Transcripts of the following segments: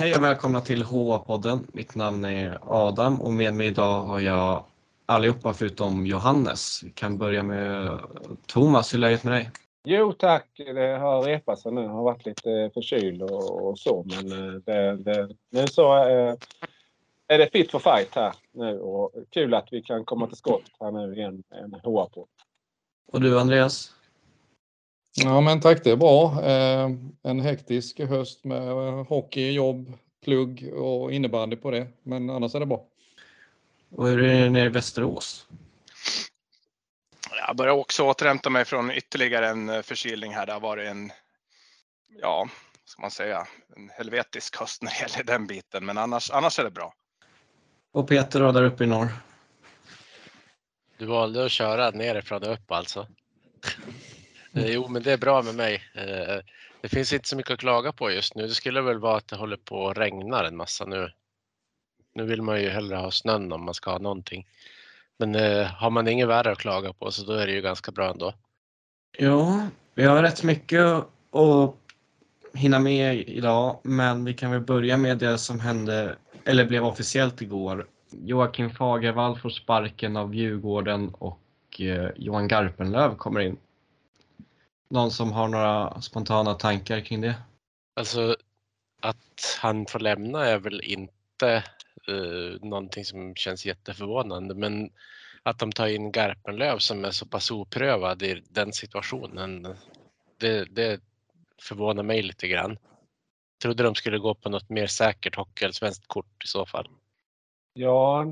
Hej och välkomna till HA-podden. Mitt namn är Adam och med mig idag har jag allihopa förutom Johannes. Vi kan börja med Thomas. Hur är läget med dig? Jo tack, det har repat sig nu. Jag har varit lite förkyld och, så men eh, det, det, nu så är, är det fit for fight här nu och kul att vi kan komma till skott här nu igen en HA-podd. Och du Andreas? Ja men tack, det är bra. Eh, en hektisk höst med hockey, jobb, plugg och innebandy på det. Men annars är det bra. Och hur är det nere i Västerås? Jag börjar också återhämta mig från ytterligare en förkylning här. Det har varit en, ja, ska man säga, en helvetisk höst när det gäller den biten. Men annars, annars är det bra. Och Peter då, där uppe i norr? Du valde att köra nerifrån och upp alltså? Eh, jo, men det är bra med mig. Eh, det finns inte så mycket att klaga på just nu. Det skulle väl vara att det håller på att regna en massa nu. Nu vill man ju hellre ha snön om man ska ha någonting. Men eh, har man inget värre att klaga på så då är det ju ganska bra ändå. Ja, vi har rätt mycket att hinna med idag, men vi kan väl börja med det som hände, eller blev officiellt igår. Joakim Fagervall får sparken av Djurgården och eh, Johan Garpenlöv kommer in. Någon som har några spontana tankar kring det? Alltså att han får lämna är väl inte uh, någonting som känns jätteförvånande men att de tar in Garpenlöv som är så pass oprövad i den situationen det, det förvånar mig lite grann. Jag trodde de skulle gå på något mer säkert hockeyallsvenskt kort i så fall. Ja,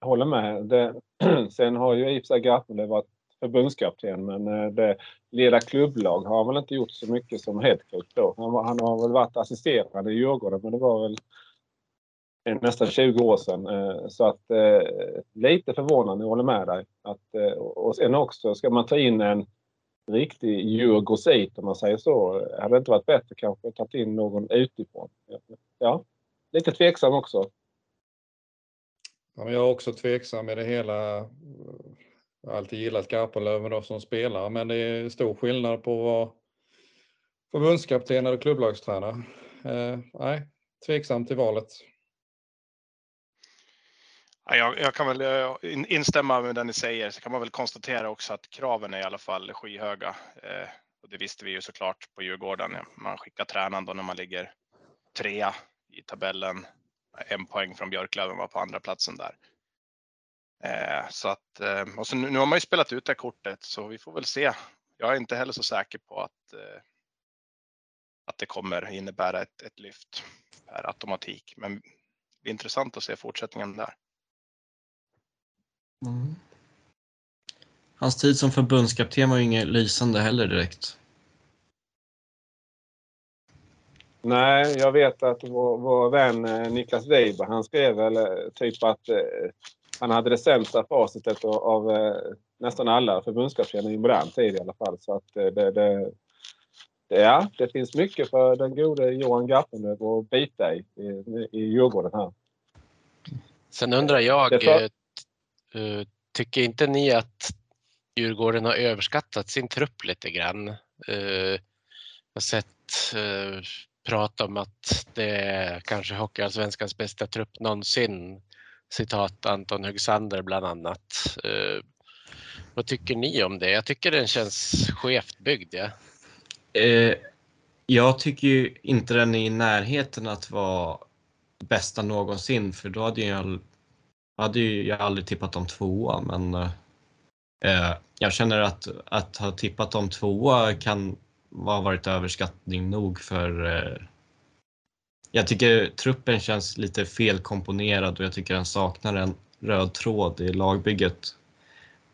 håller med. Det, sen har ju i och för sig Garpenlöv varit förbundskapten men eh, det, leda klubblag har han väl inte gjort så mycket som headcoach då. Han, han har väl varit assisterande i Djurgården men det var väl nästan 20 år sedan. Eh, så att eh, lite förvånande, jag håller med dig. Att, och sen också, ska man ta in en riktig djurgårdsit om man säger så. Hade det inte varit bättre kanske att ta in någon utifrån? Ja, lite tveksam också. Ja, jag är också tveksam i det hela. Jag har alltid gillat Garpenlöv som spelare men det är stor skillnad på att vara förbundskapten eller klubblagstränare. Eh, nej, tveksam till valet. Jag, jag, kan väl eh, instämma med det ni säger. Så kan man väl konstatera också att kraven är i alla fall skyhöga. Eh, och det visste vi ju såklart på Djurgården. Man skickar tränaren då när man ligger trea i tabellen. En poäng från Björklöven var på andra platsen där. Eh, så att, eh, och så nu, nu, har man ju spelat ut det här kortet så vi får väl se. Jag är inte heller så säker på att, eh, att det kommer innebära ett, ett lyft per automatik. Men det är intressant att se fortsättningen där. Mm. Hans tid som förbundskapten var ju inget lysande heller direkt. Nej, jag vet att vår, vår vän Niklas Weiber, han skrev väl typ att han hade det sämsta facitet av, av eh, nästan alla förbundskaptener i modern tid i alla fall. Så att eh, det, det, ja, det finns mycket för den gode Johan Garpenlöv att bita i, i, i Djurgården här. Sen undrar jag, för... Eh, tycker inte ni att Djurgården har överskattat sin trupp lite grann? Jag har sett prat om att det är kanske Hockeyallsvenskans bästa trupp någonsin citat Anton Högsander bland annat. Eh, vad tycker ni om det? Jag tycker den känns skevt byggd. Ja. Eh, jag tycker ju inte den är i närheten att vara bästa någonsin för då hade jag, hade ju jag aldrig tippat dem tvåa men eh, jag känner att, att ha tippat dem tvåa kan ha varit överskattning nog för eh, jag tycker truppen känns lite felkomponerad och jag tycker den saknar en röd tråd i lagbygget.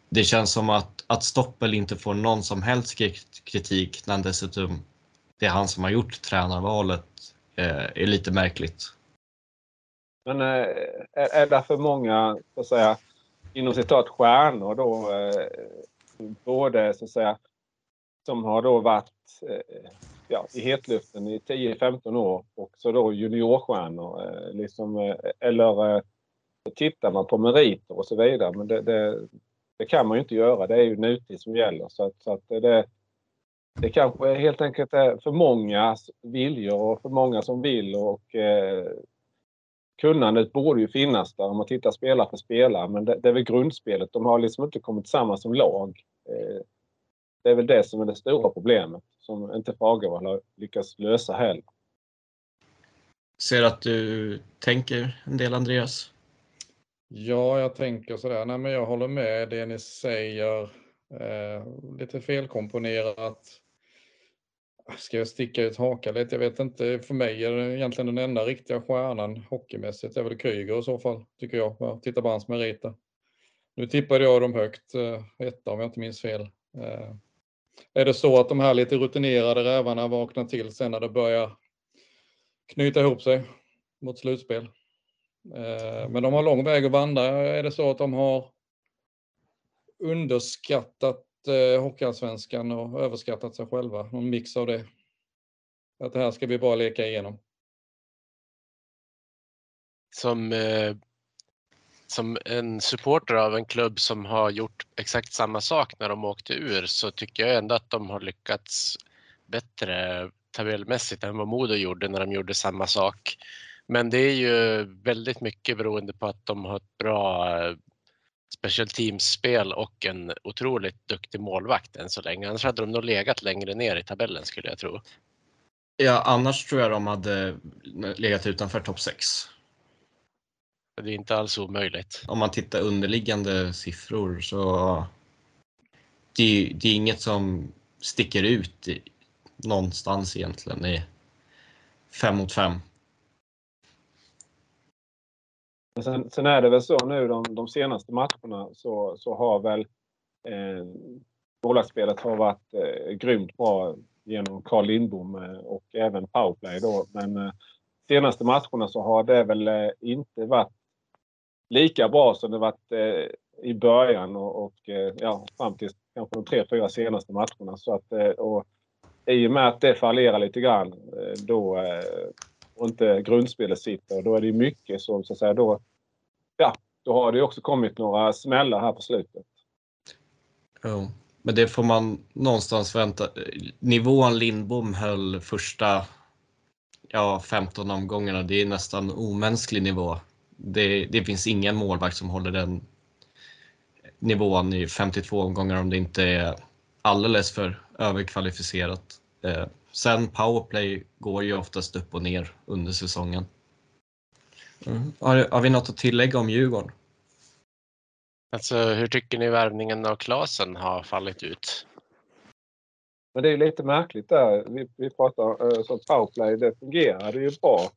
Det känns som att, att Stoppel inte får någon som helst kritik när dessutom, det är han som har gjort tränarvalet, eh, är lite märkligt. Men eh, är det för många, så att säga, inom citat stjärnor då, eh, både så att säga, som har då varit eh, ja, i hetluften i 10-15 år och så då juniorstjärnor. Eh, liksom, eh, eller eh, tittar man på meriter och så vidare. Men det, det, det, kan man ju inte göra. Det är ju nutid som gäller. Så att, så att det, det kanske helt enkelt är för många viljor och för många som vill och eh, kunnandet borde ju finnas där om man tittar spelare för spelare men det, det är väl grundspelet. De har liksom inte kommit samman som lag. Eh, det är väl det som är det stora problemet som inte Fagervall har lyckats lösa heller. Ser att du tänker en del Andreas? Ja, jag tänker sådär. Nej, men jag håller med det ni säger. Eh, lite felkomponerat. Ska jag sticka ut hakan lite? Jag vet inte. För mig är det egentligen den enda riktiga stjärnan hockeymässigt. Det är väl Kryger i så fall, tycker jag. jag tittar på hans meriter. Nu tippade jag dem högt, eh, etta om jag inte minns fel. Eh, är det så att de här lite rutinerade rävarna vaknar till sen när det börjar knyta ihop sig mot slutspel? Eh, men de har lång väg att vandra. Är det så att de har underskattat eh, Hockeyallsvenskan och överskattat sig själva? Någon mix av det? Att det här ska vi bara leka igenom. Som, eh, som en supporter av en klubb som har gjort exakt samma sak när de åkte ur så tycker jag ändå att de har lyckats bättre tabellmässigt än vad Modo gjorde när de gjorde samma sak men det är ju väldigt mycket beroende på att de har ett bra eh, special teams-spel och en otroligt duktig målvakt än så länge. Annars hade de nog legat längre ner i tabellen skulle jag tro. Ja, annars tror jag de hade legat utanför topp 6. Det är inte alls omöjligt. Om man tittar underliggande siffror så det, det är inget som sticker ut i, någonstans egentligen i fem mot fem. Men sen, sen, är det väl så nu de, de senaste matcherna så, så har väl eh, målvaktsspelet har varit eh, grymt bra genom Carl Lindbom eh, och även powerplay då. Men eh, senaste matcherna så har det väl eh, inte varit lika bra som det varit eh, i början och, och eh, ja, fram till kanske de tre, fyra senaste matcherna. Så att, eh, och, I och med att det fallerar lite grann eh, då eh, och inte grundspelet sitter. Då är det mycket som så att säga då, ja, då har det också kommit några smällar här på slutet. Ja, men det får man någonstans vänta. Nivån Lindbom höll första ja, 15 omgångarna, det är nästan omänsklig nivå. Det, det finns ingen målvakt som håller den nivån i 52 omgångar om det inte är alldeles för överkvalificerat. Eh, Sen powerplay går ju oftast upp och ner under säsongen. Mm. Har, har, vi något att tillägga om Djurgården? Alltså, hur tycker ni värvningen av Klasen har fallit ut? Men det är lite märkligt där. Vi, vi pratar uh, så powerplay, det fungerade ju bra.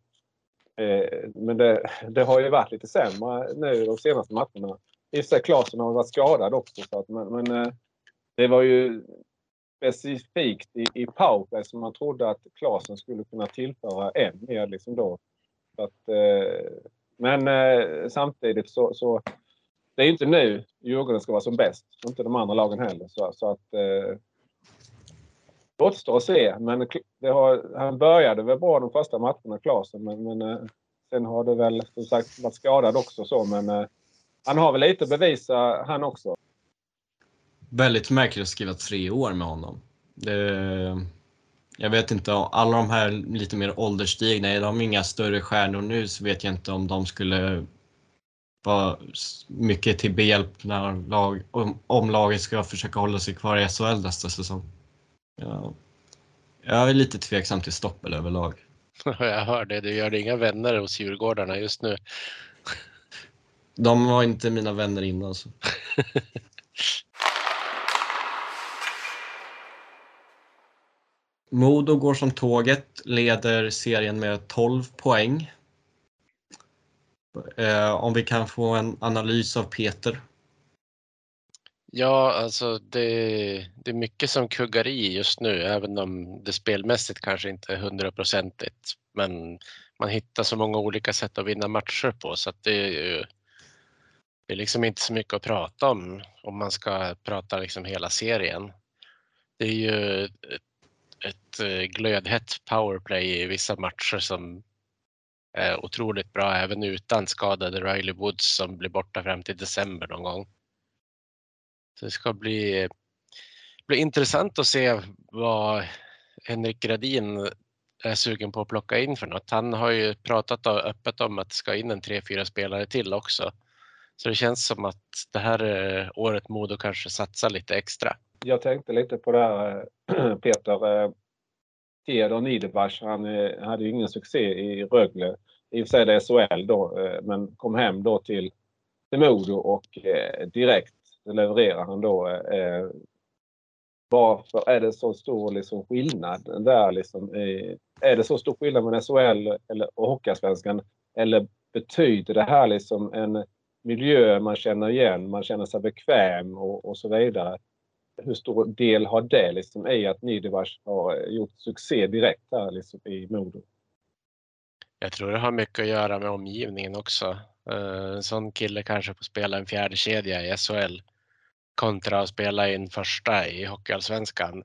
Eh, men det, det, har ju varit lite sämre nu de senaste matcherna. I och för sig Klasen har varit skadad också. Så att, men, men eh, det var ju specifikt i, i powerplay som man trodde att Klasen skulle kunna tillföra än mer. Liksom då. Så att, eh, men samtidigt så, så det är inte nu Djurgården ska vara som bäst. Inte de andra lagen heller. Så, så att, återstår att se. Men har, han började väl bra de första matcherna, Klasen. Men, men eh, sen har det väl som sagt varit skadad också. Så, men eh, han har väl lite att bevisa han också väldigt märkligt att skriva tre år med honom. Det, jag vet inte, alla de här lite mer ålderstigna, är de inga större stjärnor nu så vet jag inte om de skulle vara mycket till behjälp när lag, om, om laget ska försöka hålla sig kvar i SHL nästa säsong. Ja. Jag är lite tveksam till Stoppel överlag. Jag hör det, du gör inga vänner hos Djurgårdarna just nu. De var inte mina vänner innan. Så. Modo går som tåget, leder serien med 12 poäng. Eh, om vi kan få en analys av Peter. Ja, alltså det, det, är mycket som kuggar i just nu, även om det spelmässigt kanske inte är hundraprocentigt. Men man hittar så många olika sätt att vinna matcher på så att det är ju det är liksom inte så mycket att prata om om man ska prata liksom hela serien. Det är ju ett ett eh, glödhett powerplay i vissa matcher som är otroligt bra även utan skadade Riley Woods som blir borta fram till december någon gång. Så det ska bli, bli intressant att se vad Henrik Gradin är sugen på att plocka in för något. Han har ju pratat öppet om att det ska in en tre, fyra spelare till också. Så det känns som att det här året Modo kanske satsar lite extra. Jag tänkte lite på det här Peter. Eh, Theodor Niederbach, han eh, hade ju ingen succé i Rögle. I och för sig är det SHL då, eh, men kom hem då till Modo och direkt levererar han då eh, eh, varför är det så stor liksom, skillnad där? Liksom, är det så stor skillnad mellan SHL eller, och Hockeyallsvenskan? Eller betyder det här liksom en miljö man känner igen, man känner sig bekväm och, och så vidare? Hur stor del har det liksom i att Niederbach har gjort succé direkt här liksom, i Modo? Jag tror det har mycket att göra med omgivningen också. Eh, en sån kille kanske får spela en fjärde kedja i SHL kontra att spela in första i Hockeyallsvenskan.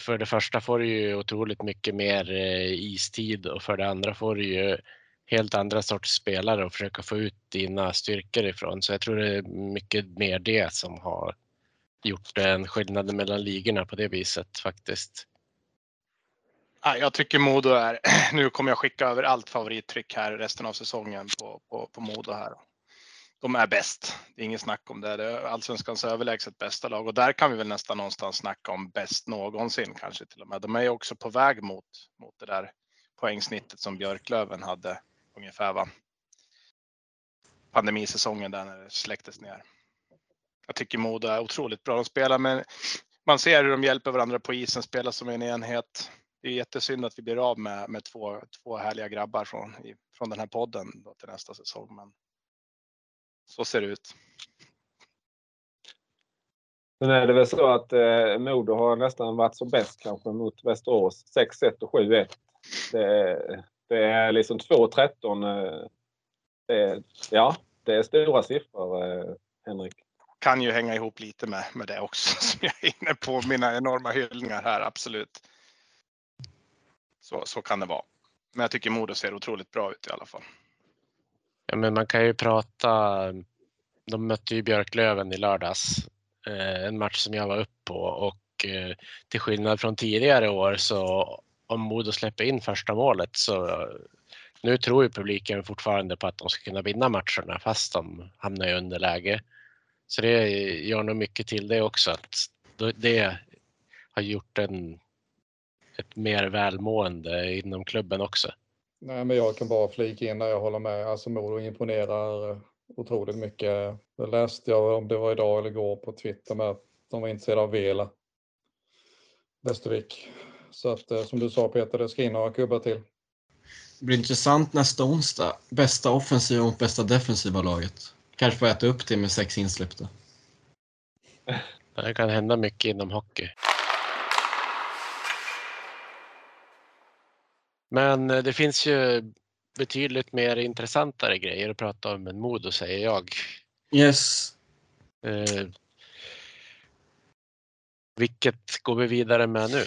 För det första får du ju otroligt mycket mer eh, istid och för det andra får du ju helt andra sorts spelare att försöka få ut dina styrkor ifrån. Så jag tror det är mycket mer det som har gjort en skillnad mellan ligorna på det viset faktiskt. Jag tycker Modo är, nu kommer jag skicka över allt favorittryck här resten av säsongen på, på, på Modo här de är bäst. Det är inget snack om det. Det är allsvenskans överlägset bästa lag och där kan vi väl nästan någonstans snacka om bäst någonsin kanske till och med. De är ju också på väg mot, mot det där poängsnittet som Björklöven hade ungefär va? Pandemisäsongen där när det släcktes ner. Jag tycker Modo är otroligt bra. De spelar men man ser hur de hjälper varandra på isen, spelar som en enhet. Det är jättesynd att vi blir av med, med två, två härliga grabbar från, från den här podden då till nästa säsong. Men så ser det ut. Sen är det väl så att eh, Modo har nästan varit som bäst kanske mot Västerås. 6-1 och 7-1. Det, det, är liksom 2-13. Eh, ja, det är stora siffror, eh, Henrik. Kan ju hänga ihop lite med, med det också som jag är inne på. Mina enorma hyllningar här, absolut. Så, så kan det vara. Men jag tycker Modo ser otroligt bra ut i alla fall. Ja, men man kan ju prata. De mötte ju Björklöven i lördags, eh, en match som jag var upp på och eh, till skillnad från tidigare år så om Modo släpper in första målet så nu tror ju publiken fortfarande på att de ska kunna vinna matcherna fast de hamnar i underläge. Så det gör nog mycket till det också att det har gjort en, ett mer välmående inom klubben också. Nej, men jag kan bara flika in där jag håller med. Alltså Modo imponerar otroligt mycket. Det läste jag om det var idag eller igår på Twitter med att de var intresserade av Vela. Västervik. Så att som du sa Peter, det ska in några kubbar till. Det blir intressant nästa onsdag. Bästa offensiva mot bästa defensiva laget. Kanske får äta upp det med sex insläppta. Det kan hända mycket inom hockey. Men det finns ju betydligt mer intressantare grejer att prata om än Modo säger jag. Yes. Eh, vilket går vi vidare med nu?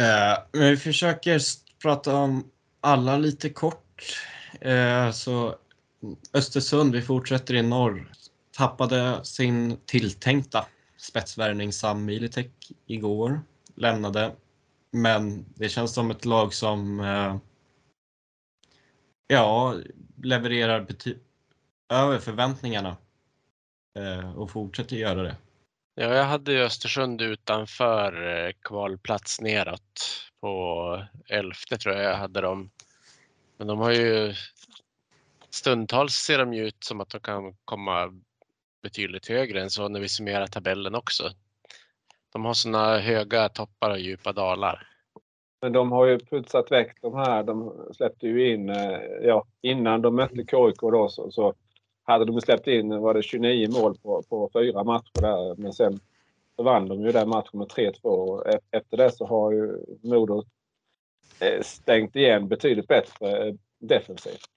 Eh, vi försöker prata om alla lite kort. Eh, så Östersund, vi fortsätter i norr, tappade sin tilltänkta spetsvärvning Sam Militek igår. Lämnade men det känns som ett lag som eh, ja, levererar över förväntningarna eh, och fortsätter göra det. Ja, jag hade ju Östersund utanför eh, kvalplats neråt på elfte tror jag jag hade dem. Men de har ju stundtals ser de ju ut som att de kan komma betydligt högre än så när vi summerar tabellen också. De har såna höga toppar och djupa dalar. Men de har ju putsat väck de här. De släppte ju in, eh, ja innan de mötte KIK då så, så hade de släppt in, var det 29 mål på, på fyra matcher där. Men sen så vann de ju den matchen med 3-2. Efter det så har ju Modo eh, stängt igen betydligt bättre eh, defensivt.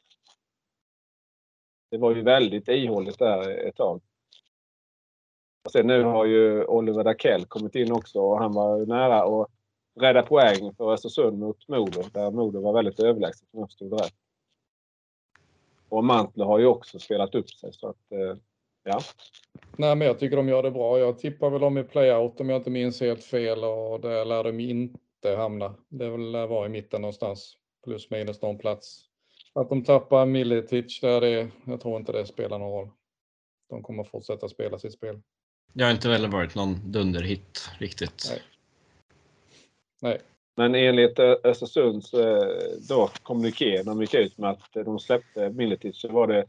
Det var ju väldigt ihåligt där ett tag. Sen nu har ju Oliver Dakell kommit in också och han var nära att rädda poäng för Östersund mot Modo där Modo var väldigt överlägset om jag förstod rätt. Och Mantle har ju också spelat upp sig så att Ja. Nej, men jag tycker de gör det bra. Jag tippar väl dem i playout om jag inte minns helt fel och där lär de inte hamna. Det lär vara i mitten någonstans. Plus minus någon plats. Att de tappar Miletic där, det, jag tror inte det spelar någon roll. De kommer fortsätta spela sitt spel. Det har inte väl varit någon dunderhit riktigt. Nej. Nej. Men enligt eh, Östersunds eh, då, kommuniké, de gick ut med att de släppte Miletic, så var det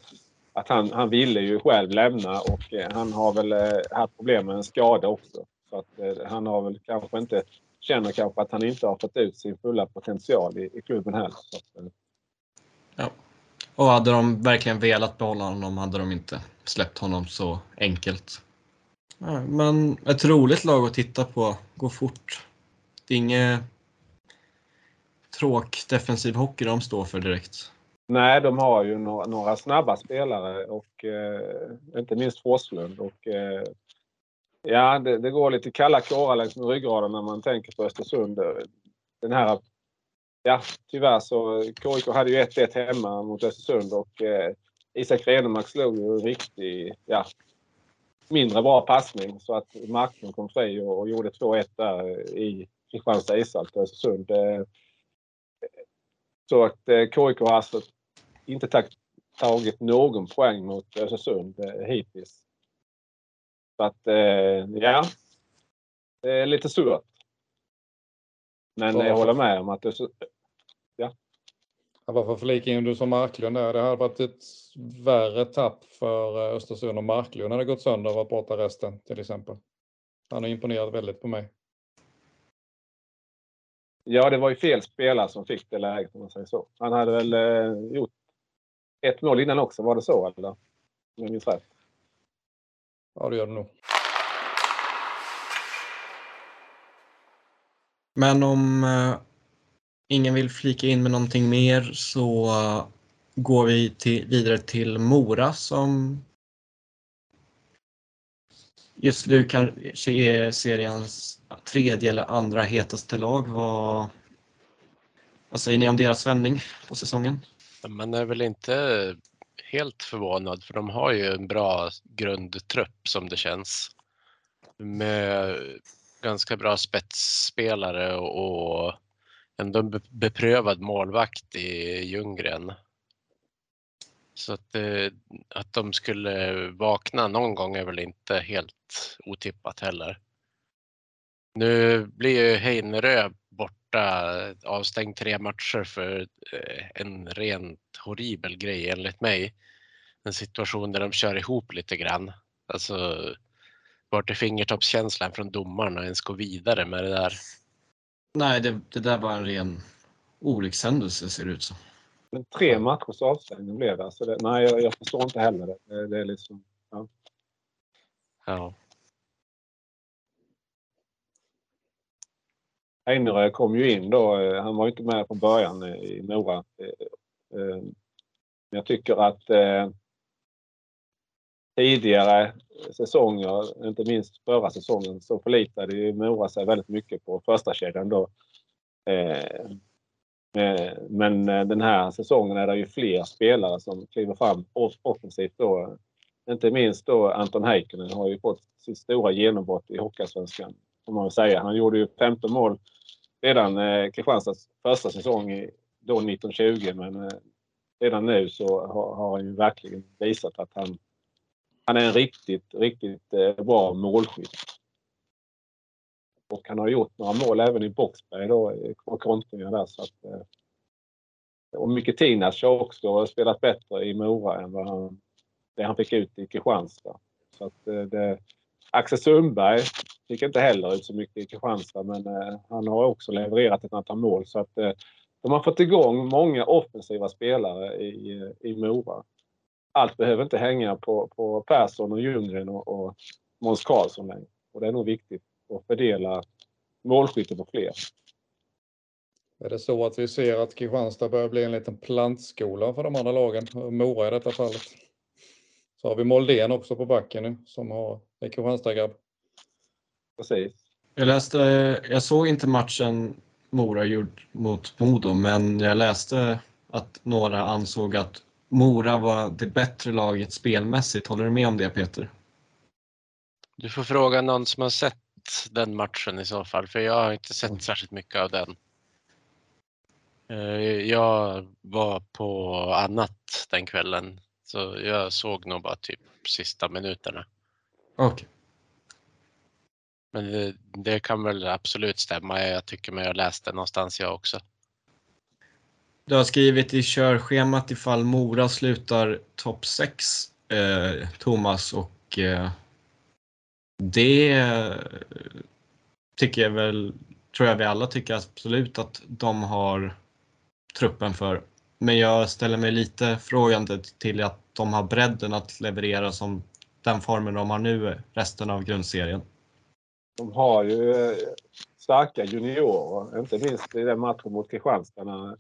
att han, han ville ju själv lämna och eh, han har väl haft problem med en skada också. Så att han har väl kanske inte, känner kanske att han inte har fått ut sin fulla potential i, i klubben heller. Så, ja. Och hade de verkligen velat behålla honom hade de inte släppt honom så enkelt. Men ett roligt lag att titta på. Går fort. Det är inget tråk defensiv hockey de står för direkt. Nej, de har ju några, några snabba spelare och eh, inte minst Forslund. Och, eh, ja, det, det, går lite kalla kårar längs med ryggraden när man tänker på Östersund. Den här, ja, tyvärr så KIK hade ju 1-1 hemma mot Östersund och eh, Isak Renemark slog ju en riktig, ja, mindre bra passning så att Marklund kom fri och, och gjorde 2-1 där i Kristianstad ishall till Östersund. Eh, så att eh, KIK har alltså inte tagit någon poäng mot Östersund eh, hittills. Så att, ja. Det är lite surt. Men jag håller med om att. Varför flika in du som Marklund där? Det hade varit ett värre tapp för Östersund om Marklund hade gått sönder och varit borta resten till exempel. Han har imponerat väldigt på mig. Ja, det var ju fel spelare som fick det läget om man säger så. Han hade väl eh, gjort ett mål innan också, var det så eller? Om jag minns rätt. Ja, det gör det nog. Men om eh, ingen vill flika in med någonting mer så går vi till, vidare till Mora som just nu kanske är seriens tredje eller andra hetaste lag. Vad, vad säger ni om deras vändning på säsongen? Man är väl inte helt förvånad för de har ju en bra grundtrupp som det känns. Med ganska bra spetsspelare och ändå en beprövad målvakt i Ljunggren. Så att, eh, att de skulle vakna någon gång är väl inte helt otippat heller. Nu blir ju Heinerö borta, avstängd tre matcher för eh, en rent horribel grej enligt mig. En situation där de kör ihop lite grann. Alltså, vart är fingertoppskänslan från domarna ens gå vidare med det där? Nej, det, det där var en ren olyckshändelse ser det ut som. Men tre matchers avstängning blev det. Alltså det nej, jag, jag, förstår inte heller det. Det, det är liksom... Ja. ja. Einerö kom ju in då. Eh, han var inte med från början i Mora. Eh, eh, jag tycker att tidigare säsonger, inte minst förra säsongen, så förlitade ju Mora sig väldigt mycket på första kedjan då. Eh, eh, men eh, den här säsongen är det ju fler spelare som kliver fram offensivt då. Inte minst då Anton Heikkinen har ju fått sitt stora genombrott i Hockeyallsvenskan. Får man säga. Han gjorde ju 15 mål redan eh, Kristianstads första säsong då 1920 men eh, redan nu så har, har han ju verkligen visat att han, han är en riktigt, riktigt eh, bra målskytt. Och han har gjort några mål även i Boxberg då, på kontringar där. Så att, eh, och Mykitinas har också spelat bättre i Mora än vad han, det han fick ut i Kristianstad. Så att eh, det, Axel Sundberg fick inte heller ut så mycket i Kristianstad men han har också levererat ett antal mål. Så att, de har fått igång många offensiva spelare i, i Mora. Allt behöver inte hänga på, på Persson och Ljunggren och, och Måns Karlsson längre. Och det är nog viktigt att fördela målskytte på fler. Är det så att vi ser att Kristianstad börjar bli en liten plantskola för de andra lagen? Mora i detta fallet. Så har vi Moldén också på backen nu som har är Kristianstad-grabb. Precis. Jag, läste, jag såg inte matchen Mora gjort mot Modo, men jag läste att några ansåg att Mora var det bättre laget spelmässigt. Håller du med om det Peter? Du får fråga någon som har sett den matchen i så fall, för jag har inte sett särskilt mycket av den. Eh, Jag var på annat den kvällen, så jag såg nog bara typ sista minuterna. Okej. Men det, det kan väl absolut stämma. Jag tycker mig ha läst det någonstans jag också. Du har skrivit i körschemat ifall Mora slutar topp 6, eh, Thomas, och eh, det eh, tycker jag väl, tror jag vi alla tycker absolut att de har truppen för. Men jag ställer mig lite frågande till att de har bredden att leverera som den formen de har nu resten av grundserien. De har ju eh, starka juniorer, inte minst i den matchen mot Kristianstad när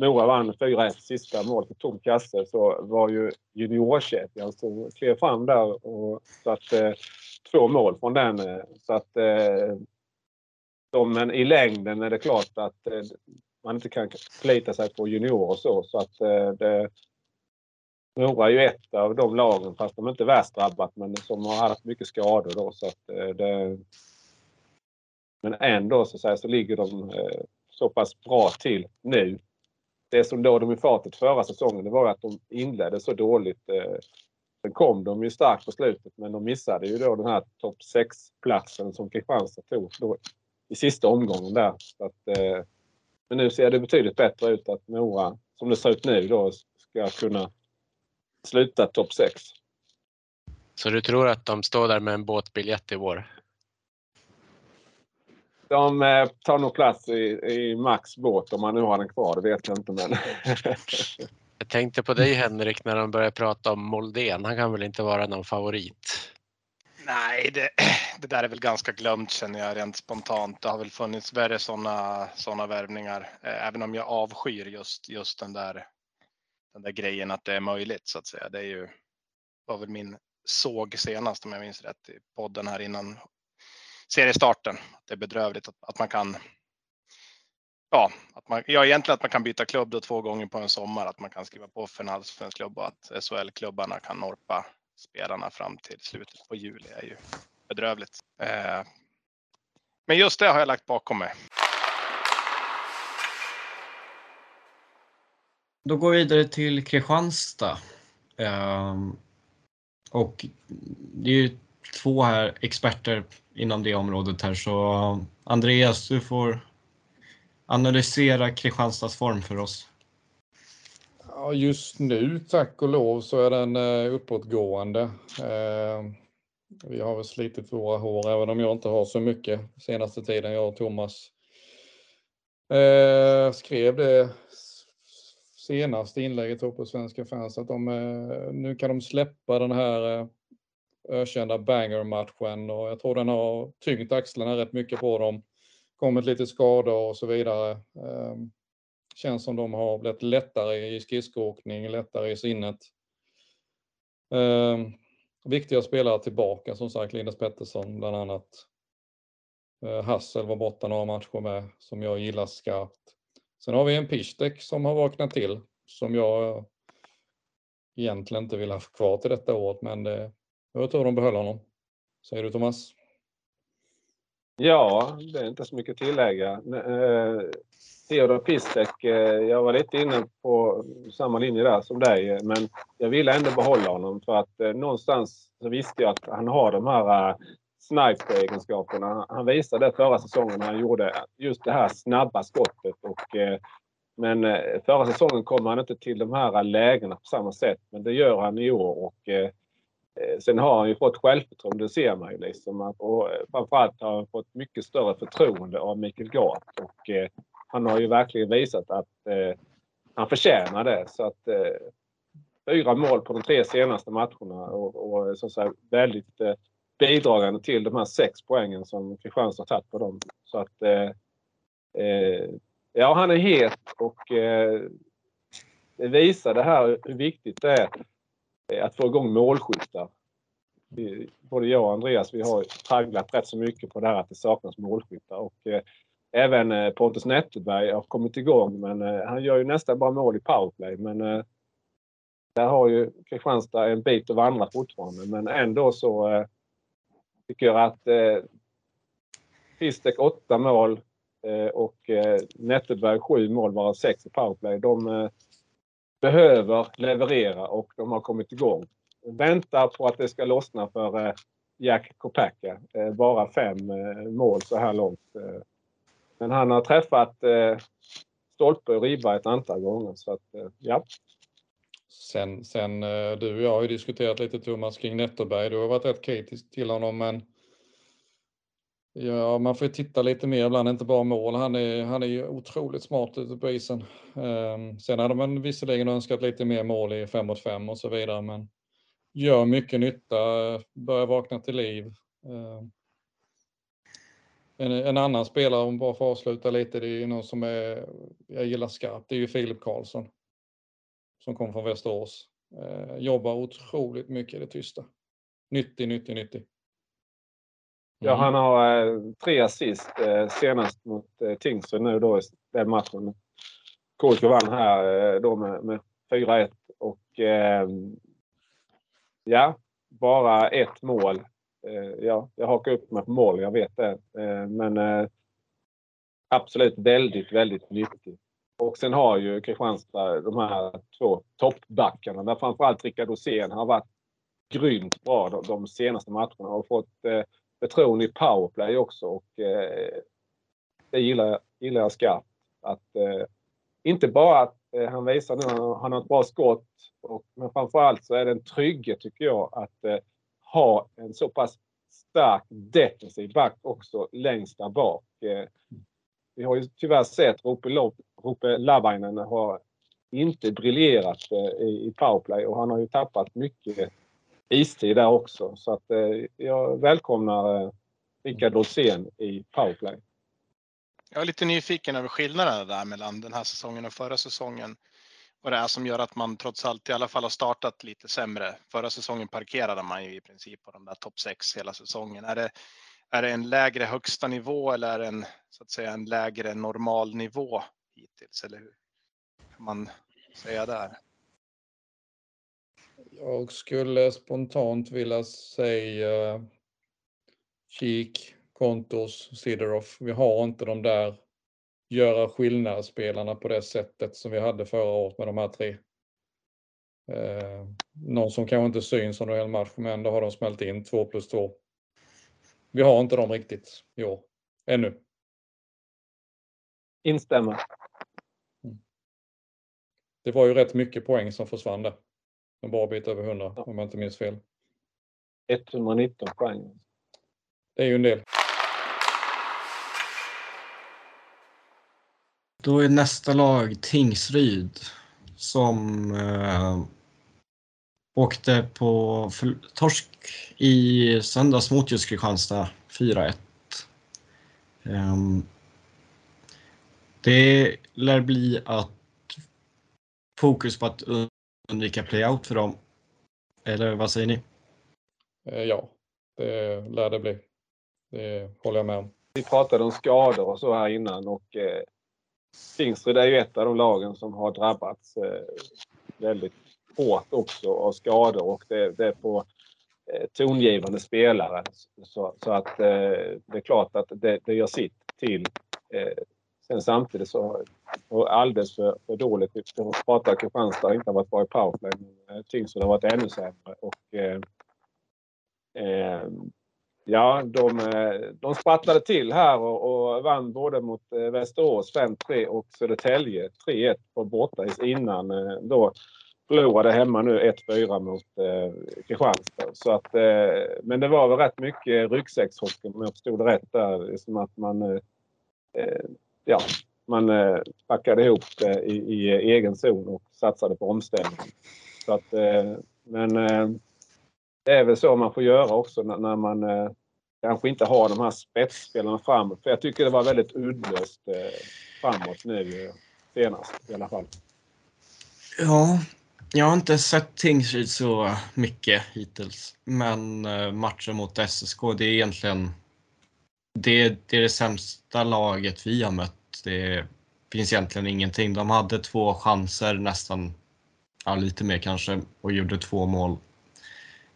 Mora vann 4-1 sista målet på tom kasse så var ju juniorkedjan som klev fram där och satte eh, två mål från den. Eh, så att eh, de, men i längden är det klart att eh, man inte kan förlita sig på juniorer och så. så att, eh, det, Mora är ju ett av de lagen, fast de är inte värst drabbat, men som har haft mycket skador då. Så att, eh, det, men ändå så, så, här, så ligger de eh, så pass bra till nu. Det som låg dem i fatet förra säsongen det var att de inledde så dåligt. Eh, sen kom de ju starkt på slutet men de missade ju då den här topp 6-platsen som Kristianstad tog då, i sista omgången där. Så att, eh, men nu ser det betydligt bättre ut att Mora, som det ser ut nu, då, ska kunna sluta topp 6. Så du tror att de står där med en båtbiljett i vår? De eh, tar nog plats i, i Max båt om man nu har den kvar, det vet jag inte. Men Jag tänkte på dig Henrik när de började prata om Moldén. Han kan väl inte vara någon favorit? Nej, det, det där är väl ganska glömt känner jag rent spontant. Det har väl funnits värre sådana såna värvningar, eh, även om jag avskyr just, just den, där, den där grejen att det är möjligt så att säga. Det är ju, var väl min såg senast om jag minns rätt i podden här innan seriestarten. Det är bedrövligt att, att man kan Ja, att man, ja, egentligen att man kan byta klubb då två gånger på en sommar, att man kan skriva på för en allsvensk klubb och att SHL-klubbarna kan norpa spelarna fram till slutet på juli är ju bedrövligt. Eh, men just det har jag lagt bakom mig. Då går vi vidare till Kristianstad. Ehm, och det är ju två här experter inom det området här så Andreas, du får analysera Kristianstads form för oss. Ja, just nu, tack och lov, så är den eh, uppåtgående. Eh, vi har väl slitit våra hår, även om jag inte har så mycket senaste tiden. Jag och Thomas eh, skrev det senaste inlägget på Svenska fans att de, eh, nu kan de släppa den här eh, ökända banger-matchen och jag tror den har tyngt axlarna rätt mycket på dem. Kommit lite skador och så vidare. Ehm, känns som de har blivit lättare i skridskoåkning, lättare i sinnet. Ehm, viktiga spelare tillbaka, som sagt Linus Pettersson bland annat. Ehm, Hassel var borta några matcher med, som jag gillar skarpt. Sen har vi en Pistek som har vaknat till, som jag egentligen inte vill ha kvar till detta året, men det, jag tror de behöll honom. Säger du Thomas? Ja, det är inte så mycket att tillägga. Eh, Theodor Pistek, eh, jag var lite inne på samma linje där som dig, eh, men jag ville ändå behålla honom för att någonstans så visste jag att han har de här sniper-egenskaperna. Han- visade det förra säsongen när han gjorde just det här snabba skottet. Och, men förra säsongen kom han inte till de här lägena på samma sätt, men det gör han i år. Och, Eh, Eh, sen har han ju fått självförtroende, det ser man ju. Liksom. Och eh, framförallt har han fått mycket större förtroende av Mikael Gart. Och eh, han har ju verkligen visat att eh, han förtjänar det. Så att, eh, fyra mål på de tre senaste matcherna och, och så att säga, väldigt eh, bidragande till de här sex poängen som Kristianstad har tagit på dem. Så att ja, han är het och eh, det visar det här hur viktigt det är Eh, att få igång målskyttar. Både jag och Andreas vi har tragglat rätt så mycket på det här att det saknas målskyttar. Och, eh, även eh, Pontus Netterberg har kommit igång men eh, han gör ju nästan bara mål i powerplay. Men eh, där har ju Kristianstad en bit att vandra fortfarande, men ändå så eh, tycker jag att eh, Fistek åtta mål eh, och eh, Netterberg sju mål, varav sex i powerplay. De eh, behöver leverera och de har kommit igång. Väntar på att det ska lossna för eh, Jack Kopacka. Eh, bara fem eh, mål så här långt. Men han har träffat stolpe och ribba ett antal gånger. Så att, ja. Sen, sen du och jag har ju diskuterat lite Thomas kring Netterberg. Du har varit rätt kritisk till honom men Ja, man får titta lite mer ibland, inte bara mål. Han är, han är ju otroligt smart ute på isen. Um, sen hade man visserligen önskat lite mer mål i 5 mot 5 och så vidare, men gör mycket nytta, börjar vakna till liv. Um, en, en, annan spelare, om bara får avsluta lite, det är ju någon som är, jag gillar skarpt, det är ju Filip Karlsson. Som kommer från Västerås. Uh, jobbar otroligt mycket i det tysta. Nyttig, nyttig, nyttig. Ja, han har eh, tre assist eh, senast mot eh, Tingsryd nu då i den matchen. KIK vann här eh, då med, med 4-1 och ja, bara ett mål. Ja, jag hakar upp mig på mål, jag vet det. Men absolut väldigt, väldigt nyttigt. Och sen har ju Kristianstad de här två toppbackarna där framförallt Rickard Rosén har varit grymt bra de, de senaste matcherna och fått eh, förtroende i powerplay också och eh, det gillar, jag, gillar jag skarpt. Att, eh, inte bara att eh, han visar nu att han har ett bra skott, och, men framförallt så är det en trygghet tycker jag att eh, ha en så pass stark defensiv back också längst där bak. Eh, vi har ju tyvärr sett Rope Lavainen har inte briljerat eh, i powerplay och han har ju tappat mycket istid där också. Så att eh, jag välkomnar eh, Rickard Rosén i powerplay. Jag är lite nyfiken över skillnaderna där mellan den här säsongen och förra säsongen. Vad det är som gör att man trots allt i alla fall har startat lite sämre. Förra säsongen parkerade man ju i princip på de där topp 6 hela säsongen. Är det, är det en lägre högsta nivå eller är det en, så att säga, en lägre normal nivå hittills? Eller hur kan man säga där? Jag skulle spontant vilja säga Kik, Kontos, Sidorov. Vi har inte de där göra skillnad-spelarna på det sättet som vi hade förra året med de här tre. Eh, någon som kanske inte syns under hela match, men ändå har de smält in 2 plus 2. Vi har inte dem riktigt i år. Ännu. Instämmer. Mm. Det var ju rätt mycket poäng som försvann där. En bra bit över 100 ja. om jag inte minns fel. 119 poäng. Det är ju en del. Då är nästa lag Tingsryd som eh, åkte på torsk i söndags mot just Kristianstad 4-1. Um, ehm, det lär bli att fokus på att undvika playout för dem. Eller vad säger ni? Eh, ja, det lär det bli. Det håller jag med om. Vi pratade om skador och så här innan och eh, Tingsryd är ju ett av de lagen som har drabbats eh, väldigt hårt också av skador och det, det är på eh, tongivande spelare. Så, så att eh, det är klart att det, det gör sitt till eh, Sen samtidigt så och alldeles för, för dåligt. Vi pratar Kristianstad inte har varit bra i powerplay. Men eh, Tingsryd har varit ännu sämre. Och, eh, eh, ja, de, eh, de sprattlade till här och, och vann både mot eh, Västerås 5-3 och Södertälje 3-1 på bortais innan då förlorade hemma nu 1-4 mot eh, Kristianstad. Så att, eh, men det var väl rätt mycket ryggsäckshockey om jag förstod det rätt där. Som att man eh, ja, man eh, packade ihop det i, i, eh, egen zon och satsade på omställning. Så att, eh, men eh, det är väl så man får göra också när, när man kanske inte har de här spetsspelarna framåt. För jag tycker det var väldigt uddlöst framåt nu senast i alla fall. Ja, jag har inte sett Tingsryd så mycket hittills. Men matchen mot SSK, det är egentligen det, det är det sämsta laget vi har mött det finns egentligen ingenting. De hade två chanser nästan ja, lite mer kanske, och gjorde två mål.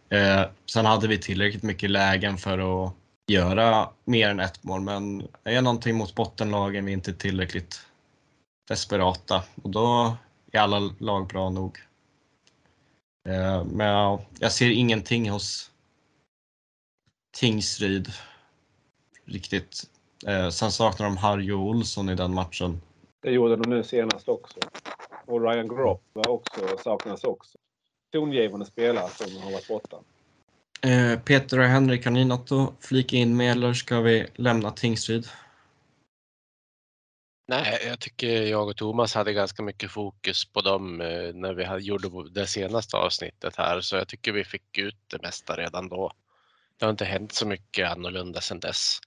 Eh, sen hade vi tillräckligt mycket lägen för att göra mer än ett mål, men är någonting mot bottenlagen vi inte tillräckligt desperata och då är alla lag bra nog. Eh, men ja, jag ser ingenting hos Tingsryd riktigt. Eh, sen saknar de Harry och Olsson i den matchen. Det gjorde de nu senast också. Och Ryan Gropp var också, saknas också. Tongivande spelare som har varit borta. Eh, Peter och Henrik, har ni något att flika in med eller ska vi lämna Tingsryd? Nej, jag tycker jag och Thomas hade ganska mycket fokus på dem eh, när vi gjorde det senaste avsnittet här, så jag tycker vi fick ut det mesta redan då. Det har inte hänt så mycket annorlunda sedan dess.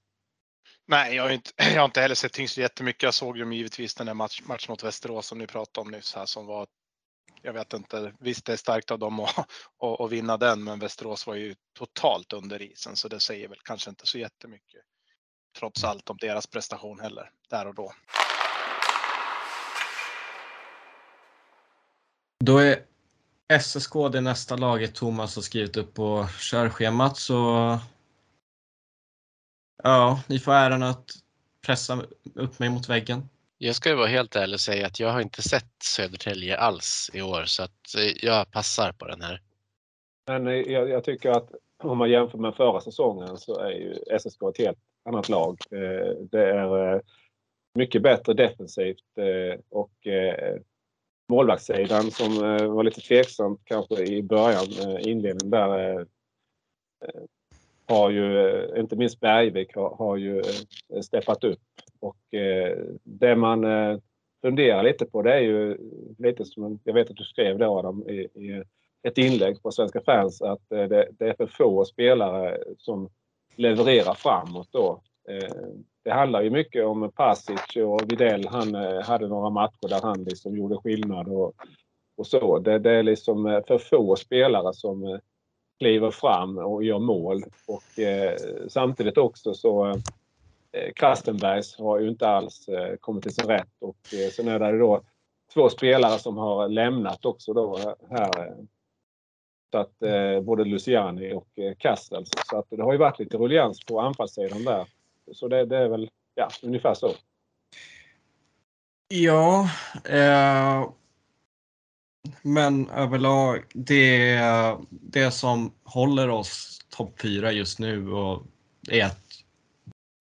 Nej, jag har inte, jag har inte heller sett Tingsryd jättemycket. Jag såg ju givetvis den där match, matchen mot Västerås som ni pratade om nyss här som var jag vet inte, visst det är starkt av dem att, att, att vinna den, men Västerås var ju totalt under isen så det säger väl kanske inte så jättemycket trots allt om deras prestation heller där och då. Då är SSK det nästa laget Thomas har skrivit upp på körschemat så ja, ni får äran att pressa upp mig mot väggen. Jag ska ju vara helt ärlig och säga att jag har inte sett Södertälje alls i år så att eh, jag passar på den här. Men eh, jag, jag tycker att om man jämför med förra säsongen så är ju SSK ett helt annat lag. Eh, det är mycket bättre defensivt och målvaktssidan som var lite tveksamt kanske i början, inledningen där har ju, eh, inte minst Bergvik har, har ju eh, steppat upp och eh, det man eh, funderar lite på det är ju lite som jag vet att du skrev det Adam i, i ett inlägg på Svenska fans att eh, det, det, är för få spelare som levererar framåt då. Eh, det handlar ju mycket om Pasic och Videll. Han hade några matcher där han liksom gjorde skillnad och, och så. Det, det är liksom för få spelare som kliver fram och gör mål. Och eh, samtidigt också så Eh, Krastenbergs har ju inte alls eh, kommit till sin rätt och eh, sen är det då två spelare som har lämnat också då här. Eh, så att eh, både Luciani och eh, Kastel. Så att det har ju varit lite ruljans på anfallssidan där. Så det, det är väl ja, ungefär så. Ja, eh, men överlag det, det som håller oss topp fyra just nu och är att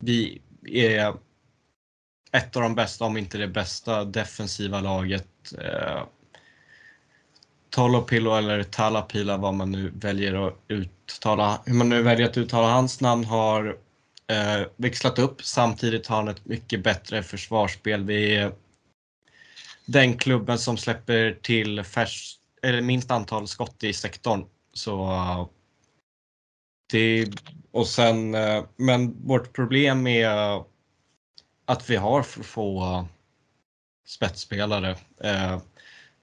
vi är ett av de bästa, om inte det bästa, defensiva laget. Eh, Tolopilo eller Talapila, vad man nu väljer att uttala, hur man nu väljer att uttala hans namn, har eh, växlat upp. Samtidigt har han ett mycket bättre försvarsspel. Vi är den klubben som släpper till färs, eller minst antal skott i sektorn. Så det, och sen, eh, men vårt problem är att vi har för få spetsspelare. Eh,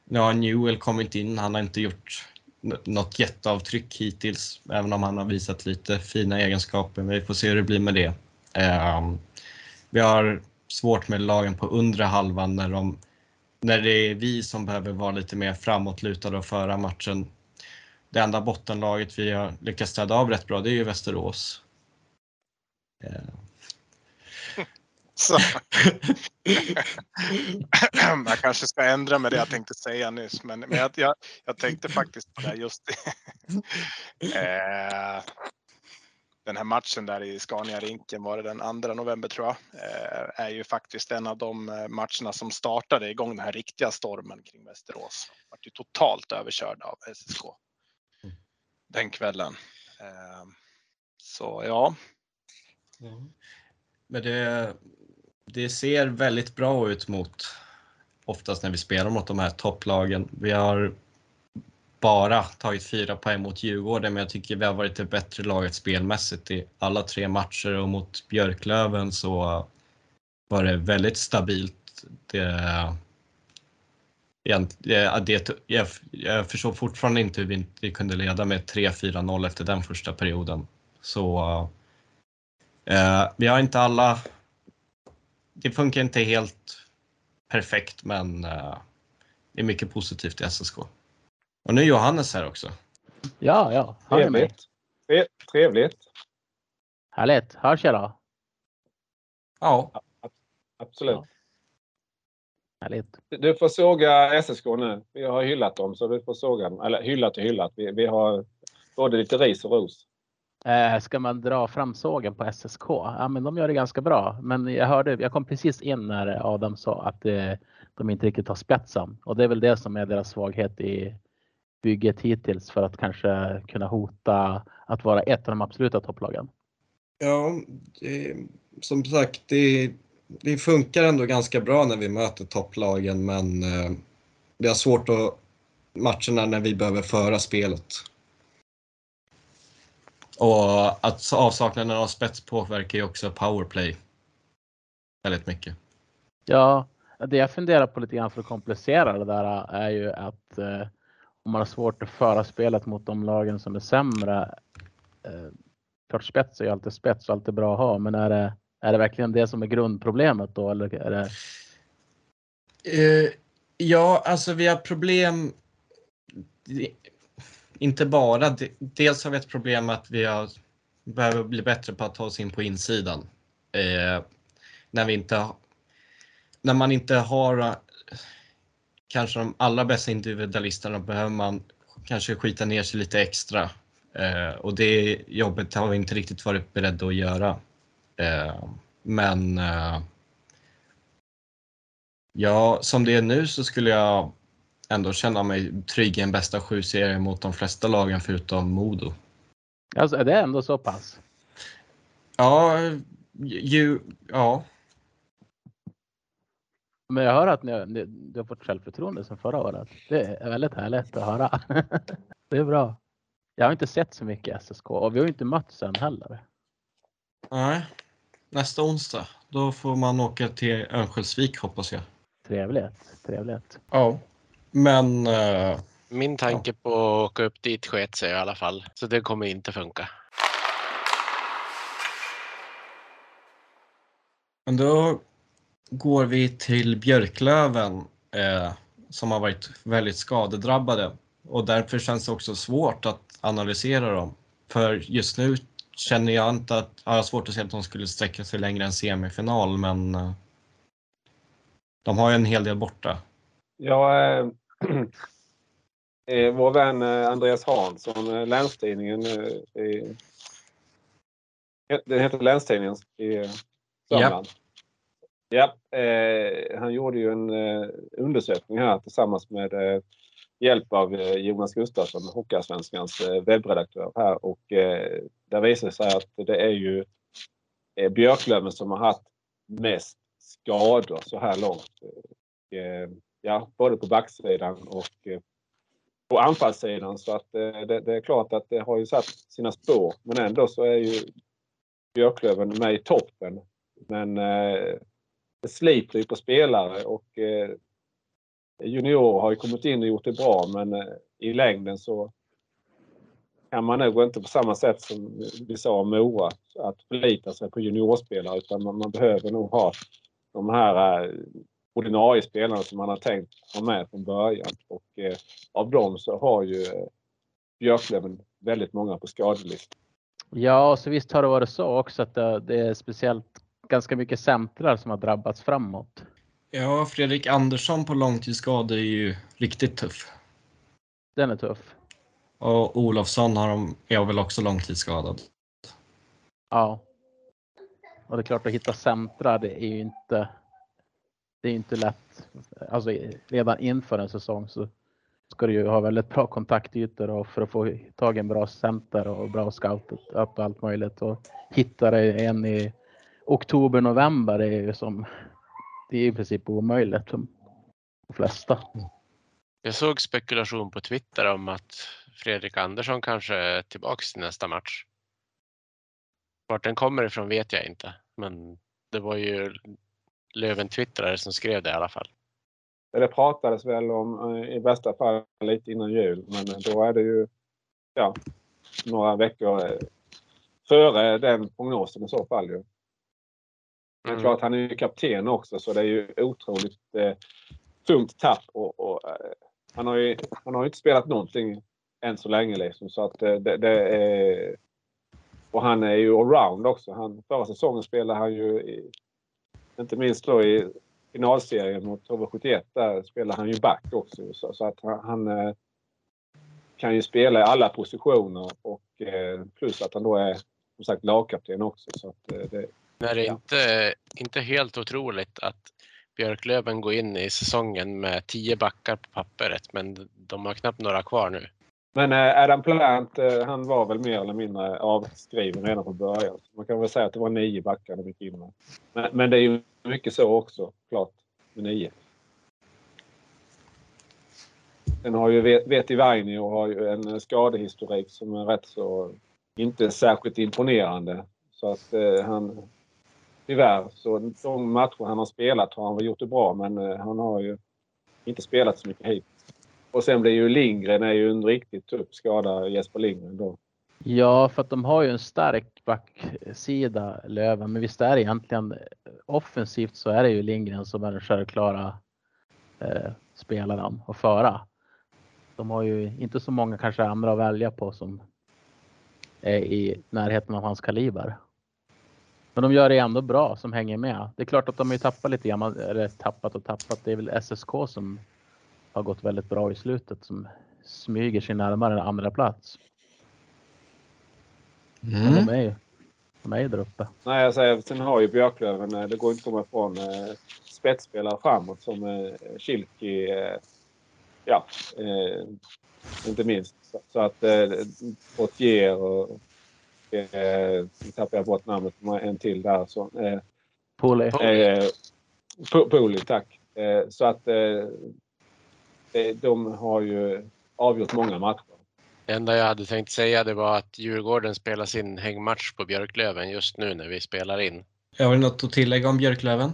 nu har Newell kommit in, han har inte gjort något jätteavtryck hittills, även om han har visat lite fina egenskaper. Men vi får se hur det blir med det. Eh, vi har svårt med lagen på undre halvan när, de, när det är vi som behöver vara lite mer framåtlutade och föra matchen det enda bottenlaget vi har lyckats städa av rätt bra, det är ju Västerås. Eh. Så. jag kanske ska ändra med det jag tänkte säga nyss, men, men jag, jag, jag tänkte faktiskt på det just eh, den här matchen där i Scania-rinken var det den 2 november tror jag, eh, är ju faktiskt en av de eh, matcherna som startade igång den här riktiga stormen kring Västerås. Var ju totalt överkörda av SSK den kvällen. Ehm, så ja. Men det, det ser väldigt bra ut mot oftast när vi spelar mot de här topplagen. Vi har bara tagit fyra poäng mot Djurgården men jag tycker vi har varit det bättre laget spelmässigt i alla tre matcher och mot Björklöven så var det väldigt stabilt. Det, det, jag, jag förstår fortfarande inte hur vi inte kunde leda med 3-4-0 efter den första perioden. Så eh, vi har inte alla... Det funkar inte helt perfekt men eh, det är mycket positivt i SSK. Och nu är Johannes här också. Ja, ja. Hör ni mig? Trevligt. Tre- Trevligt. Härligt. Hörs jag då? Ja, Absolut. Ja. Härligt. Du får såga SSK nu. Vi har hyllat dem så du får såga dem. Eller hyllat och hyllat. Vi, vi har både lite ris och ros. Eh, ska man dra fram sågen på SSK? Ja, men de gör det ganska bra. Men jag hörde, jag kom precis in när Adam sa att eh, de inte riktigt har spetsen och det är väl det som är deras svaghet i bygget hittills för att kanske kunna hota att vara ett av de absoluta topplagen. ja det, som sagt, det, det funkar ändå ganska bra när vi möter topplagen men eh, vi har svårt att matcherna när vi behöver föra spelet. Och att avsaknaden av spets påverkar ju också powerplay väldigt mycket. Ja, det jag funderar på lite grann för att komplicera det där är ju att eh, man har svårt att föra spelet mot de lagen som är sämre. Eh, klart spets är ju alltid spets och alltid bra att ha, men är det, är det verkligen det som är grundproblemet då? Eller är det, Uh, ja, alltså vi har problem. Inte bara. Dels har vi ett problem att vi har, behöver bli bättre på att ta oss in på insidan. Eh, när, vi inte, har- när man inte har kanske de allra bästa individualisterna behöver man kanske skita ner sig lite extra. Eh, och det jobbet har vi inte riktigt varit beredda att göra. Eh, men eh, Ja, som det är nu så skulle jag ändå känna mig trygg i en bästa sju serie mot de flesta lagen förutom Modo. alltså, är det ändå så pass? Ja, ju, ja. Men jag hör att ni, ni, du har fått självförtroende som förra året. Det är väldigt härligt att höra. det är bra. Jag har inte sett så mycket SSK och vi har ju inte mötts än heller. Nej. Nästa onsdag, då får man åka till Örnsköldsvik hoppas jag. Trevligt, trevligt. Ja. Men eh, Min tanke på att åka upp dit sket sig i alla fall, så det kommer inte funka. Men då går vi till Björklöven eh, som har varit väldigt skadedrabbade och därför känns det också svårt att analysera dem. För just nu känner jag inte att, jag har svårt att se att de skulle sträcka sig längre än semifinal men eh, de har ju en hel del borta. Ja, eh, eh, vår vän eh, Andreas Hansson, Länstidningen. Eh, den heter Länstidningen i Sörmland. Ja, eh, han gjorde ju en eh, undersökning här tillsammans med eh, hjälp av eh, Jonas Gustafsson, Hockeyallsvenskans eh, webbredaktör här och eh, där visar det sig att det är ju eh, Björklöven som har haft mest skador så här långt. Eh, ja, både på backsidan och eh, på anfallssidan. Så att eh, det, det är klart att det har ju satt sina spår. Men ändå så är ju Björklöven med i toppen. Men eh, det sliter ju på spelare och eh, juniorer har ju kommit in och gjort det bra men eh, i längden så kan man nog inte på samma sätt som vi sa om Mora att förlita sig på juniorspelare utan man, man behöver nog ha de här eh, ordinarie spelarna som man har tänkt ha med från början. Och eh, av dem så har ju eh, Björklöven väldigt många på skadelistan. Ja, så visst har det varit så också att det, det är speciellt ganska mycket centrar som har drabbats framåt. Ja, Fredrik Andersson på långtidsskada är ju riktigt tuff. Den är tuff. Och Olofsson har de, är väl också långtidsskadad. Ja. Och det är klart att hitta centrar, det är ju inte. Det är inte lätt. Alltså redan inför en säsong så ska du ju ha väldigt bra kontaktytor och för att få tag i en bra center och bra scoutet och allt möjligt och hitta dig en i oktober, november är ju som. Det är i princip omöjligt för de flesta. Jag såg spekulation på Twitter om att Fredrik Andersson kanske är tillbaks till nästa match. Vart den kommer ifrån vet jag inte, men det var ju Löven-twittrare som skrev det i alla fall. Det pratades väl om eh, i bästa fall lite innan jul men då är det ju ja, några veckor eh, före den prognosen i så fall. Ju. Men Mm. klart, han är ju kapten också så det är ju otroligt eh, tungt tapp och, och eh, han har ju, han har inte spelat någonting än så länge liksom. Så att det, det är... Och han är ju allround också. Han, förra säsongen spelade han ju, i, inte minst då i finalserien mot HV71, där spelade han ju back också. Så, så att han, han, eh, kan ju spela i alla positioner och eh, plus att han då är som sagt lagkapten också. Så att, eh, det, det inte, inte helt otroligt att Björklöven går in i säsongen med tio backar på pappret, men de har knappt några kvar nu. Men eh, Adam Plant, eh, han var väl mer eller mindre avskriven redan från början. Man kan väl säga att det var nio backar de gick in med. Men, men det är ju mycket så också, klart, med nio. Sen har ju Veti Vainio har ju en skadehistorik som är rätt så inte särskilt imponerande. Så att eh, han tyvärr så de matcher han har spelat har han väl gjort det bra men eh, han har ju inte spelat så mycket hit. Och sen blir ju Lindgren är ju en riktigt tuff skada, Jesper Lindgren då. Ja, för att de har ju en stark backsida Löven, men visst är det egentligen eh, offensivt så är det ju Lindgren som är den självklara eh, spelaren att föra. De har ju inte så många kanske andra att välja på som är i närheten av hans kaliber. Men de gör det ändå bra som hänger med. Det är klart att de har tappat lite grann, eller tappat och tappat. Det är väl SSK som har gått väldigt bra i slutet som smyger sig närmare en andra plats. Mm. Men de är ju de är ju där uppe. Nej, jag säger, sen har ju Björklöven, eh, det går inte att komma ifrån, eh, spetsspelare framåt som eh, Kilki, ja, inte minst. Så att eh, Portier och eh, nu tappar jag bort namnet på en till där. Så, eh, Poli. Eh, Poli, tack. Eh, så att eh, de har ju avgjort många matcher. Det enda jag hade tänkt säga det var att Djurgården spelar sin hängmatch på Björklöven just nu när vi spelar in. Jag har något att tillägga om Björklöven?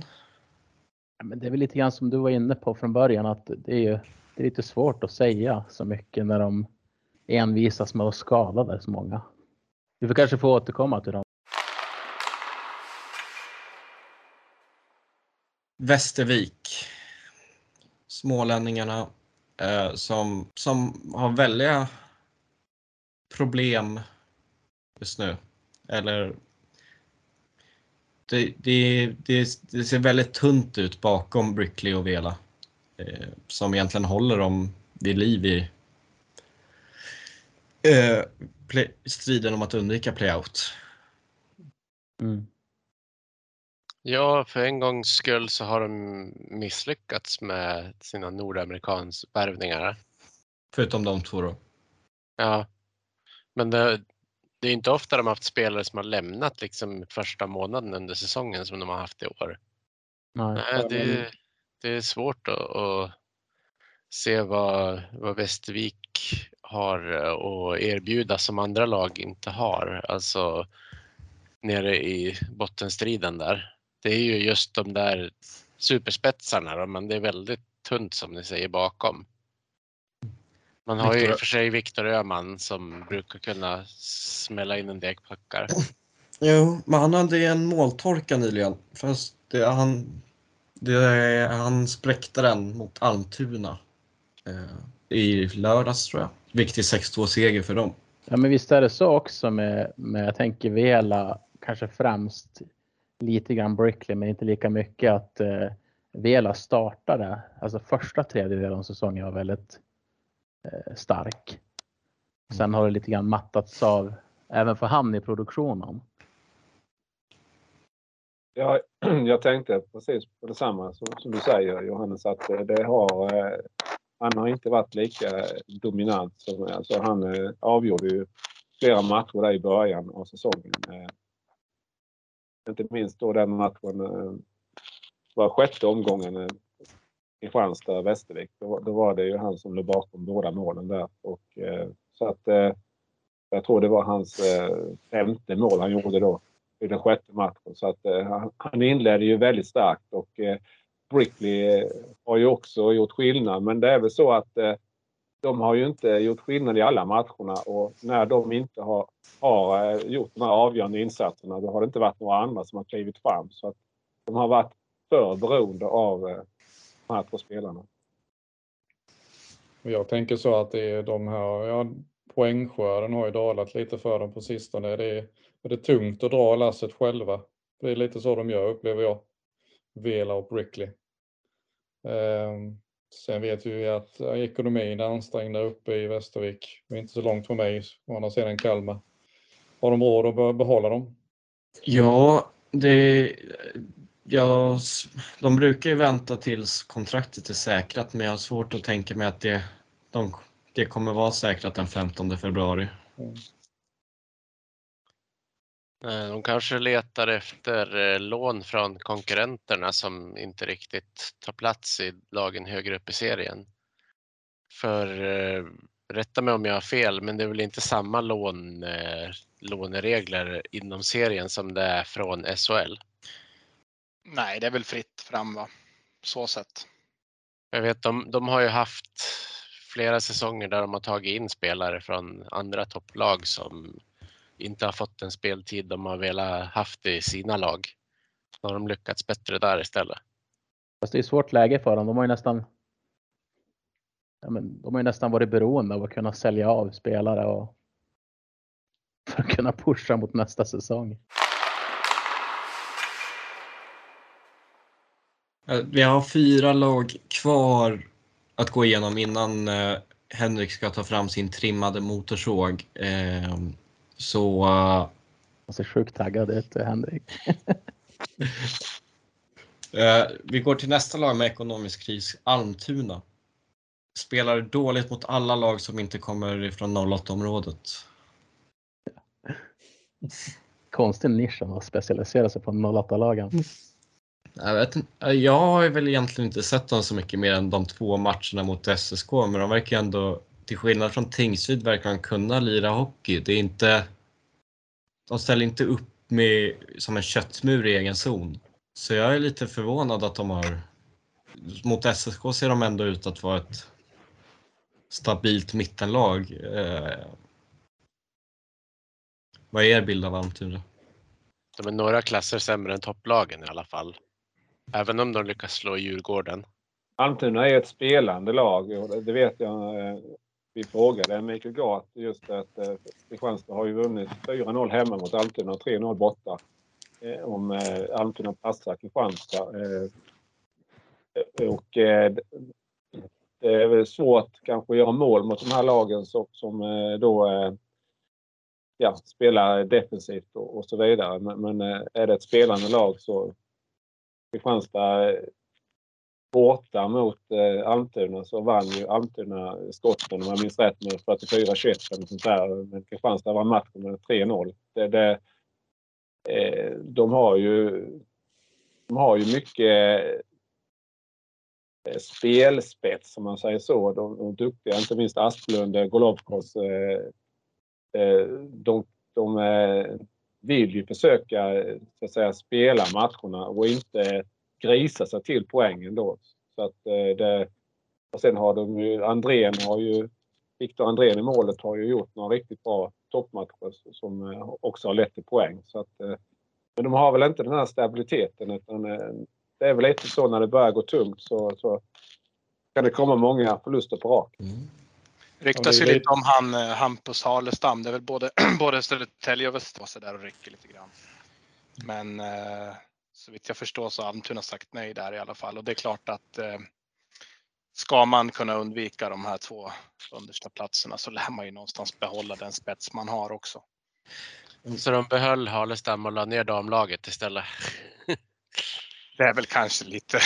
Ja, men det är väl lite grann som du var inne på från början att det är ju det är lite svårt att säga så mycket när de envisas med att skada så många. Vi får kanske få återkomma till dem. Västervik. Smålänningarna eh, som, som har väldiga problem just nu. Eller det, det, det, det, ser väldigt tunt ut bakom Brickley och Vela. Eh, som egentligen håller dem vid liv i eh, play, striden om att undvika playout. Mm. Ja, för en gångs skull så har de misslyckats med sina nordamerikans värvningar. Förutom de två då? Ja, men det, det är inte ofta de har haft spelare som har lämnat liksom första månaden under säsongen som de har haft i år. Nej, Nej det, det är svårt att, att se vad, vad Västervik har eh, att erbjuda som andra lag inte har. Alltså nere i bottenstriden där. Det är ju just de där superspetsarna men det är väldigt tunt som ni säger bakom. Man har ju i och för sig Viktor Öhman som brukar kunna smälla in en del puckar. Jo, men han hade en måltorka nyligen. Fast det, han, det, han spräckte den mot Almtuna eh, i lördags tror jag viktig 6-2 seger för dem. Ja, men visst är det så också med, med jag tänker Vela kanske främst lite grann Brickley, men inte lika mycket att eh, Vela startade. Alltså första tredjedelen av säsongen var väldigt eh, stark. Sen har det lite grann mattats av även för han i produktionen. Ja, jag tänkte precis på detsamma som, som du säger Johannes att det har eh, han har inte varit lika dominant. Som, alltså han eh, avgjorde ju flera matcher där i början av säsongen. Eh, inte minst då den matchen eh, var sjätte omgången eh, i Kristianstad-Västervik. Då, då, var det ju han som låg bakom båda målen där. Och, eh, så att, eh, jag tror det var hans eh, femte mål han gjorde då i den sjätte matchen. Så att, eh, han inledde ju väldigt starkt och eh, Brickley eh, har ju också gjort skillnad men det är väl så att eh, de har ju inte gjort skillnad i alla matcherna och när de inte har, har eh, gjort de här avgörande insatserna då har det inte varit några andra som har klivit fram. Så att de har varit för beroende av eh, de här två spelarna. Jag tänker så att det är de här, ja, poängskörden har ju dalat lite för dem på sistone. Det är, det är tungt att dra lasset själva. Det är lite så de gör upplever jag. Vela och Brickley. Eh, sen vet vi att ekonomin är ansträngd där uppe i Västervik. Det är inte så långt från mig, å andra sidan Kalmar. Har de råd att behålla dem? Ja, det, ja, de brukar ju vänta tills kontraktet är säkrat men jag har svårt att tänka mig att det, de, det kommer vara säkrat den 15 februari. Mm. Eh, de kanske letar efter eh, lån från konkurrenterna som inte riktigt tar plats i lagen högre upp i serien. För eh, rätta mig om jag har fel, men det är väl inte samma lån, låneregler inom serien som det är från SHL? Nej, det är väl fritt fram va? Så sett. Jag vet, de, de har ju haft flera säsonger där de har tagit in spelare från andra topplag som inte har fått den speltid de har velat haft i sina lag. Så har de lyckats bättre där istället. Fast det är svårt läge för dem. De har ju nästan ja, men de har ju nästan varit beroende av att kunna sälja av spelare och för att kunna pusha mot nästa säsong. Vi har fyra lag kvar att gå igenom innan eh, Henrik ska ta fram sin trimmade motorsåg. Så... Jag ser sjukt taggad ut, Henrik. vi går till nästa lag med ekonomisk kris, Almtuna. Spelar dåligt mot alla lag som inte kommer ifrån 08-området. Konstig nisch att specialisera sig på 08-lagen. Jag, vet, jag har väl egentligen inte sett dem så mycket mer än de två matcherna mot SSK, men de verkar ändå, till skillnad från Tingsryd, verkar de kunna lira hockey. Det är inte, de ställer inte upp med, som en köttmur i egen zon. Så jag är lite förvånad att de har... Mot SSK ser de ändå ut att vara ett stabilt mittenlag. Eh, vad är er bild av Almtuna? De är några klasser sämre än topplagen i alla fall. Även om de lyckas slå Djurgården. Almtuna är ett spelande lag och det vet jag. Vi frågade Mikael Gart just att eh, Kristianstad har ju vunnit 4-0 hemma mot Almtuna och 3-0 borta. Eh, om eh, Almtuna passar Kristianstad. Eh, eh, och det är väl svårt kanske att göra mål mot de här lagen som då ja, spelar defensivt och, så vidare. Men, är det ett spelande lag så Kristianstad borta mot eh, Almtuna så vann ju Almtuna skotten om jag minns rätt med 44-21 eller sånt där. Men Kristianstad vann matchen med 3-0. Det, det, eh, de har ju de har ju mycket eh, spelspets om man säger så. De, de är duktiga, inte minst Asplund, eh, Golovkos. Eh, eh, de, de eh, vill ju försöka så att säga, spela matcherna och inte grisa sig till poängen då. Så att eh, det, och sen har de ju, Andrén har ju, Viktor Andrén i målet har ju gjort några riktigt bra toppmatcher som eh, också har lett till poäng. Så att, men de har väl inte den här stabiliteten utan det är väl lite så när det börjar gå tungt så, så kan det komma många förluster på rak. Mm. Ryktas ju lite om han eh, Hampus Halestam. Det är väl både, både Södertälje och Västerås där och rycker lite grann. Men eh, så vitt jag förstår så har Almtuna sagt nej där i alla fall och det är klart att eh, ska man kunna undvika de här två understa platserna så lär man ju någonstans behålla den spets man har också. Så de behöll Halestam och la ner damlaget istället? det är väl kanske lite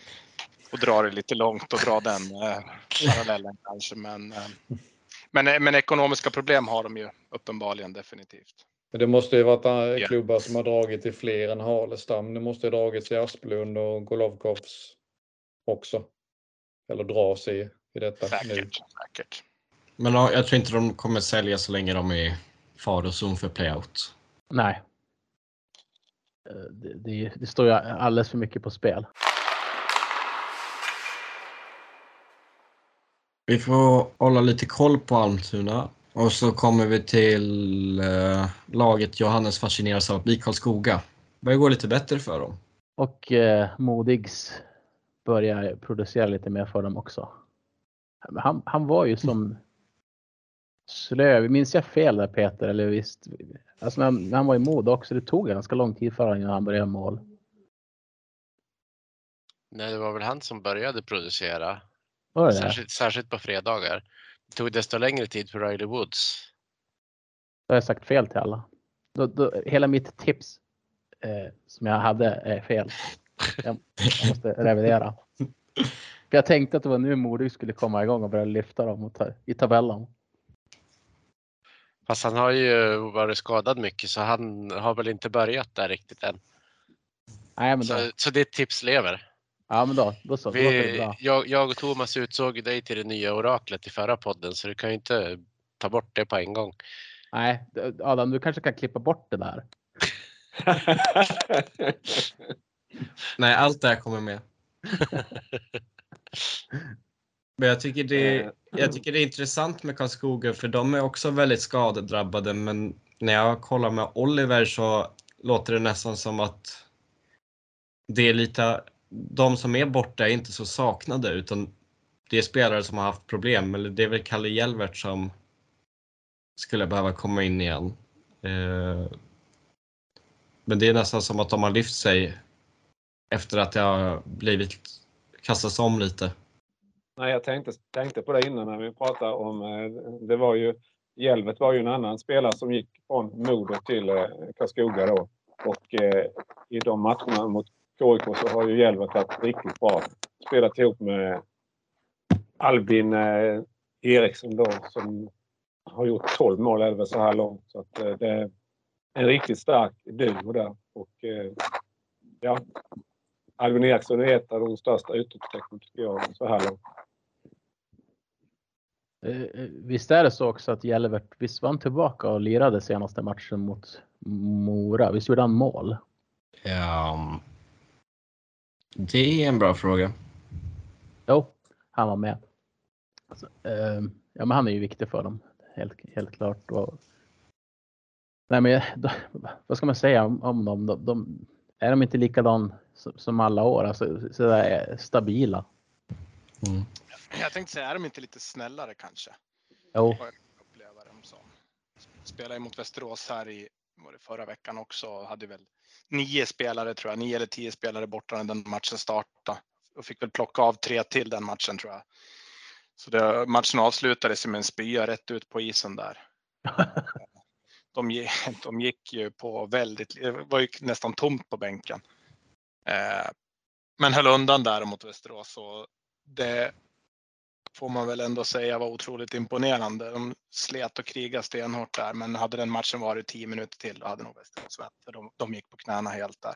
och dra det lite långt och dra den eh, parallellen kanske. Men, eh, men, eh, men ekonomiska problem har de ju uppenbarligen definitivt. Det måste ju varit yeah. klubbar som har dragit i fler än Halestam. Det måste ha dragits i Asplund och Golovkovs också. Eller dras i, i detta säkert, nu. Säkert. Men jag tror inte de kommer sälja så länge de är farozon för playout. Nej. Det, det, det står ju alldeles för mycket på spel. Vi får hålla lite koll på Almtuna. Och så kommer vi till eh, laget Johannes fascineras av, BIK Karlskoga. Börjar gå lite bättre för dem. Och eh, Modigs börjar producera lite mer för dem också. han, han var ju som slö. Minns jag fel där Peter? Eller visst? Alltså när, när han var i mod också. Det tog ganska lång tid för honom innan han började mål. Nej, det var väl han som började producera. Särskilt, särskilt på fredagar. Det tog desto längre tid för Riley Woods. Då har jag sagt fel till alla. Då, då, hela mitt tips eh, som jag hade är fel. Jag, jag måste revidera. För jag tänkte att det var nu Modig skulle komma igång och börja lyfta dem och ta, i tabellen. Fast han har ju varit skadad mycket så han har väl inte börjat där riktigt än. Nej, men då, Så, så ditt tips lever. Ja, men då, då så. Vi, jag, jag och Thomas utsåg dig till det nya oraklet i förra podden så du kan ju inte ta bort det på en gång. Nej, Adam, du kanske kan klippa bort det där. Nej, allt det här kommer med. Men jag tycker, det, jag tycker det är intressant med Karlskoga för de är också väldigt skadedrabbade men när jag kollar med Oliver så låter det nästan som att det är lite, de som är borta är inte så saknade utan det är spelare som har haft problem. Eller det är väl Kalle Hjelvert som skulle behöva komma in igen. Eh, men det är nästan som att de har lyft sig efter att det har blivit kastats om lite. Nej, jag tänkte, tänkte på det innan när vi pratade om, eh, det var ju, Hjelvet var ju en annan spelare som gick från Modo till eh, Karlskoga då. Och eh, i de matcherna mot KIK så har ju Hjelvet varit riktigt bra. Spelat ihop med Albin eh, Eriksson då som har gjort 12 mål även så här långt. Så att, eh, det är en riktigt stark duo där. Och, eh, ja, Albin Eriksson är ett av de största utropstecknen tycker jag så här långt. Eh, eh, Visst är det så också att Jelvert, visst var han tillbaka och lirade senaste matchen mot Mora? Visst gjorde han mål? Ja, det är en bra fråga. Jo, han var med. Alltså, eh, ja, men han är ju viktig för dem, helt, helt klart. Och, nej, men då, vad ska man säga om, om dem? De, de, är de inte likadan som, som alla år? Alltså sådär stabila? Mm. Jag tänkte säga, är de inte lite snällare kanske? Jo, Vad jag upplever dem som. Spelade mot Västerås här i var det förra veckan också hade väl nio spelare tror jag, nio eller tio spelare borta när den matchen startade och fick väl plocka av tre till den matchen tror jag. Så det, matchen avslutades med en spya rätt ut på isen där. De, de gick ju på väldigt, det var ju nästan tomt på bänken. Eh, men höll undan där mot Västerås och det får man väl ändå säga var otroligt imponerande. De slet och krigade stenhårt där, men hade den matchen varit 10 minuter till då hade nog Västerås vänt. De, de gick på knäna helt där.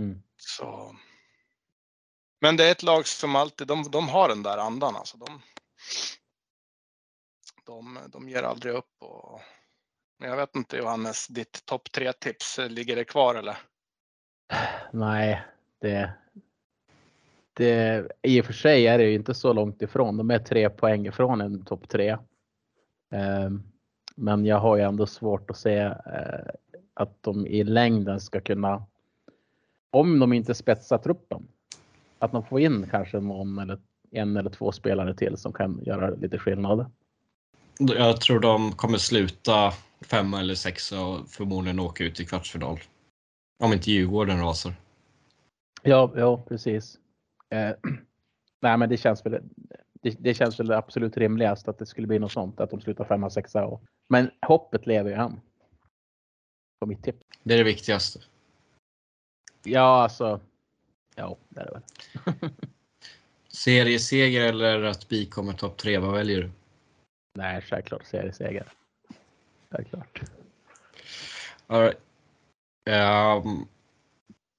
Mm. Så. Men det är ett lag som alltid, de, de har den där andan alltså. De, de, de ger aldrig upp. Och, men jag vet inte Johannes, ditt topp tre tips, ligger det kvar eller? nej, det, det, i och för sig är det ju inte så långt ifrån. De är tre poäng ifrån en topp tre. Eh, men jag har ju ändå svårt att se eh, att de i längden ska kunna, om de inte spetsar truppen, att de får in kanske någon eller en eller två spelare till som kan göra lite skillnad. Jag tror de kommer sluta femma eller sexa och förmodligen åka ut i kvartsfinal. Om inte Djurgården rasar. Ja, ja precis. Eh, nej, men det känns väl. Det, det känns väl absolut rimligast att det skulle bli något sånt, att de slutar femma, sexa. Och, men hoppet lever ju än. På mitt tips. Det är det viktigaste. Ja, alltså. Ja, det är det väl. Serieseger eller att BIK kommer topp tre, vad väljer du? Nej, självklart serieseger. Självklart. All right. Ehm,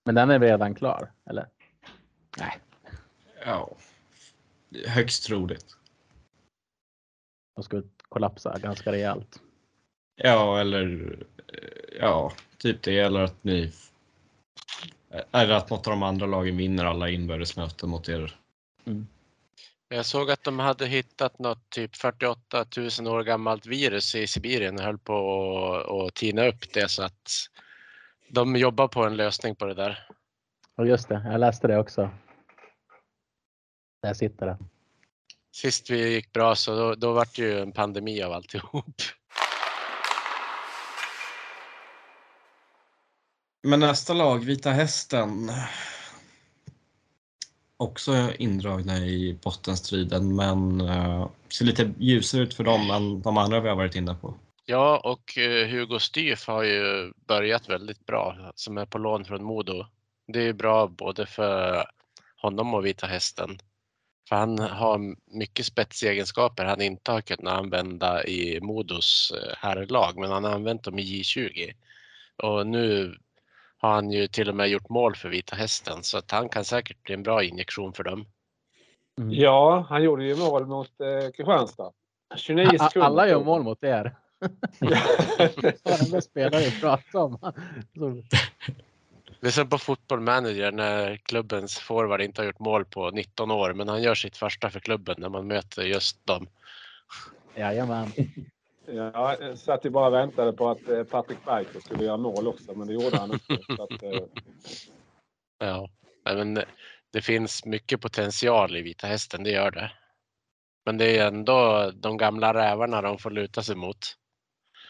Men den är redan klar, eller? Nej, ja, högst troligt. de ska kollapsa ganska rejält. Ja, eller ja, typ det. Eller att ni eller att något av de andra lagen vinner alla inbördesmöten mot er. Jag såg att de hade hittat något typ 48 000 år gammalt virus i Sibirien och höll på att- tina upp det så att de jobbar på en lösning på det där. Och just det, jag läste det också. Där sitter det. sist vi gick bra så då, då var det ju en pandemi av alltihop. Men nästa lag, Vita Hästen. Också indragna i bottenstriden men uh, ser lite ljusare ut för dem än de andra vi har varit inne på. Ja, och uh, Hugo Styf har ju börjat väldigt bra som är på lån från Modo. Det är bra både för honom och Vita Hästen. För han har mycket spetsegenskaper han inte har kunnat använda i Modos eh, herrlag, men han har använt dem i J20. Och nu har han ju till och med gjort mål för Vita Hästen så att han kan säkert bli en bra injektion för dem. Mm. Ja, han gjorde ju mål mot eh, Kristianstad. 29 sekunder. Alla gör mål mot er. Varenda spelare pratar om. Det är som på Football Manager när klubbens forward inte har gjort mål på 19 år men han gör sitt första för klubben när man möter just dem. Jajamän. Ja, jag satt ju bara och väntade på att eh, Patrik Berger skulle göra mål också, men det gjorde han inte. Att, eh... Ja, men det finns mycket potential i Vita Hästen, det gör det. Men det är ändå de gamla rävarna de får luta sig mot.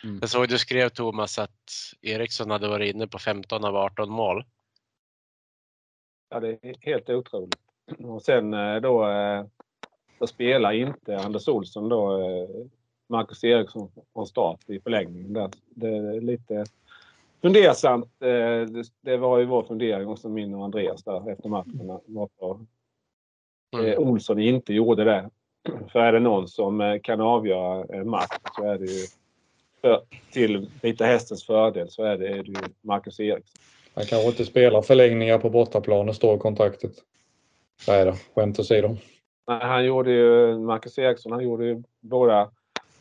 Mm. Jag såg du skrev Thomas att Eriksson hade varit inne på 15 av 18 mål. Ja, det är helt otroligt. Och sen eh, då, då spelar inte Anders Olsson då Marcus Eriksson från start i förlängningen. Där. Det är lite fundersamt. Eh, det var ju vår fundering också, min och Andreas där efter matchen. Varför mm. Eh, Olsson inte gjorde det. För är det någon som eh, kan avgöra en match så är det ju för, till Vita Hästens fördel så är det, är det ju Marcus Eriksson. Han kanske inte spelar förlängningar på bortaplan och står i kontraktet. Nej då, skämt åsido. Han gjorde ju, Marcus Eriksson, han gjorde ju båda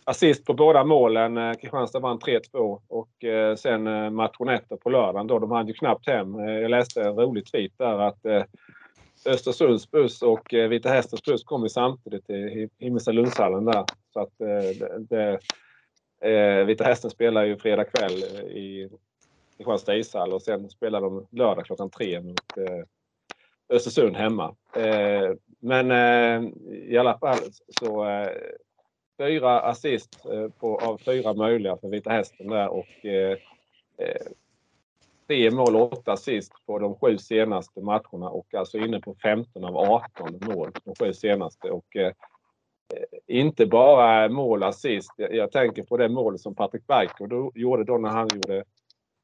assist på båda målen. Eh, Kristianstad vann 3-2 och eh, sen eh, matchen efter på lördagen då. De hade ju knappt hem. Jag läste en rolig tweet där att Östersunds buss och Vita Hästens buss kom ju samtidigt i Himmelstalundshallen där. Så att det, det, Eh, Vita Hästen spelar ju fredag kväll eh, i Kristianstad ishall och sen spelar de lördag klockan tre mot eh, Östersund hemma. Men i alla fall så fyra assist eh, på, av fyra möjliga för Vita Hästen där och eh, tre mål och åtta assist på de sju senaste matcherna och alltså inne på 15 av 18 mål de sju senaste. Och, eh, Eh, inte bara mål assist. Jag, jag, tänker på det mål som Patrik Berker gjorde då när han gjorde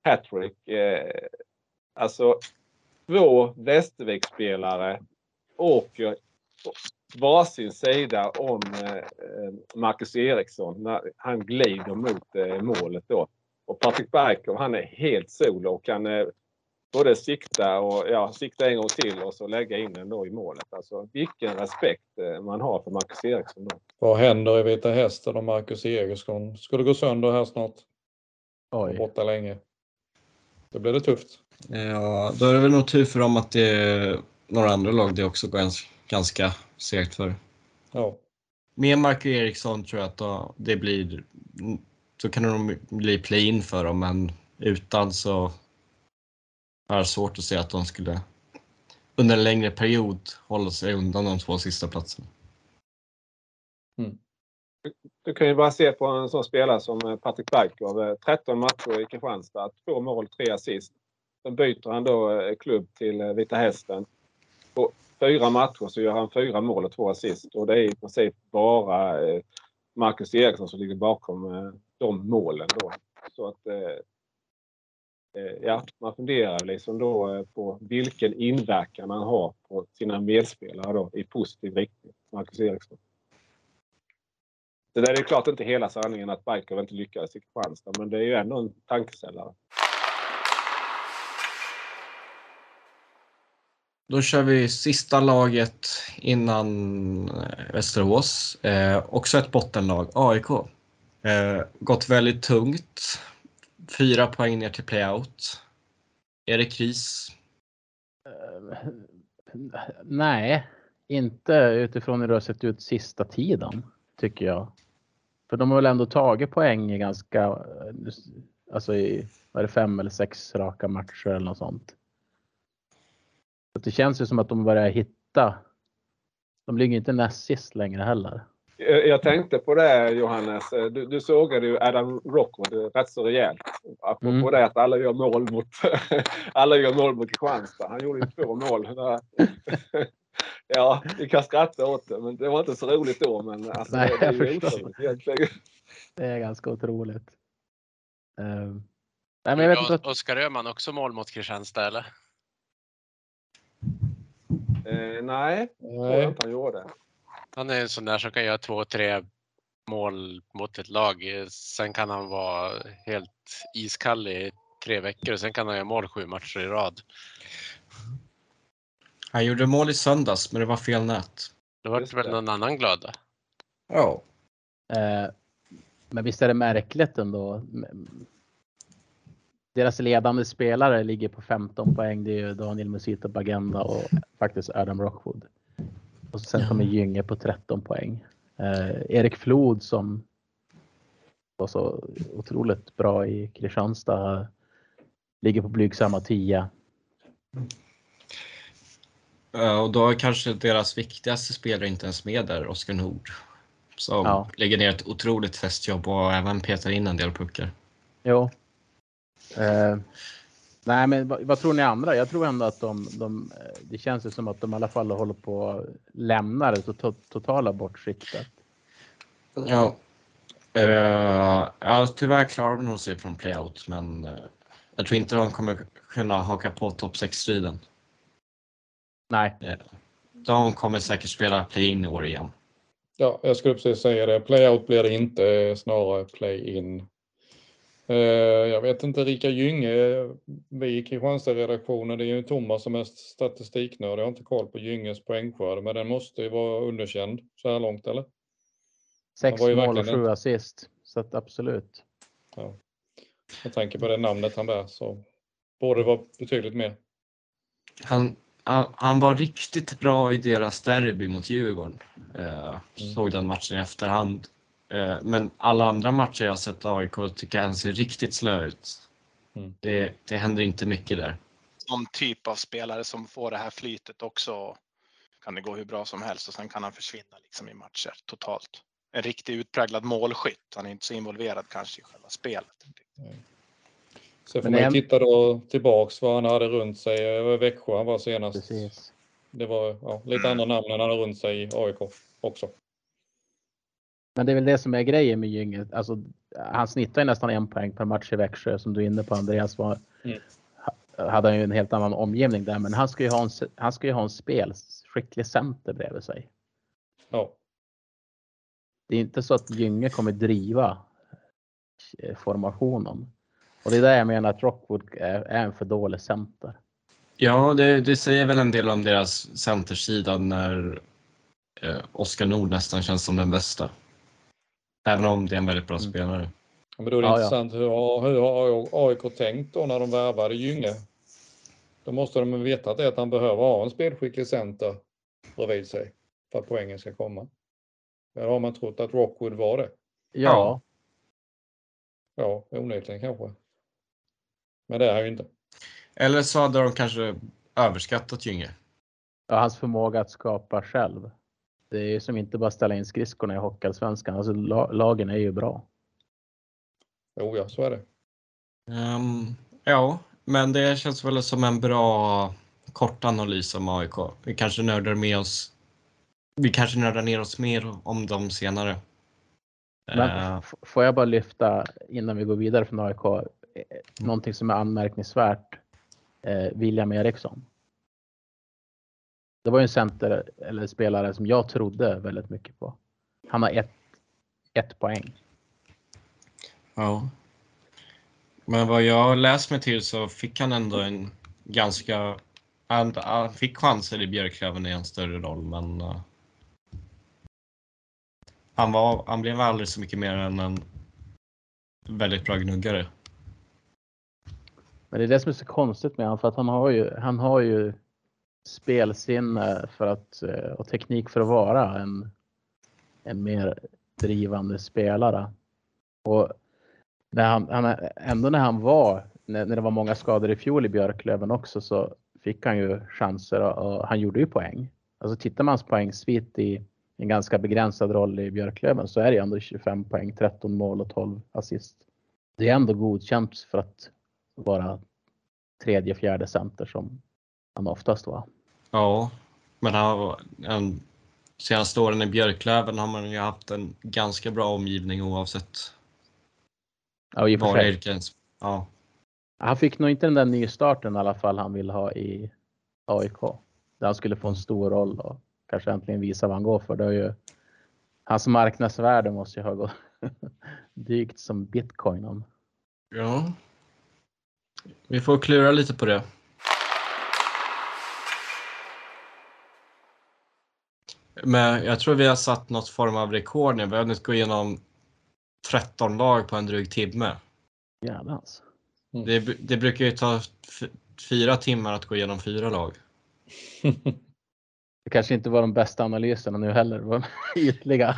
hattrick. Eh, alltså två Västervik-spelare åker varsin sida om eh, Marcus Eriksson när han glider mot eh, målet då. Och Patrik Bergkov han är helt solo och han både sikta och ja, sikta en gång till och så lägga in den då i målet. Alltså vilken respekt man har för Marcus Eriksson då. Vad händer i Vita Hästen om Marcus Eriksson skulle gå sönder här snart? Oj. Borta länge. Då blir det tufft. Ja, då är det väl nog tur för dem att det är några andra lag det också går ganska segt för. Ja. Med Marco Eriksson tror jag att då, det blir, så kan det nog bli play-in för dem, men utan så har svårt att se att de skulle under en längre period hålla sig undan de två sista platserna. Mm. Du kan ju bara se på en sån spelare som Patrik Bajkov. 13 matcher i Kristianstad, två mål, tre assist. Sen byter han då eh, klubb till eh, Vita Hästen. På fyra matcher så gör han fyra mål och två assist. Och det är i princip bara eh, Marcus Eriksson som ligger bakom de målen då. Så att eh, Eh, ja, man funderar liksom då eh, på vilken inverkan han har på sina medspelare då i positiv riktning, Marcus Eriksson. Det där är klart inte hela sanningen att Bajkov inte lyckades i Kristianstad, men det är ju ändå en tankeställare. Då kör vi sista laget innan eh, Västerås. Eh, också ett bottenlag, AIK. Eh, gått väldigt tungt. Fyra poäng ner till playout. Är det kris? Uh, nej, inte utifrån hur det har sett ut sista tiden tycker jag. För de har väl ändå tagit poäng i ganska, alltså i, vad är det, fem eller sex raka matcher eller något sånt. Så det känns ju som att de börjar hitta De ligger inte näst sist längre heller. Jag jag tänkte på det Johannes. Du, du sågade ju Adam Rockwood rätt så rejält. Apropå Mm. det att alla gör mål mot, alla gör mål mot Kristianstad. Han gjorde ju två mål. Ja, vi kan skratta åt det, men det var inte så roligt då. Men alltså, Nej, det är ju otroligt. Det är ganska otroligt. Ehm, nej, men jag vet inte. Oskar Öhman också mål mot Kristianstad eller? Eh, nej, tror jag Nej. inte han gjorde. Han är en sån där som kan göra två, tre mål mot ett lag. Sen kan han vara helt iskall i tre veckor och sen kan han göra mål sju matcher i rad. Han gjorde mål i söndags, men det var fel nät. Då var det väl någon annan glad då? Ja. Eh, men visst är det märkligt ändå. Deras ledande spelare ligger på 15 poäng. Det är ju Daniel Musita Bagenda och faktiskt Adam Rockwood. Och sen Ja. kommer Gynge på 13 poäng. Eh, Erik Flod som var så otroligt bra i Kristianstad ligger på blygsamma 10. Eh, Och då är kanske deras viktigaste spelare inte ens med där, Oskar Nord. Som Ja. lägger ner ett otroligt testjobb och även petar in en del puckar. Jo. Eh, nej, men vad, vad tror ni andra? Jag tror ändå att de, de, eh, det känns ju som att de i alla fall håller på att lämna det to- totala bortskiktet. Ja. Uh, ja, tyvärr klarar de nog sig från playout, men eh, jag tror inte de kommer kunna haka på topp 6-striden. Nej, De kommer säkert spela play-in i år igen. Ja, jag skulle precis säga det. Playout blir det inte, snarare play-in. Eh, Jag vet inte, Rika Gynge, vi i Kristianstad-redaktionen, det är ju Thomas som är statistiknörd. Jag har inte koll på Gynges poängskörd, men den måste ju vara underkänd så här långt, eller? sex var ju mål och sju assist. Så att absolut. Ja. Med tanke på det namnet han bär så borde det vara betydligt mer. Han, han, han var riktigt bra i deras derby mot Djurgården. Eh, Såg den matchen i efterhand. Eh, men alla andra matcher jag sett AIK tycker jag ser riktigt slö ut. Mm. Det, det händer inte mycket där. Någon typ av spelare som får det här flytet också kan det gå hur bra som helst och sen kan han försvinna liksom i matcher totalt. En riktigt utpräglad målskytt. Han är inte så involverad kanske i själva spelet. Sen får Men man ju en- titta då tillbaks vad han hade runt sig. Det var Växjö han var senast. Precis. Det var ja, lite andra namn än han hade runt sig i AIK också. Men det är väl det som är grejen med Gynge. Alltså, han snittar ju nästan en poäng per match i Växjö som du är inne på Andreas. Var, Mm. ha- Hade han ju en helt annan omgivning där, men han ska ju ha en, han ska ju ha en spelskicklig center bredvid sig. Ja, Det är inte så att Gynge kommer driva eh, formationen. Och det är där jag menar att Rockwood är, är en för dålig center. Ja, det, det säger väl en del om deras centersida när eh, Oskar Nord nästan känns som den bästa. Även om det är en väldigt bra Mm. spelare. men då är det Ja, ja. intressant. Hur har, hur har AIK tänkt då när de värvade Gynge? Då måste de veta att, det är att han behöver ha en spelskicklig center bredvid sig för att poängen ska komma. Eller har man trott att Rockwood var det? Ja, Ja, onekligen kanske. Men det är han ju inte. Eller så hade de kanske överskattat Gynge. ja, hans förmåga att skapa själv. Det är ju som inte bara ställa in skridskorna i Hockeyallsvenskan. Alltså, la, lagen är ju bra. Jo, ja, så är det. Ehm, ja, men det känns väl som en bra kort analys om AIK. Vi kanske nördar med oss. Vi kanske nördar ner oss mer om dem senare. Men f- får jag bara lyfta innan vi går vidare från AIK. eh, Någonting som är anmärkningsvärt. Eh, William Eriksson. Det var ju en center eller spelare som jag trodde väldigt mycket på. Han har ett, ett poäng. ja. Men vad jag läst mig till så fick han ändå en ganska... Han, han fick chanser i Björklöven i en större roll, men... eh, han, var, han blev aldrig så mycket mer än en väldigt bra gnuggare. Men det är det som är så konstigt med honom för att han har ju, han har ju spelsinne för att, eh, och teknik för att vara en, en mer drivande spelare. Och när han, han, ändå när han var, när, när det var många skador i fjol i Björklöven också så fick han ju chanser och, och han gjorde ju poäng. Alltså tittar man på poängsvit i en ganska begränsad roll i Björklöven så är det ändå 25 poäng, 13 mål och 12 assist. Det är ändå godkänt för att vara tredje, fjärde center som han oftast var. Ja, men han, en, senaste åren i Björklöven har man ju haft en ganska bra omgivning oavsett Ja, i var sig. yrkes. Ja. Han fick nog inte den där nystarten i alla fall han vill ha i AIK. Där han skulle få en stor roll och kanske äntligen visa vad han går för. Det är ju, hans marknadsvärde måste ju ha gått dykt som bitcoin om. ja. Vi får klura lite på det. Men jag tror vi har satt något form av rekord nu. Vi har hunnit gå igenom 13 lag på en dryg timme. Jävlar alltså. Det, det brukar ju ta fyra timmar att gå igenom fyra lag. Det kanske inte var de bästa analyserna nu heller. Det var ytliga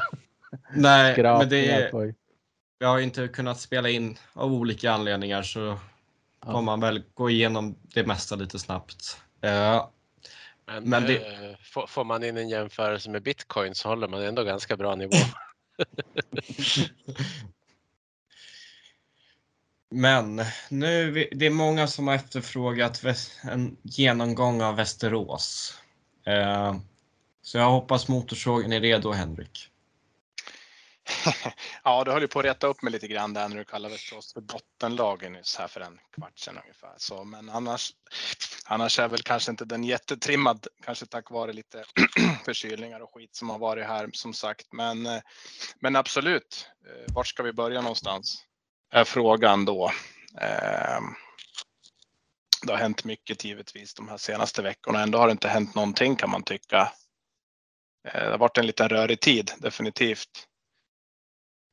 Nej, men det, på. vi har inte kunnat spela in av olika anledningar så får Ja. man väl gå igenom det mesta lite snabbt. Eh, Men, Men det- eh, får, man in en jämförelse med bitcoin så håller man ändå ganska bra nivå. Men nu, det är många som har efterfrågat en genomgång av Västerås. Eh, Så jag hoppas motorsågen är redo, Henrik. Ja, du höll ju på att reta upp mig lite grann där när du kallade oss för bottenlagen nyss här för en kvart sedan ungefär. Så, men annars, annars är väl kanske inte den jättetrimmad, kanske tack vare lite förkylningar och skit som har varit här som sagt. Men, eh, men absolut, eh, vart ska vi börja någonstans? Är frågan då. Ehm, det har hänt mycket givetvis de här senaste veckorna. Ändå har det inte hänt någonting kan man tycka. Eh, det har varit en liten rörig tid, definitivt.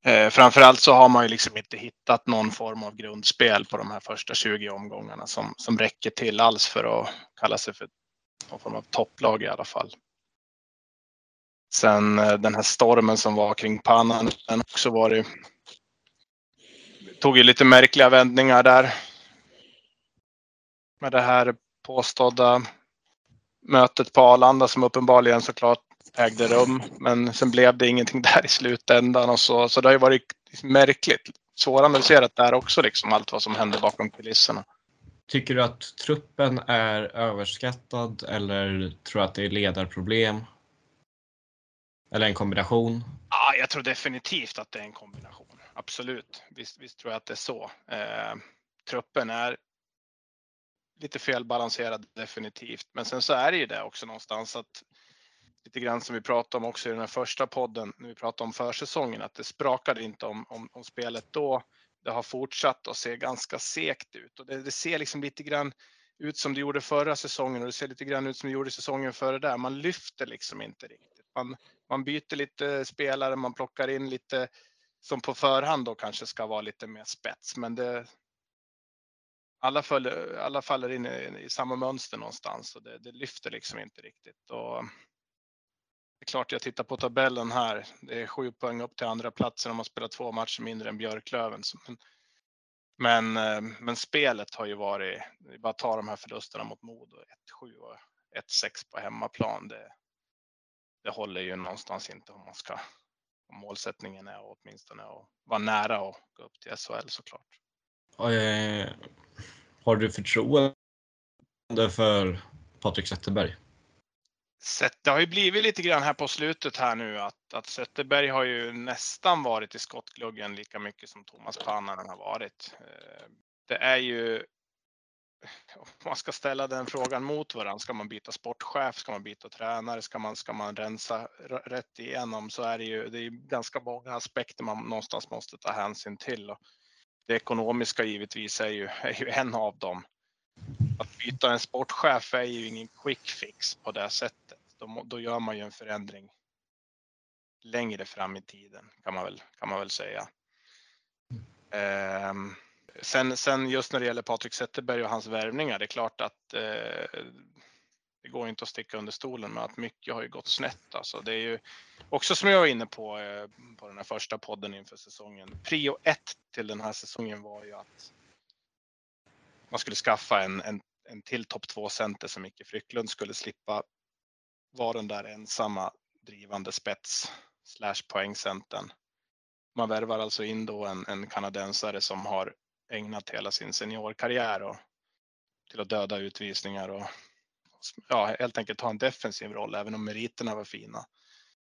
Eh, framförallt så har man ju liksom inte hittat någon form av grundspel på de här första 20 omgångarna som, som räcker till alls för att kalla sig för någon form av topplag i alla fall. Sen eh, den här stormen som var kring pannan, den också också varit tog ju lite märkliga vändningar där. Med det här påstådda mötet på Arlanda som uppenbarligen såklart ägde rum. Men sen blev det ingenting där i slutändan och så, så det har ju varit märkligt. Svåranalyserat där också liksom allt vad som hände bakom kulisserna. Tycker du att truppen är överskattad eller tror du att det är ledarproblem? Eller en kombination? Ja, jag tror definitivt att det är en kombination. Absolut. Visst, visst tror jag att det är så. Eh, truppen är lite felbalanserad definitivt. Men sen så är det ju det också någonstans att lite grann som vi pratade om också i den här första podden när vi pratade om försäsongen att det sprakade inte om, om, om spelet då. Det har fortsatt att se ganska segt ut och det, det ser liksom lite grann ut som det gjorde förra säsongen och det ser lite grann ut som det gjorde säsongen före där. Man lyfter liksom inte riktigt. Man, man byter lite spelare, man plockar in lite som på förhand då kanske ska vara lite mer spets, men det. Alla, följer, alla faller in i, i samma mönster någonstans och det, det lyfter liksom inte riktigt. Och det är klart jag tittar på tabellen här. Det är sju poäng upp till andra platsen om man spelar två matcher mindre än Björklöven. Men, men, eh, men spelet har ju varit, bara ta de här förlusterna mot Modo, 1-7 och 1-6 på hemmaplan. Det, det håller ju någonstans inte om man ska, om målsättningen är åtminstone att vara nära och gå upp till SHL såklart. Har du förtroende för Patrik Zetterberg? Sett, det har ju blivit lite grann här på slutet här nu att, att Zetterberg har ju nästan varit i skottgluggen lika mycket som Thomas Pannanen har varit. Eh, det är ju om man ska ställa den frågan mot varandra. Ska man byta sportchef? Ska man byta tränare? Ska man, ska man rensa rätt igenom så är det ju det är ganska många aspekter man någonstans måste ta hänsyn till. Och det ekonomiska givetvis är ju, är ju en av dem. Byta en sportchef är ju ingen quick fix på det sättet. Då, då gör man ju en förändring längre fram i tiden kan man väl, kan man väl säga. Eh, sen, sen just när det gäller Patrik Zetterberg och hans värvningar, det är klart att eh, det går inte att sticka under stolen med att mycket har ju gått snett. Alltså, det är ju också som jag var inne på eh, på den här första podden inför säsongen. Prio ett till den här säsongen var ju att man skulle skaffa en, en, en till topp två center som Micke Frycklund skulle slippa vara den där ensamma drivande spets slash poängcentern. Man värvar alltså in då en, en kanadensare som har ägnat hela sin seniorkarriär och, till att döda utvisningar och ja, helt enkelt ha en defensiv roll, även om meriterna var fina.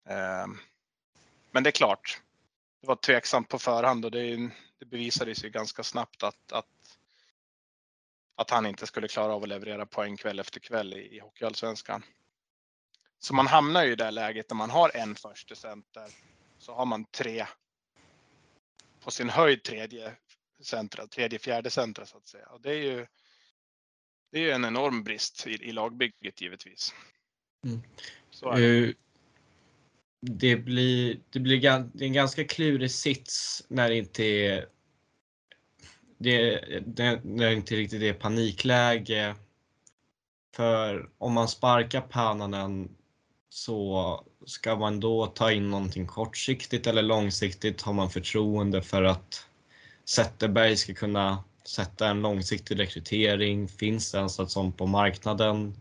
Eh, men det är klart, det var tveksamt på förhand och det, det bevisades ju ganska snabbt att, att, att han inte skulle klara av att leverera poäng kväll efter kväll i, i Hockeyallsvenskan. Så man hamnar ju i det läget när man har en första center så har man tre på sin höjd tredje centra, tredje, fjärde centra så att säga. Och det är ju det är en enorm brist i, i lagbygget givetvis. Mm. Uh, det blir, det blir det är en ganska klurig sits när det inte är det, det, det är inte riktigt det panikläge. För om man sparkar Pananen så ska man då ta in någonting kortsiktigt eller långsiktigt? Har man förtroende för att Zetterberg ska kunna sätta en långsiktig rekrytering? Finns det ens ett sånt på marknaden?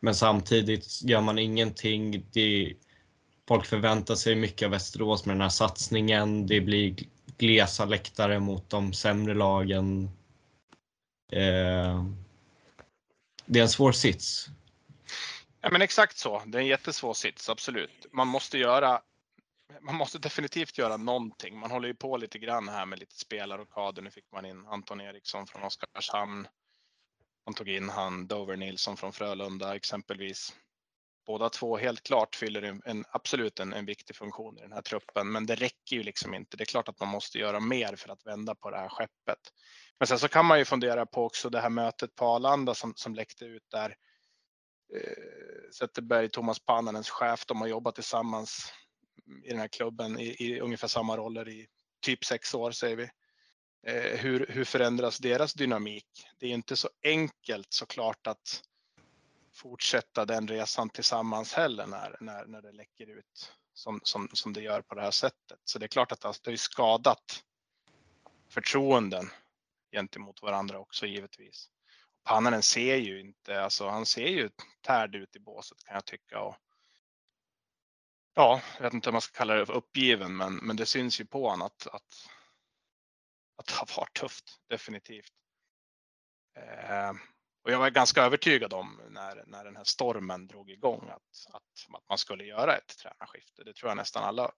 Men samtidigt gör man ingenting. Det, folk förväntar sig mycket av Västerås med den här satsningen. Det blir glesa läktare mot de sämre lagen. Eh, det är en svår sits. Ja, men exakt så. Det är en jättesvår sits, absolut. Man måste göra. Man måste definitivt göra någonting. Man håller ju på lite grann här med lite spelare och kader. Nu fick man in Anton Eriksson från Oskarshamn. Man tog in han Dover Nilsson från Frölunda exempelvis. Båda två helt klart fyller en, en absolut en, en, viktig funktion i den här truppen, men det räcker ju liksom inte. Det är klart att man måste göra mer för att vända på det här skeppet. Men sen så kan man ju fundera på också det här mötet på Arlanda som, som läckte ut där eh, Zetterberg, Thomas Pannanens chef, de har jobbat tillsammans i den här klubben i, i ungefär samma roller i typ sex år säger vi. Eh, hur, hur förändras deras dynamik? Det är inte så enkelt såklart att fortsätta den resan tillsammans heller när, när, när det läcker ut som, som, som det gör på det här sättet. Så det är klart att det har skadat förtroenden gentemot varandra också givetvis. Pannanen ser ju inte, alltså han ser ju tärd ut i båset kan jag tycka. Och, ja, jag vet inte om man ska kalla det för uppgiven, men, men det syns ju på honom att, att, att det har varit tufft, definitivt. Eh, och jag var ganska övertygad om när, när den här stormen drog igång att, att, att man skulle göra ett tränarskifte. Det tror jag nästan alla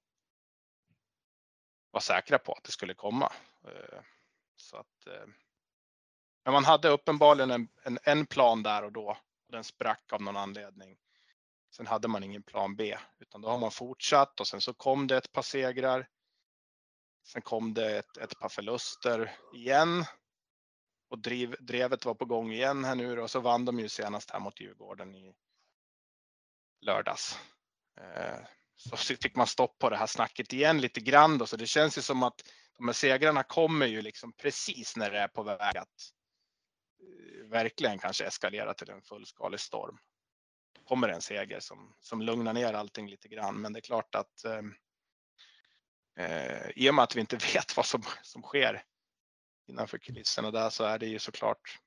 var säkra på att det skulle komma. Eh, så att eh, men man hade uppenbarligen en, en, en, plan där och då och den sprack av någon anledning. Sen hade man ingen plan B utan då har man fortsatt och sen så kom det ett par segrar. Sen kom det ett, ett par förluster igen och driv, drevet var på gång igen här nu och så vann de ju senast här mot Djurgården i lördags. Eh, så fick man stopp på det här snacket igen lite grann då, så det känns ju som att de här segrarna kommer ju liksom precis när det är på väg att eh, verkligen kanske eskalera till en fullskalig storm. Kommer en seger som, som lugnar ner allting lite grann. Men det är klart att eh, eh i och med att vi inte vet vad som, som sker innanför kulisserna där så är det ju såklart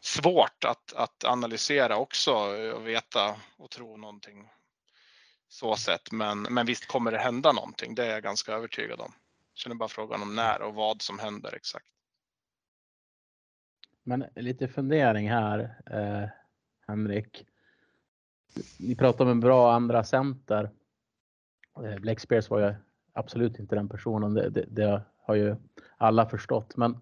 svårt att, att analysera också och veta och tro någonting så sett. Men, men visst kommer det hända någonting. Det är jag ganska övertygad om. Sen är bara frågan om när och vad som händer exakt. Men lite fundering här, eh, Henrik. Ni pratar om en bra andra center. Eh, Blake Spears var ju absolut inte den personen. Det, det, det, har ju alla förstått. Men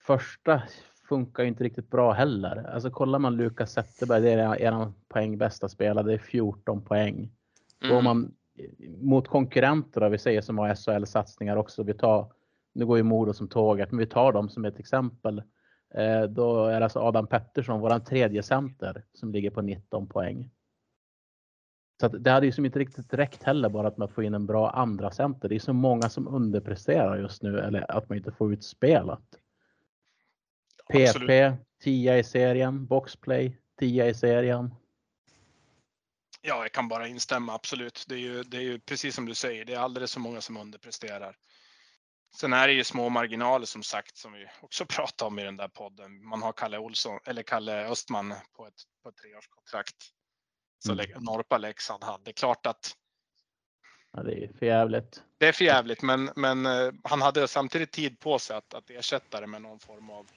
första funkar ju inte riktigt bra heller. Alltså kollar man Lukas Zetterberg, det är er poäng bästa spelare. Det är 14 poäng. Mm. Går man mot konkurrenter, då, vi säger som har SHL-satsningar också. Vi tar, nu går ju Modo som tåget, men vi tar dem som ett exempel. Eh, då är det alltså Adam Pettersson, våran tredje center, som ligger på 19 poäng. Så det hade ju som inte riktigt räckt heller bara att man får in en bra andra center. Det är så många som underpresterar just nu eller att man inte får ut spelat. PP 10 i serien, boxplay 10 i serien. Ja, jag kan bara instämma absolut. Det är ju, det är ju precis som du säger, det är alldeles för många som underpresterar. Sen är det ju små marginaler som sagt som vi också pratade om i den där podden. Man har Kalle Olsson eller Kalle Östman på ett, på ett treårskontrakt. Så mm. norpa Leksand han. Det är klart att Ja, det är för jävligt. Det är för jävligt, men, men uh, han hade samtidigt tid på sig att, att ersätta det med någon form av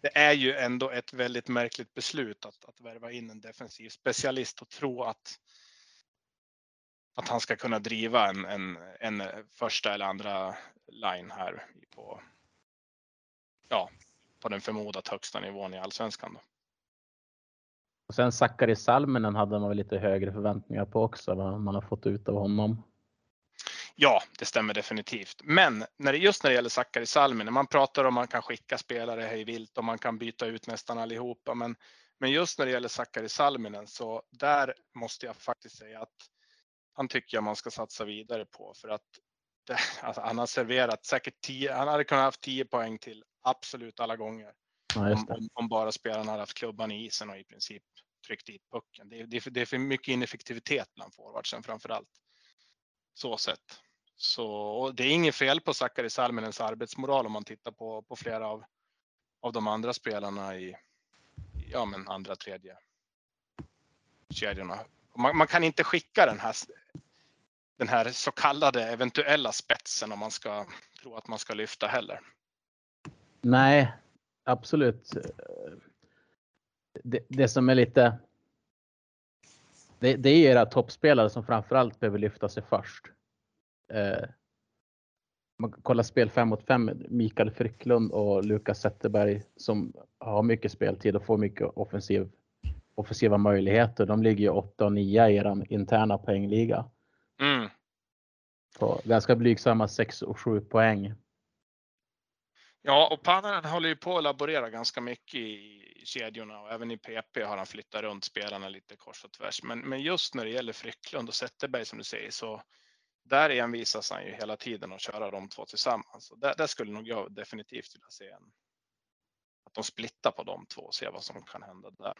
det är ju ändå ett väldigt märkligt beslut att, att värva in en defensiv specialist och tro att att han ska kunna driva en, en, en första eller andra line här på, ja, på den förmodat högsta nivån i allsvenskan. Då. Och sen Sakari Salminen hade man väl lite högre förväntningar på också, vad man har fått ut av honom. Ja, det stämmer definitivt. Men när det, just när det gäller Sakari Salminen, man pratar om att man kan skicka spelare hej vilt och man kan byta ut nästan allihopa. Men, men just när det gäller Sakari Salminen så där måste jag faktiskt säga att han tycker jag man ska satsa vidare på för att det, alltså han har serverat säkert 10, han hade kunnat haft 10 poäng till absolut alla gånger. Ja, om, om, bara spelarna hade haft klubban i isen och i princip tryckt dit pucken. Det, det, är för, det är för mycket ineffektivitet bland forwardsen framför allt. Så sett. Så det är inget fel på Sakari Salminens arbetsmoral om man tittar på, på flera av, av de andra spelarna i ja, men andra, tredje kedjorna. Man, man, kan inte skicka den här, den här så kallade eventuella spetsen om man ska tro att man ska lyfta heller. Nej, absolut. Det, det som är lite. Det, det är era toppspelare som framförallt behöver lyfta sig först. Eh, man kollar spel 5 mot 5, Mikael Frycklund och Lukas Zetterberg som har mycket speltid och får mycket offensiv, offensiva möjligheter. De ligger ju 8 och 9 i er interna poängliga. Mm. På ganska blygsamma 6 och 7 poäng. Ja, och Pananen håller ju på att laborera ganska mycket i kedjorna och även i PP har han flyttat runt spelarna lite kors och tvärs. Men, men just när det gäller Frycklund och Zetterberg som du säger så där envisas han ju hela tiden att köra de två tillsammans. Och där, där skulle nog jag definitivt vilja se en, att de splittar på de två och ser vad som kan hända där.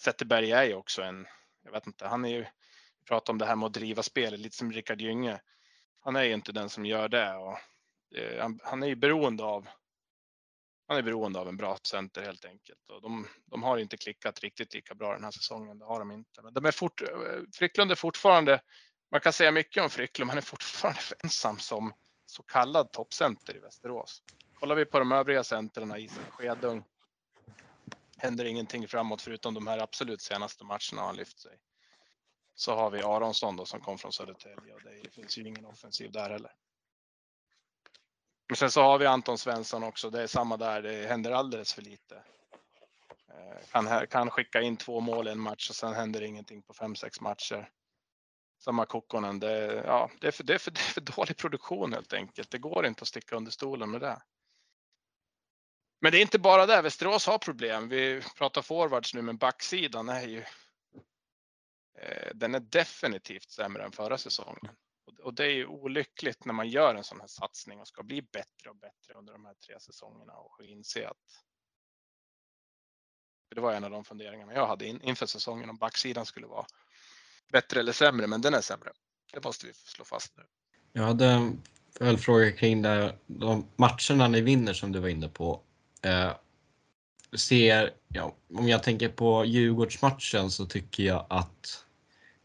Zetterberg är ju också en, jag vet inte, han är ju, vi pratar om det här med att driva spelet, lite som Rickard Gynge. Han är ju inte den som gör det och Eh, han, han är ju beroende av han är beroende av en bra center helt enkelt och de, de har inte klickat riktigt lika bra den här säsongen. Det har de inte. Men de är fort, eh, Fricklund är fortfarande man kan säga mycket om Frycklund, men han är fortfarande ensam som så kallad toppcenter i Västerås. Kollar vi på de övriga centrarna, Isen Skedung, händer ingenting framåt förutom de här absolut senaste matcherna har han lyft sig. Så har vi Aronsson då som kom från Södertälje och det finns ju ingen offensiv där heller. Men sen så har vi Anton Svensson också. Det är samma där. Det händer alldeles för lite. Eh, kan, kan skicka in två mål i en match och sen händer ingenting på fem, sex matcher samma Kokkonen. Det, ja, det, är för, det, är för, det är för dålig produktion helt enkelt. Det går inte att sticka under stolen med det. Men det är inte bara det. Västerås har problem. Vi pratar forwards nu, men backsidan är ju. Eh, den är definitivt sämre än förra säsongen och det är ju olyckligt när man gör en sån här satsning och ska bli bättre och bättre under de här tre säsongerna och inse att. det var en av de funderingarna jag hade inför säsongen om backsidan skulle vara bättre eller sämre, men den är sämre. Det måste vi slå fast nu. Jag hade en följdfråga kring det, de matcherna ni vinner som du var inne på. Eh, ser, ja, om jag tänker på Djurgårdsmatchen så tycker jag att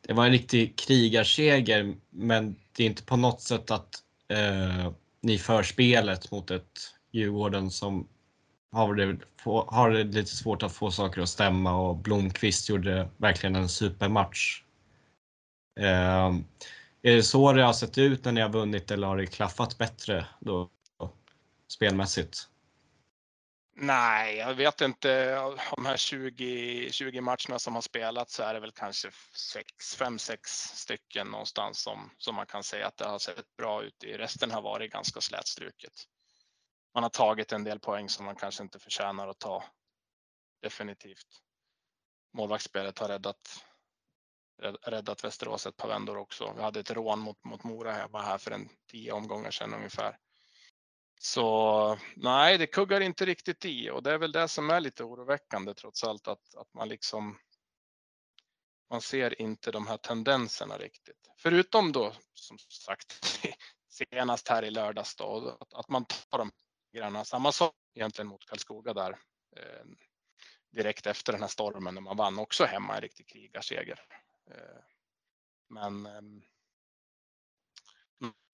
det var en riktig krigarseger, men det är inte på något sätt att eh, ni för spelet mot ett Djurgården som har det, har det lite svårt att få saker att stämma och Blomqvist gjorde verkligen en supermatch. Eh, är det så det har sett ut när ni har vunnit eller har det klaffat bättre då, spelmässigt? Nej, jag vet inte. Av de här 20, 20 matcherna som har spelats så är det väl kanske 5-6 stycken någonstans som, som man kan säga att det har sett bra ut i. Resten har varit ganska slätstruket. Man har tagit en del poäng som man kanske inte förtjänar att ta. Definitivt. Målvaktsspelet har räddat räddat Västerås ett par vändor också. Vi hade ett rån mot, mot Mora var här för en tio omgångar sedan ungefär. Så nej, det kuggar inte riktigt i och det är väl det som är lite oroväckande trots allt att, att man liksom man ser inte de här tendenserna riktigt. Förutom då som sagt senast här i lördags då att, att man tar de grannarna. Samma sak egentligen mot Karlskoga där. Eh, direkt efter den här stormen när man vann också hemma en riktig krigarseger. Eh, men eh,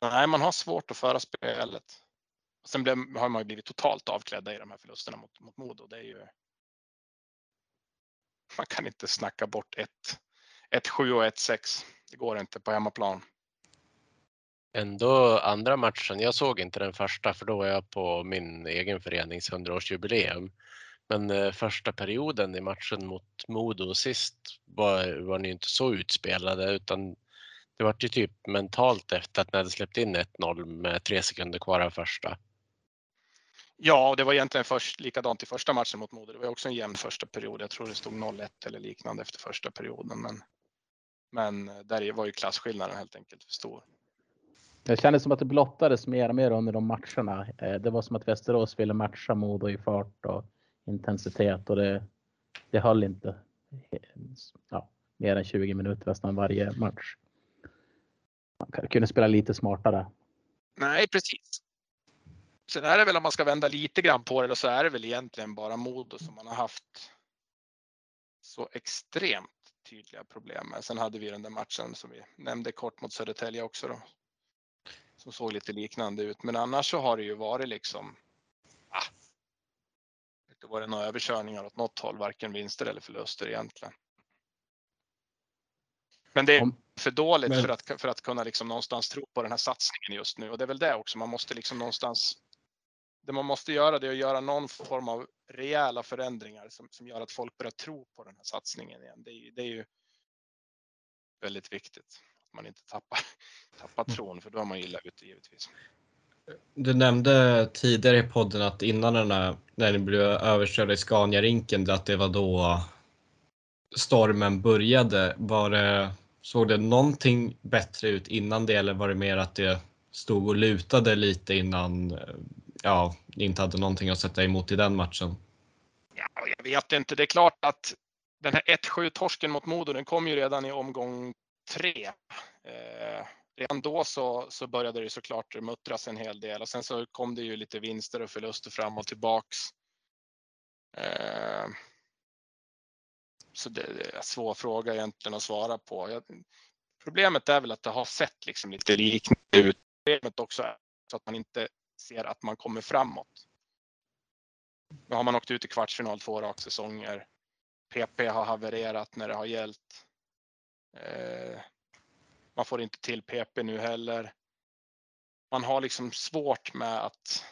nej, man har svårt att föra spelet. Sen blev, har man ju blivit totalt avklädda i de här förlusterna mot, mot Modo. Det är ju. Man kan inte snacka bort ett 1-7 och 1-6. Det går inte på hemmaplan. Ändå andra matchen, jag såg inte den första för då var jag på min egen förenings 100-årsjubileum. Men eh, första perioden i matchen mot Modo sist var, var ni inte så utspelade utan det var ju typ mentalt efter att ni hade släppt in 1-0 med tre sekunder kvar av första. Ja, och det var egentligen först, likadant i första matchen mot Modo. Det var också en jämn första period. Jag tror det stod 0-1 eller liknande efter första perioden. Men, men där var ju klasskillnaden helt enkelt för stor. Det kändes som att det blottades mer och mer under de matcherna. Eh, det var som att Västerås ville matcha Modo i fart och intensitet och det, det höll inte ja, mer än 20 minuter nästan varje match. Man kunde spela lite smartare. Nej, precis. Sen är det väl om man ska vända lite grann på det så är det väl egentligen bara Modo som man har haft så extremt tydliga problem med. Sen hade vi den där matchen som vi nämnde kort mot Södertälje också då. Som såg lite liknande ut. Men annars så har det ju varit liksom. Ah, det var det några överkörningar åt något håll, varken vinster eller förluster egentligen. Men det är för dåligt Men... för, att, för att kunna liksom någonstans tro på den här satsningen just nu och det är väl det också. Man måste liksom någonstans. Det man måste göra det är att göra någon form av rejäla förändringar som, som gör att folk börjar tro på den här satsningen igen. Det är, det är ju väldigt viktigt att man inte tappar, tappar mm. tron för då är man illa ute givetvis. Du nämnde tidigare i podden att innan den här, när ni blev överkörda i Scania-rinken, att det var då stormen började. Var det, såg det någonting bättre ut innan det eller var det mer att det stod och lutade lite innan ja, inte hade någonting att sätta emot i den matchen? Ja, jag vet inte. Det är klart att den här 1-7 torsken mot Modo, den kom ju redan i omgång tre. Eh, redan då så, så började det såklart muttras en hel del och sen så kom det ju lite vinster och förluster fram och tillbaks. Eh, så det är en svår fråga egentligen att svara på. Jag, problemet är väl att det har sett liksom lite liknande ut. Problemet också är så att man inte ser att man kommer framåt. Nu har man åkt ut i kvartsfinal två raka säsonger. PP har havererat när det har gällt. Eh, man får inte till PP nu heller. Man har liksom svårt med att.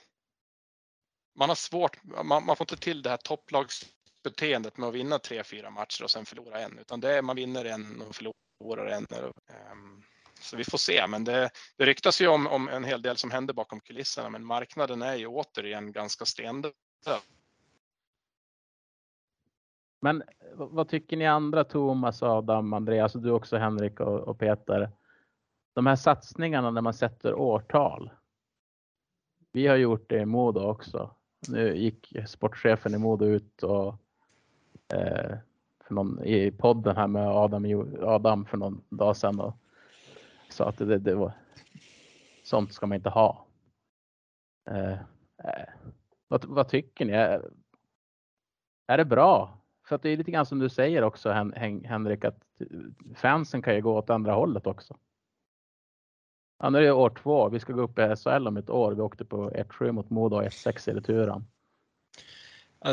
Man har svårt. Man, man får inte till det här topplagsbeteendet med att vinna tre, fyra matcher och sen förlora en, utan det är man vinner en och förlorar en. Eh, så vi får se, men det, det ryktas ju om, om en hel del som händer bakom kulisserna, men marknaden är ju återigen ganska stendöd. Men vad tycker ni andra, Thomas, Adam, Andreas och du också Henrik och, och Peter? De här satsningarna när man sätter årtal. Vi har gjort det i Modo också. Nu gick sportchefen i Modo ut och eh, för någon, i podden här med Adam, Adam för någon dag sedan och så att det, det var sånt ska man inte ha. Eh, eh, vad, vad, tycker ni? Är, det bra? För att det är lite grann som du säger också Henrik att eh, fansen kan ju gå åt andra hållet också. Ja, nu är det år två. Vi ska gå upp i SHL om ett år. Vi åkte på 1-7 mot Modo och 1-6 i returen. Eh,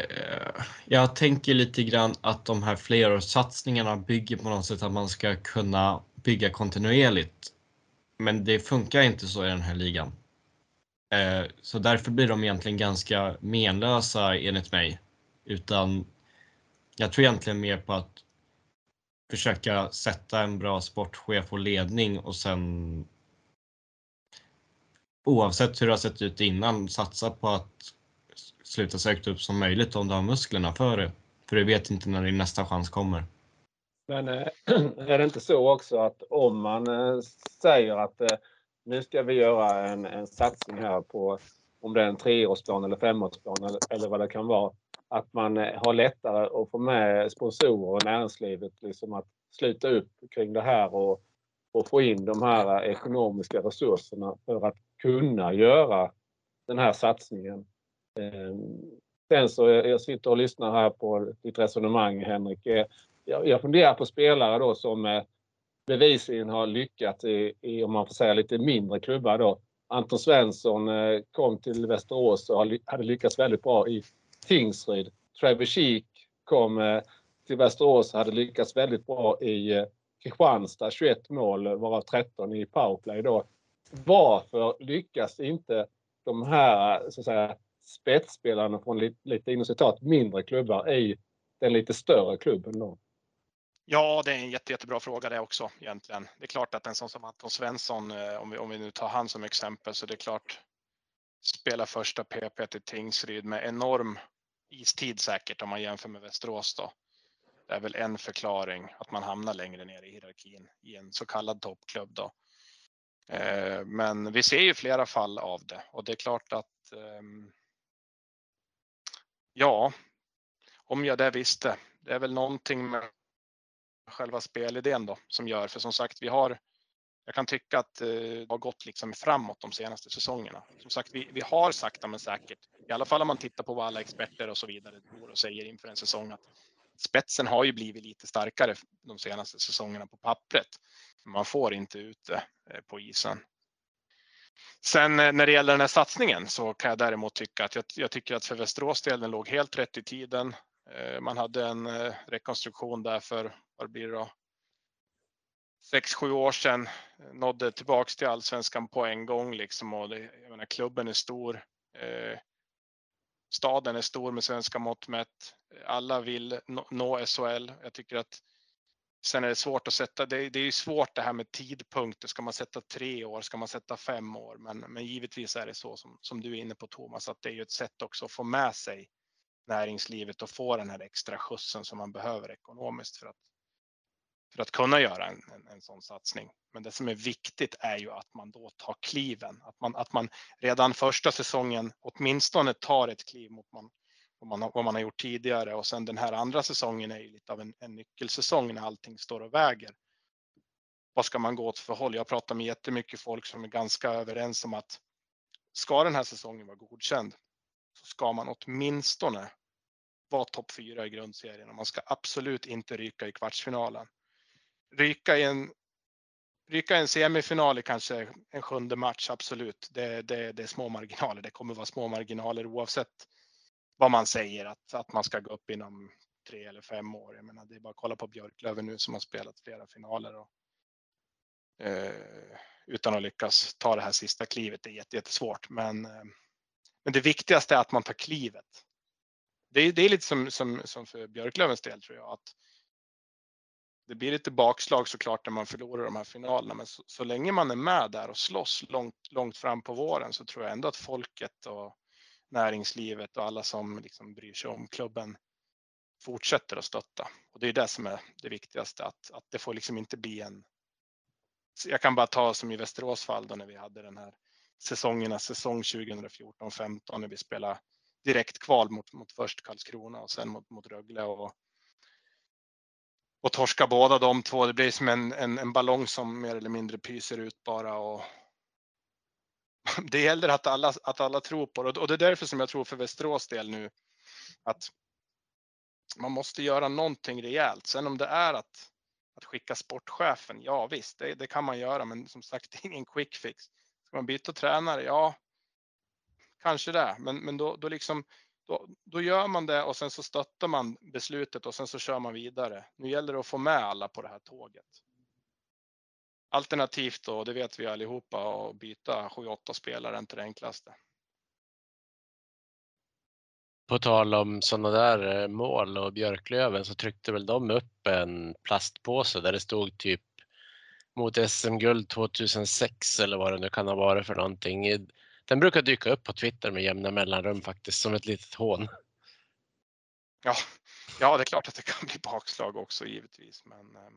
eh, jag tänker lite grann att de här flerårssatsningarna bygger på något sätt att man ska kunna bygga kontinuerligt. Men det funkar inte så i den här ligan. Eh, så därför blir de egentligen ganska menlösa enligt mig. Utan jag tror egentligen mer på att försöka sätta en bra sportchef och ledning och sen oavsett hur det har sett ut innan satsa på att sluta så högt upp som möjligt om du har musklerna för det. För du vet inte när din nästa chans kommer. Men eh, är det inte så också att om man eh, säger att eh, nu ska vi göra en, en satsning här på om det är en treårsplan eller femårsplan eller, eller vad det kan vara att man har lättare att få med sponsorer och näringslivet liksom att sluta upp kring det här och, och få in de här ekonomiska resurserna för att kunna göra den här satsningen. Ehm, sen så jag sitter och lyssnar här på ditt resonemang Henrik. Jag, funderar på spelare då som eh, bevisligen har lyckats i, i, om man får säga lite mindre klubbar då. Anton Svensson eh, kom eh, till Västerås och hade lyckats väldigt bra i Tingsryd. Trevor Sheek kom till Västerås och hade lyckats väldigt bra i Kristianstad. 21 mål varav 13 i powerplay då. Varför lyckas inte de här så att säga, spetsspelarna från lite, lite inom citat mindre klubbar i den lite större klubben då? Ja, det är en jätte, jättebra fråga det också egentligen. Det är klart att en sån som Anton Svensson, eh, om vi, om vi nu tar han som exempel, så det är klart spela första PP till Tingsryd med enorm istid säkert om man jämför med Västerås då. Det är väl en förklaring att man hamnar längre ner i hierarkin i en så kallad toppklubb då. Eh, men vi ser ju flera fall av det och det är klart att ehm, ja, om jag det visste. Det är väl någonting med själva spelidén då som gör, för som sagt, vi har. Jag kan tycka att eh, det har gått liksom framåt de senaste säsongerna. Som sagt, vi, vi har sakta men säkert, i alla fall om man tittar på vad alla experter och så vidare tror och säger inför en säsong att spetsen har ju blivit lite starkare de senaste säsongerna på pappret. Man får inte ut det på isen. Sen eh, när det gäller den här satsningen så kan jag däremot tycka att jag, jag tycker att för Västerås del den låg helt rätt i tiden. Man hade en rekonstruktion där för, vad blir det då? 6-7 år sedan, nådde tillbaks till allsvenskan på en gång liksom och det, jag menar, klubben är stor. Eh, staden är stor med svenska mått mätt. Alla vill nå SHL. Jag tycker att sen är det svårt att sätta, det, det är ju svårt det här med tidpunkter. Ska man sätta tre år? Ska man sätta fem år? Men, men givetvis är det så som, som du är inne på Thomas, att det är ju ett sätt också att få med sig näringslivet och få den här extra skjutsen som man behöver ekonomiskt för att för att kunna göra en, en, en sån satsning. Men det som är viktigt är ju att man då tar kliven, att man, att man redan första säsongen åtminstone tar ett kliv mot man, vad, man, vad man har gjort tidigare och sen den här andra säsongen är ju lite av en, en nyckelsäsong när allting står och väger. Vad ska man gå åt för håll? Jag pratar med jättemycket folk som är ganska överens om att ska den här säsongen vara godkänd så ska man åtminstone vara topp fyra i grundserien och man ska absolut inte ryka i kvartsfinalen ryka i en ryka en semifinal i kanske en sjunde match, absolut. Det, det, det är små marginaler. Det kommer vara små marginaler oavsett vad man säger att, att man ska gå upp inom tre eller fem år. Jag menar, det är bara att kolla på Björklöven nu som har spelat flera finaler och, eh, utan att lyckas ta det här sista klivet. Det är jättesvårt, men, eh, men det viktigaste är att man tar klivet. Det, det är lite som, som, som för Björklövens del tror jag att det blir lite bakslag såklart när man förlorar de här finalerna, men så, så, länge man är med där och slåss långt, långt fram på våren så tror jag ändå att folket och näringslivet och alla som liksom bryr sig om klubben fortsätter att stötta. Och det är det som är det viktigaste, att, att det får liksom inte bli en... Jag kan bara ta som i Västerås fall då när vi hade den här säsongerna, säsong 2014-15 när vi spelade direkt kval mot, mot först Karlskrona och sen mot, mot Rögle och och torska båda de två. Det blir som en, en, en ballong som mer eller mindre pyser ut bara. Och det gäller att alla, att alla tror på det och det är därför som jag tror för Västerås del nu att man måste göra någonting rejält. Sen om det är att, att skicka sportchefen, ja visst, det, det kan man göra, men som sagt, det är ingen quick fix. Ska man byta tränare? Ja, kanske det, men, men då, då liksom då, då gör man det och sen så stöttar man beslutet och sen så kör man vidare. Nu gäller det att få med alla på det här tåget. Alternativt då, det vet vi allihopa, att byta 7-8 spelare är inte det enklaste. På tal om sådana där eh, mål och Björklöven så tryckte väl de upp en plastpåse där det stod typ mot SM-guld 2006 eller vad det nu kan ha varit för någonting. Den brukar dyka upp på Twitter med jämna mellanrum faktiskt som ett litet hån. Ja, ja det är klart att det kan bli bakslag också givetvis. Men eh,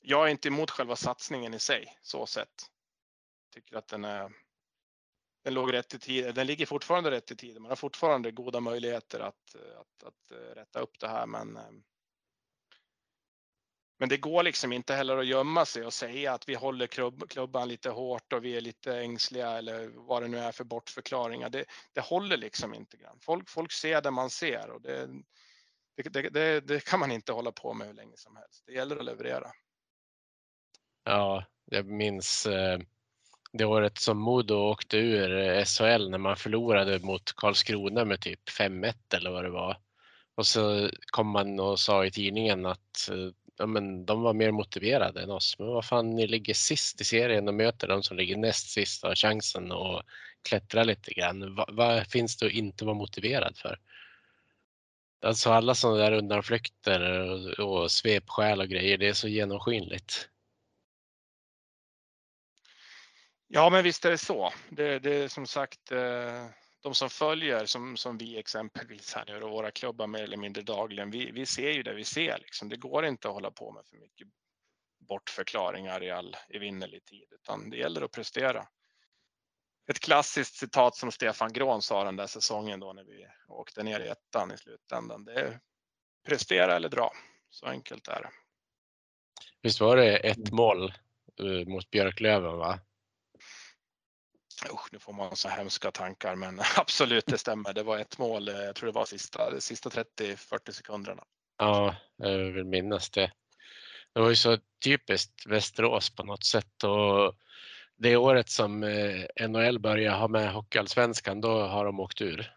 jag är inte emot själva satsningen i sig så sett. Tycker att den är. Den låg rätt i tid. Den ligger fortfarande rätt i tiden. Man har fortfarande goda möjligheter att, att, att, att rätta upp det här, men ehm, men det går liksom inte heller att gömma sig och säga att vi håller klubb, klubban lite hårt och vi är lite ängsliga eller vad det nu är för bortförklaringar. Det, det håller liksom inte. Grann. Folk, folk ser det man ser och det, det, det, det, kan man inte hålla på med hur länge som helst. Det gäller att leverera. Ja, jag minns eh, det året som Modo åkte ur eh, SHL när man förlorade mot Karlskrona med typ 5-1 eller vad det var. Och så kom man och sa i tidningen att eh, ja, men de var mer motiverade än oss. Men vad fan, ni ligger sist i serien och möter de som ligger näst sist och har chansen att klättra lite grann. Vad, vad finns det att inte vara motiverad för? Alltså alla sådana där undanflykter och, och svepskäl och grejer, det är så genomskinligt. Ja, men visst är det så. Det, det är som sagt eh, de som följer som, som vi exempelvis här nu och våra klubbar mer eller mindre dagligen. Vi, vi ser ju det vi ser liksom. Det går inte att hålla på med för mycket bortförklaringar i all evinnerlig tid, utan det gäller att prestera. Ett klassiskt citat som Stefan Grån sa den där säsongen då när vi åkte ner i ettan i slutändan. Det är prestera eller dra. Så enkelt är det. Visst var det ett mål uh, mot Björklöven va? Usch, nu får man så hemska tankar, men absolut, det stämmer. Det var ett mål. Eh, jag tror det var sista, de sista 30-40 sekunderna. Ja, jag vill minnas det. Det var ju så typiskt Västerås på något sätt och det året som eh, NHL började ha med Hockeyallsvenskan, då har de åkt ur.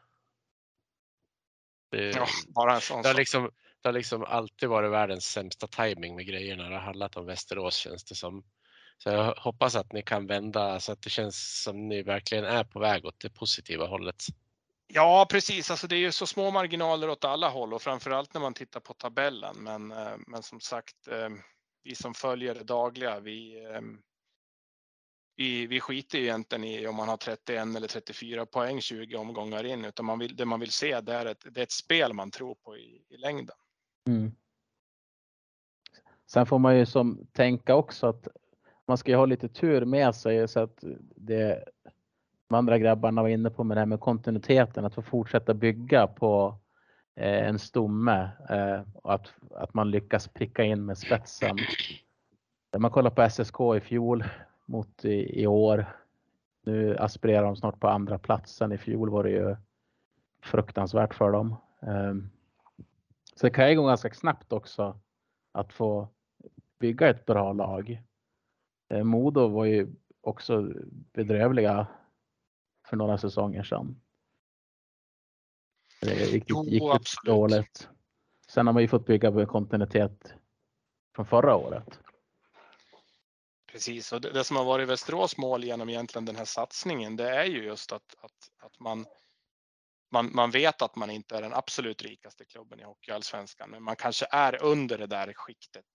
Det, ja, bara en sån det, har liksom, det har liksom alltid varit världens sämsta timing med grejerna. Det har handlat om Västerås känns det som. Så jag hoppas att ni kan vända så att det känns som ni verkligen är på väg åt det positiva hållet. Ja, precis. Alltså det är ju så små marginaler åt alla håll och framförallt när man tittar på tabellen. Men, eh, men som sagt, eh, vi som följer det dagliga, vi, eh, vi, vi skiter ju egentligen i om man har 31 eller 34 poäng 20 omgångar in, utan man vill, det man vill se det är ett, det är ett spel man tror på i, i längden. Mm. Sen får man ju som tänka också att man ska ju ha lite tur med sig så att det de andra grabbarna var inne på med det här med kontinuiteten, att få fortsätta bygga på eh, en stomme eh, och att, att man lyckas pricka in med spetsen. När man kollar på SSK i fjol mot i, i år. Nu aspirerar de snart på andra platsen. I fjol var det ju fruktansvärt för dem. Eh, så det kan ju gå ganska snabbt också att få bygga ett bra lag. Eh, Modo var ju också bedrövliga för några säsonger sedan. Det gick, jo, gick dåligt. Sen har man ju fått bygga på kontinuitet från förra året. Precis, och det, det, som har varit Västerås mål genom egentligen den här satsningen, det är ju just att, att, att man, man, man vet att man inte är den absolut rikaste klubben i Hockeyallsvenskan, men man kanske är under det där skiktet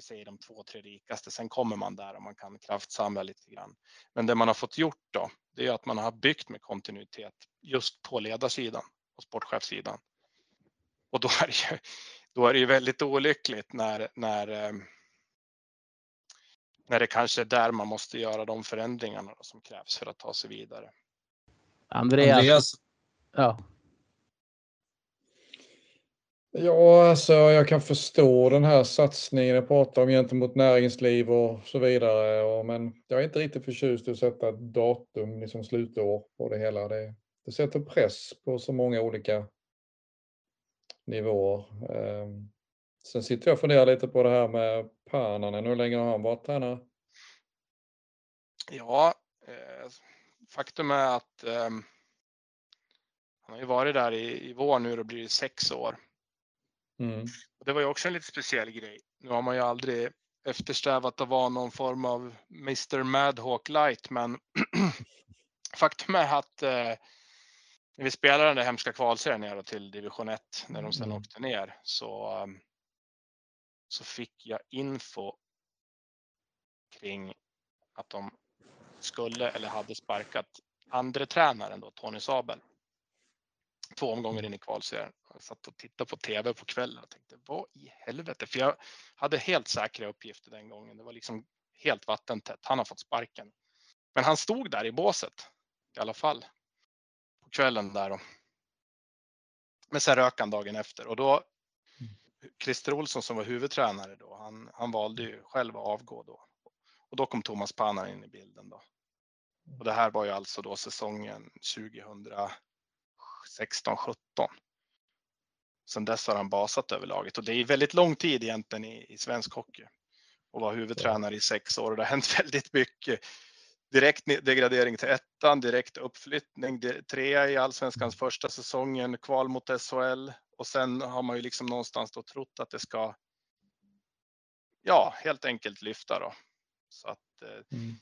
vi säger de två, tre rikaste. Sen kommer man där och man kan kraftsamla lite grann. Men det man har fått gjort då, det är att man har byggt med kontinuitet just på ledarsidan och sportchefssidan. Och då är det ju, då är det ju väldigt olyckligt när, när, eh, när det kanske är där man måste göra de förändringarna som krävs för att ta sig vidare. Andreas. Andreas. Ja. Ja, alltså jag kan förstå den här satsningen jag pratar om gentemot näringsliv och så vidare. Och, men jag är inte riktigt förtjust i att sätta ett datum, liksom slutår på det hela. Det, det sätter press på så många olika nivåer. Um, sen sitter jag och funderar lite på det här med Pärnanen. Hur länge har han varit tränare? Ja, eh, faktum är att eh, han har ju varit där i, i vår nu, då blir det sex år. Mm. Det var ju också en lite speciell grej. Nu har man ju aldrig eftersträvat att vara någon form av Mr Madhawk light, men faktum är att eh, när vi spelade den där hemska kvalserien ner till division 1 när de sen mm. åkte ner så, um, så fick jag info kring att de skulle eller hade sparkat andre tränaren då, Tony Sabel två omgångar in i kvalserien. Jag satt och tittade på tv på kvällen och tänkte vad i helvete? För jag hade helt säkra uppgifter den gången. Det var liksom helt vattentätt. Han har fått sparken. Men han stod där i båset i alla fall på kvällen där. Och... Men sen rök han dagen efter och då Christer Olsson som var huvudtränare då, han han, valde ju själv att avgå då. Och då kom Thomas Pannan in i bilden då. Och det här var ju alltså då säsongen 2016 17. Sen dess har han basat över laget och det är väldigt lång tid egentligen i, i svensk hockey och var huvudtränare i sex år och det har hänt väldigt mycket. Direkt degradering till ettan, direkt uppflyttning, trea i allsvenskans första säsongen, kval mot SHL och sen har man ju liksom någonstans då trott att det ska. Ja, helt enkelt lyfta då. Så att eh, mm.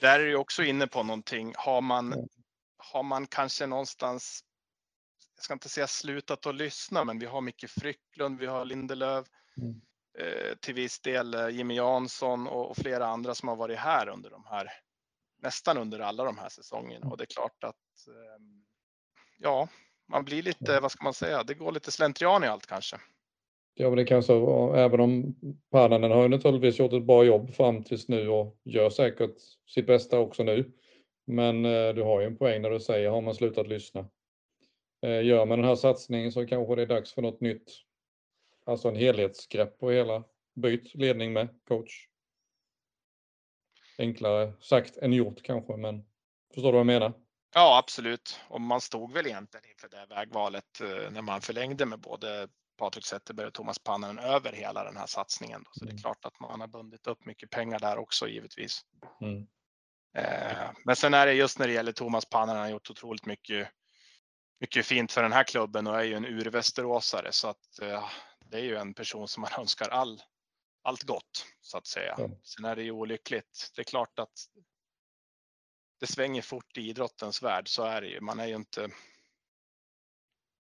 där är ju också inne på någonting. Har man, har man kanske någonstans jag ska inte säga slutat att lyssna, men vi har Micke Frycklund, vi har Lindelöf, mm. eh, till viss del eh, Jimmy Jansson och, och, flera andra som har varit här under de här, nästan under alla de här säsongerna. Och det är klart att, eh, ja, man blir lite, vad ska man säga, det går lite slentrian i allt kanske. Ja, men det kan så vara, även om Pannanen har ju naturligtvis gjort ett bra jobb fram tills nu och gör säkert sitt bästa också nu. Men eh, du har ju en poäng när du säger, har man slutat lyssna? Eh, gör man den här satsningen så kanske det är dags för något nytt. Alltså en helhetsgrepp på hela. Byt ledning med coach. Enklare sagt än gjort kanske, men förstår du vad jag menar? Ja, absolut. Och man stod väl egentligen inför det vägvalet eh, när man förlängde med både Patrik Zetterberg och Thomas Pannanen över hela den här satsningen. Då. Så mm. det är mm. klart att man har bundit upp mycket pengar där också givetvis. Mm. Eh, men sen är det just när det gäller Thomas Pannanen, han har gjort otroligt mycket mycket fint för den här klubben och är ju en urvästeråsare så att eh, det är ju en person som man önskar all, allt gott så att säga. Ja. Sen är det ju olyckligt. Det är klart att det svänger fort i idrottens värld, så är det ju. Man är ju inte.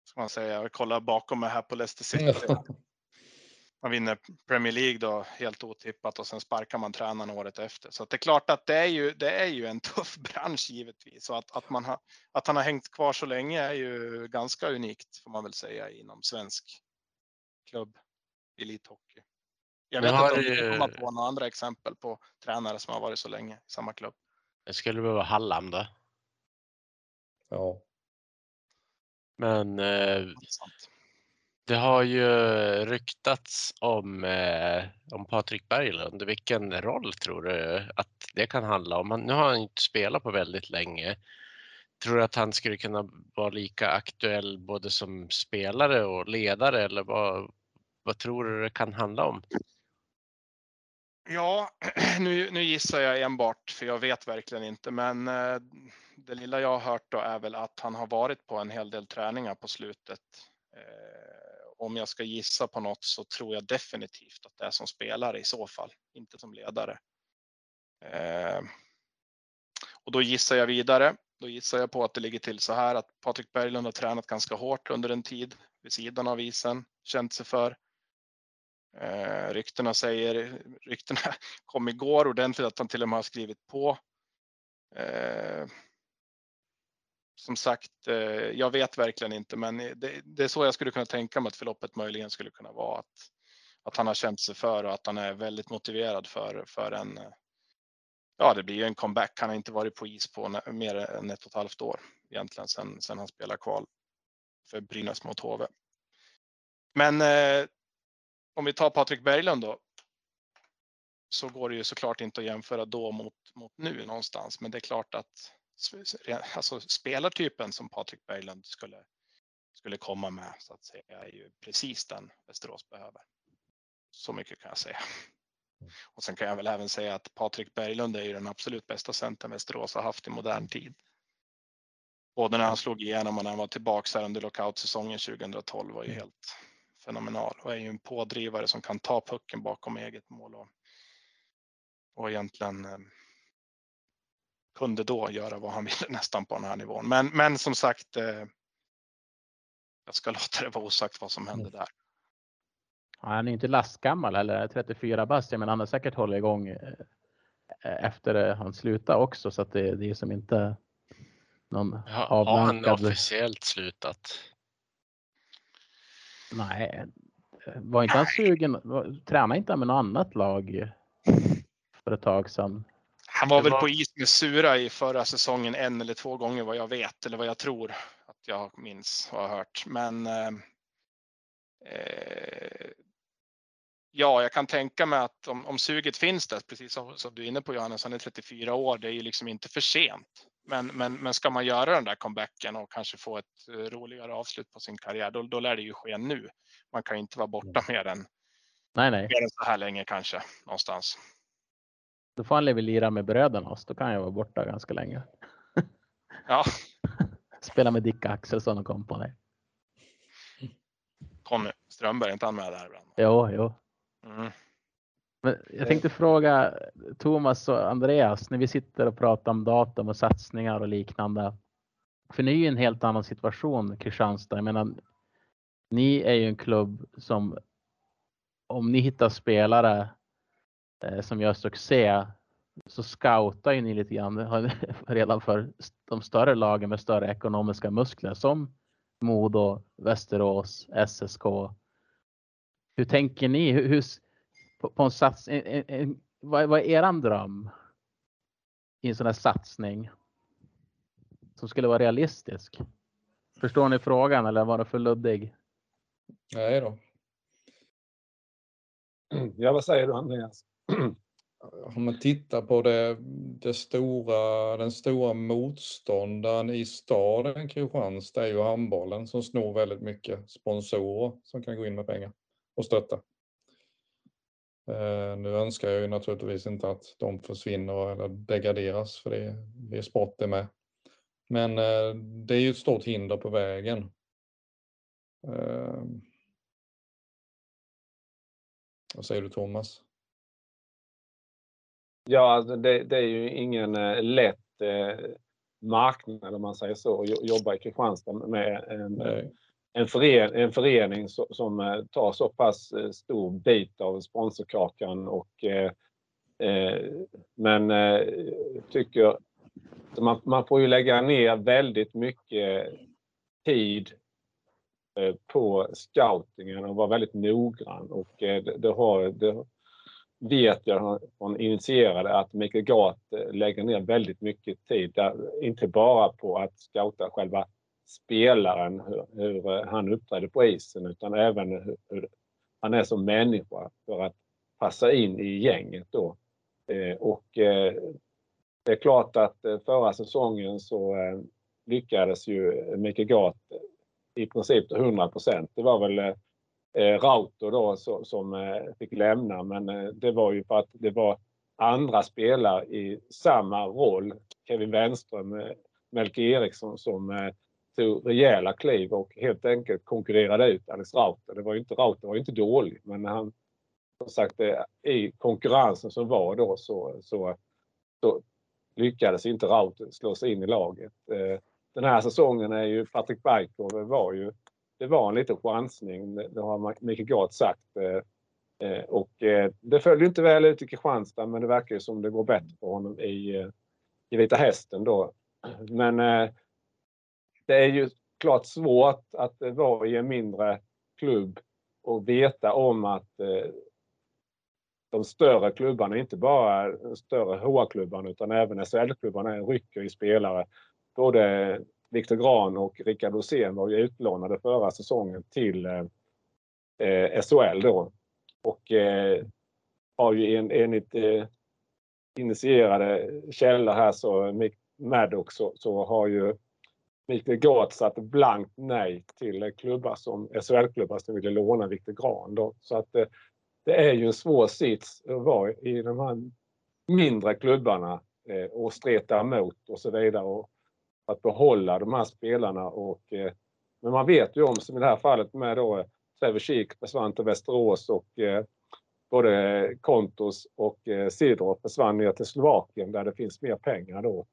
Ska man säga, jag kollar bakom mig här på Leicester City. Man vinner Premier League då helt otippat och sen sparkar man tränaren året efter. Så det är klart att det är ju, det är ju en tuff bransch givetvis och att, att, man har, att han har hängt kvar så länge är ju ganska unikt får man väl säga inom svensk klubb elithockey. Jag vet inte om du kan komma på några andra exempel på tränare som har varit så länge i samma klubb. Det skulle behöva Hallam då. Ja. Men eh, det har ju ryktats om, eh, om Patrik Berglund. Vilken roll tror du att det kan handla om? nu har han inte spelat på väldigt länge. Tror du att han skulle kunna vara lika aktuell både som spelare och ledare eller vad, vad tror du det kan handla om? Ja, nu, nu gissar jag enbart för jag vet verkligen inte, men eh, det lilla jag har hört då är väl att han har varit på en hel del träningar på slutet eh, om jag ska gissa på något så tror jag definitivt att det är som spelare i så fall, inte som ledare. Eh, och då gissar jag vidare. Då gissar jag på att det ligger till så här att Patrik Berglund har tränat ganska hårt under en tid vid sidan av isen, känt sig för. Eh, ryktena säger, ryktena kom igår ordentligt att han till och med har skrivit på. Eh, som sagt, eh, jag vet verkligen inte, men det, det, är så jag skulle kunna tänka mig att förloppet möjligen skulle kunna vara. Att, att han har känt sig för och att han är väldigt motiverad för, för en, ja det blir ju en comeback. Han har inte varit på is på mer än ett och ett halvt år egentligen sedan, sen han spelade kval för Brynäs mot HV. Men eh, om vi tar Patrik Berglund då. Så går det ju såklart inte att jämföra då mot, mot nu någonstans, men det är klart att alltså spelartypen som Patrik Berglund skulle, skulle komma med så att säga är ju precis den Västerås behöver. Så mycket kan jag säga. Och sen kan jag väl även säga att Patrik Berglund är ju den absolut bästa centern Västerås har haft i modern tid. Både när han slog igenom och när han var tillbaka här under lockoutsäsongen 2012 var ju helt fenomenal och är ju en pådrivare som kan ta pucken bakom eget mål och, och egentligen eh, kunde då göra vad han ville nästan på den här nivån. Men, men som sagt, eh, jag ska låta det vara osagt vad som hände där. Ja, han är inte lastgammal eller 34 bast. men han har säkert hållit igång eh, efter han slutade också så att det, det är som inte någon ja, Har han officiellt slutat? Nej, var inte han sugen? Tränade inte han med något annat lag för ett tag sedan? Han var, var, väl på is med Sura i förra säsongen en eller två gånger vad jag vet eller vad jag tror att jag minns och har hört. Men eh, eh Ja, jag kan tänka mig att om, om suget finns där, precis som, som, du är inne på Johannes, han är 34 år, det är ju liksom inte för sent. Men, men, men ska man göra den där comebacken och kanske få ett uh, roligare avslut på sin karriär, då, då lär det ju ske nu. Man kan ju inte vara borta mm. mer än, nej, nej. Mer än så här länge kanske, någonstans. Då får han lira med bröderna oss, då kan jag vara borta ganska länge. Ja. Spela med Dick Axelsson och kompani. Conny Strömberg, är inte han med där? Ibland? Jo, jo. Mm. Men jag tänkte fråga Thomas och Andreas, när vi sitter och pratar om datum och satsningar och liknande. För ni är ju en helt annan situation, Kristianstad. Jag menar, ni är ju en klubb som om ni hittar spelare Eh, som gör succé så scoutar ju ni lite grann redan för de större lagen med större ekonomiska muskler som Modo, Västerås, SSK. Hur tänker ni? Hur, hur på, på, en sats, en, en, en, vad, vad är eran dröm i en sån här satsning som skulle vara realistisk? Förstår ni frågan eller var det för luddig? Nej då. Ja, vad säger du Andreas? Om man tittar på det, det stora, den stora motståndaren i staden Kristianstad är ju handbollen som snor väldigt mycket sponsorer som kan gå in med pengar och stötta. Eh, nu önskar jag ju naturligtvis inte att de försvinner eller degraderas för det, det är sport det med. Men eh, det är ju ett stort hinder på vägen. Eh, vad säger du Thomas? Ja, alltså det, det är ju ingen eh, lätt eh, marknad om man säger så, att jobba i Kristianstad med en, en, fören, en förening som, eh, tar så pass stor bit av sponsorkakan och eh, men eh, tycker man, man får ju lägga ner väldigt mycket tid på scoutingen och vara väldigt noggrann och det, det har, det, vet jag från initierade att Mikael Gart eh, lägger ner väldigt mycket tid, där, inte bara på att scouta själva spelaren, hur, hur eh, han uppträder på isen, utan även hur, hur, han är som människa för att passa in i gänget då. Eh, och eh, det är klart att eh, förra säsongen så eh, lyckades ju Mikael Gart i princip till 100 procent. Det var väl eh, Rauter då så, som eh, fick lämna men eh, det var ju för att det var andra spelare i samma roll. Kevin Wenström, eh, Melke Eriksson som eh, tog rejäla kliv och helt enkelt konkurrerade ut Alex Rauter. Det var ju inte, Rauter var ju inte dålig men han som sagt eh, i konkurrensen som var då så, så, så lyckades inte Rauter slå sig in i laget. Eh, den här säsongen är ju Patrik Bajkov eh, var ju det var en liten chansning, det har Mikael Gard sagt. Eh, eh, och eh, det följde inte väl ut i Kristianstad men det verkar ju som det går bättre för honom i, i Vita Hästen då. Men det är ju klart svårt att vara i en mindre klubb och veta om att de större klubbarna, inte bara de större HA-klubbarna utan även SHL-klubbarna rycker i spelare. Både Viktor Gran och Rickard Rosén var ju utlånade förra säsongen till eh, eh SHL då. Och eh, har ju en, enligt eh, initierade källor här så Maddox så, så har ju Mikael Gard satt blankt nej till klubbar som SHL-klubbar som ville låna Viktor Gran. Då. Så att eh, det är ju en svår sits att vara i de här mindre klubbarna eh, och streta emot och så vidare. Och att behålla de här spelarna. Och, eh, men man vet ju om, som i det här fallet med då eh, Trevor Kik försvann till Västerås och eh, både Kontos och eh, Sidorov försvann ner till Slovakien där det finns mer pengar då.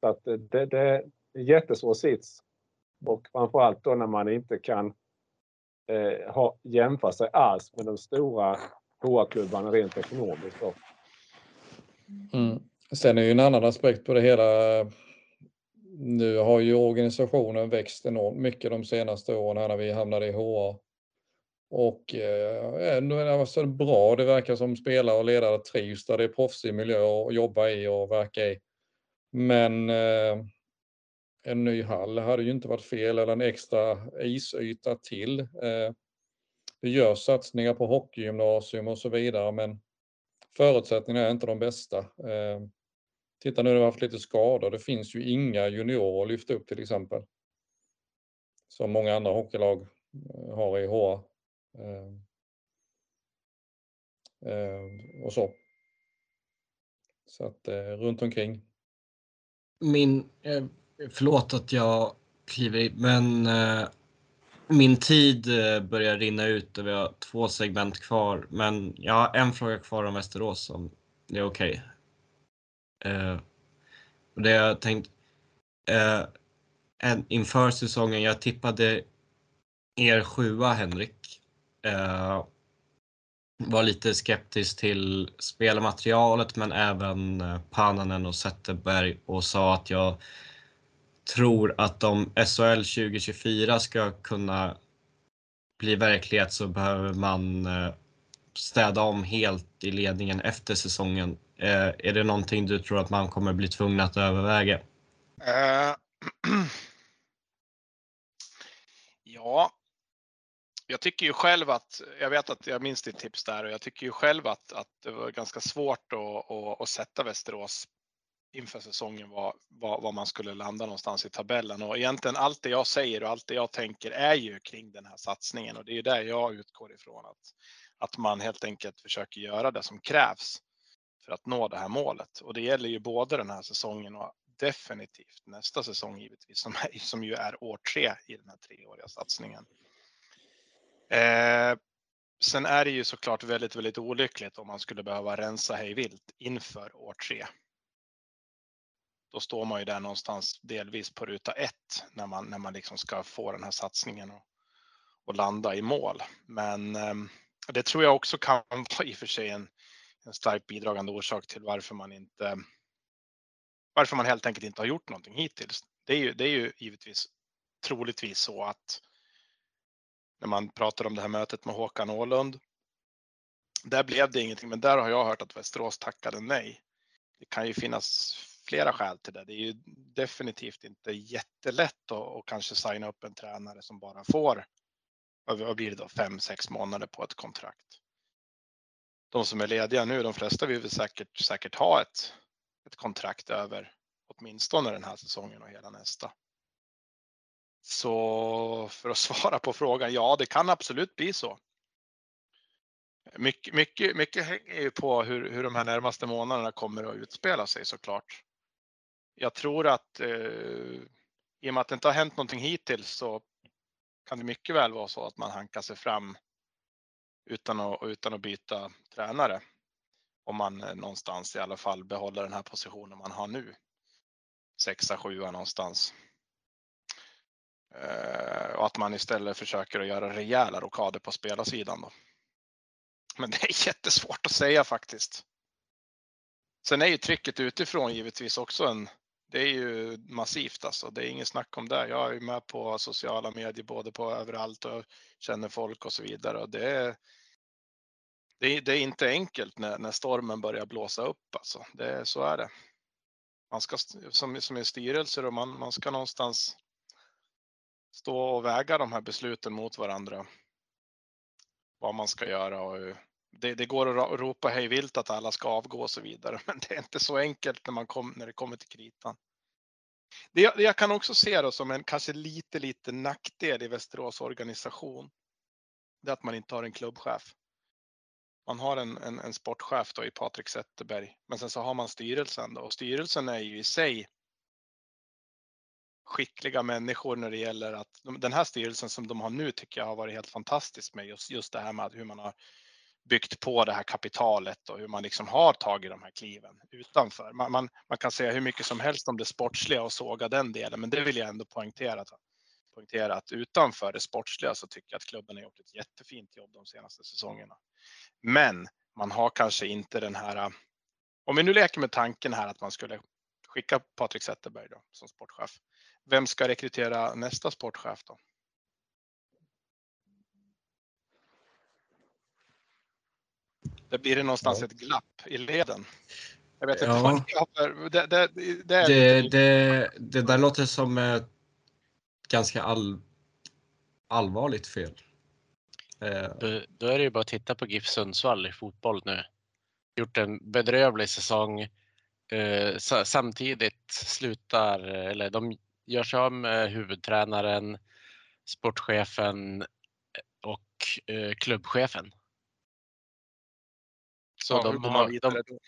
Så att eh, det, det är en jättesvår sits. Och framförallt då när man inte kan eh, ha, jämföra sig alls med de stora HA-klubbarna rent ekonomiskt. Mm. Sen är ju en annan aspekt på det hela nu har ju organisationen växt enormt mycket de senaste åren när vi hamnade i HA. Och eh, ändå är det alltså bra. Det verkar som spelare och ledare trivs där det är proffsig miljö att jobba i och verka i. Men eh, en ny hall hade ju inte varit fel eller en extra isyta till. Eh, det görs satsningar på hockeygymnasium och så vidare men förutsättningarna är inte de bästa. Eh, titta nu, har vi haft lite skador. Det finns ju inga juniorer att lyfta upp till exempel. Som många andra hockeylag eh, har i HA. Eh, eh, och så. Så att eh, runt omkring. Min, eh, förlåt att jag kliver i, men eh, min tid eh, börjar rinna ut och vi har två segment kvar. Men jag har en fråga kvar om Västerås om det är okej. Okay. Eh, det jag tänkt eh, en, inför säsongen, jag tippade er sjua Henrik. Eh, var lite skeptisk till spelmaterialet men även eh, Pananen och Zetterberg och sa att jag tror att om SHL 2024 ska kunna bli verklighet så behöver man eh, städa om helt i ledningen efter säsongen. Eh, är det någonting du tror att man kommer bli tvungen att överväga? Uh, ja, jag tycker ju själv att, jag vet att jag minns ditt tips där och jag tycker ju själv att, att det var ganska svårt att, att, att sätta Västerås inför säsongen var, var, var, man skulle landa någonstans i tabellen. Och egentligen allt det jag säger och allt det jag tänker är ju kring den här satsningen och det är ju där jag utgår ifrån att, att man helt enkelt försöker göra det som krävs för att nå det här målet. Och det gäller ju både den här säsongen och definitivt nästa säsong givetvis som, är, som ju är år tre i den här treåriga satsningen. Eh, sen är det ju såklart väldigt, väldigt olyckligt om man skulle behöva rensa hej vilt inför år tre då står man ju där någonstans delvis på ruta ett när man, när man liksom ska få den här satsningen och, och landa i mål. Men eh, det tror jag också kan vara i och för sig en, en starkt bidragande orsak till varför man inte varför man helt enkelt inte har gjort någonting hittills. Det är ju, det är ju givetvis troligtvis så att när man pratar om det här mötet med Håkan Åhlund. Där blev det ingenting, men där har jag hört att Västerås tackade nej. Det kan ju finnas flera skäl till det. Det är ju definitivt inte jättelätt att, att kanske signa upp en tränare som bara får, vad blir det då, fem, sex månader på ett kontrakt. De som är lediga nu, de flesta vill väl säkert, säkert ha ett, ett kontrakt över åtminstone den här säsongen och hela nästa. Så för att svara på frågan, ja det kan absolut bli så. Mycket, mycket, mycket hänger ju på hur, hur de här närmaste månaderna kommer att utspela sig såklart jag tror att eh, i och med att det inte har hänt någonting hittills så kan det mycket väl vara så att man hankar sig fram utan att, utan att byta tränare. Om man eh, någonstans i alla fall behåller den här positionen man har nu. Sexa, sjua någonstans. Eh, och att man istället försöker att göra rejäla rockader på spelarsidan. Då. Men det är jättesvårt att säga faktiskt. Sen är ju trycket utifrån givetvis också en, det är ju massivt alltså. Det är inget snack om det. Jag är med på sociala medier både på överallt och känner folk och så vidare. Och det, är, det, är, det är inte enkelt när, när stormen börjar blåsa upp alltså. Det, så är det. Man ska som, som är styrelse då, man, man ska någonstans stå och väga de här besluten mot varandra. Vad man ska göra och det, det, går att ropa hej vilt att alla ska avgå och så vidare, men det är inte så enkelt när, man kom, när det kommer till kritan. Det, jag, jag kan också se det som en kanske lite, lite nackdel i Västerås organisation. Det är att man inte har en klubbchef. Man har en, en, en sportchef då i Patrik Zetterberg, men sen så har man styrelsen då och styrelsen är ju i sig skickliga människor när det gäller att den här styrelsen som de har nu tycker jag har varit helt fantastisk med just, just det här med hur man har byggt på det här kapitalet och hur man liksom har tagit de här kliven utanför. Man, man, man, kan säga hur mycket som helst om det sportsliga och såga den delen, men det vill jag ändå poängtera. Poängtera att utanför det sportsliga så tycker jag att klubben har gjort ett jättefint jobb de senaste säsongerna. Men man har kanske inte den här. Om vi nu leker med tanken här att man skulle skicka Patrik Zetterberg då, som sportchef. Vem ska rekrytera nästa sportchef då? Det blir det någonstans ett glapp i leden. Jag vet inte ja. vad det, det, det, det, det, det där låter som ett ganska all, allvarligt fel. Eh, Då, då är det ju bara att titta på GIF Sundsvall i fotboll nu. Gjort en bedrövlig säsong. Eh, sa- samtidigt slutar, eller de gör sig av med huvudtränaren, sportchefen och eh, klubbchefen. Så Ja, de har, de?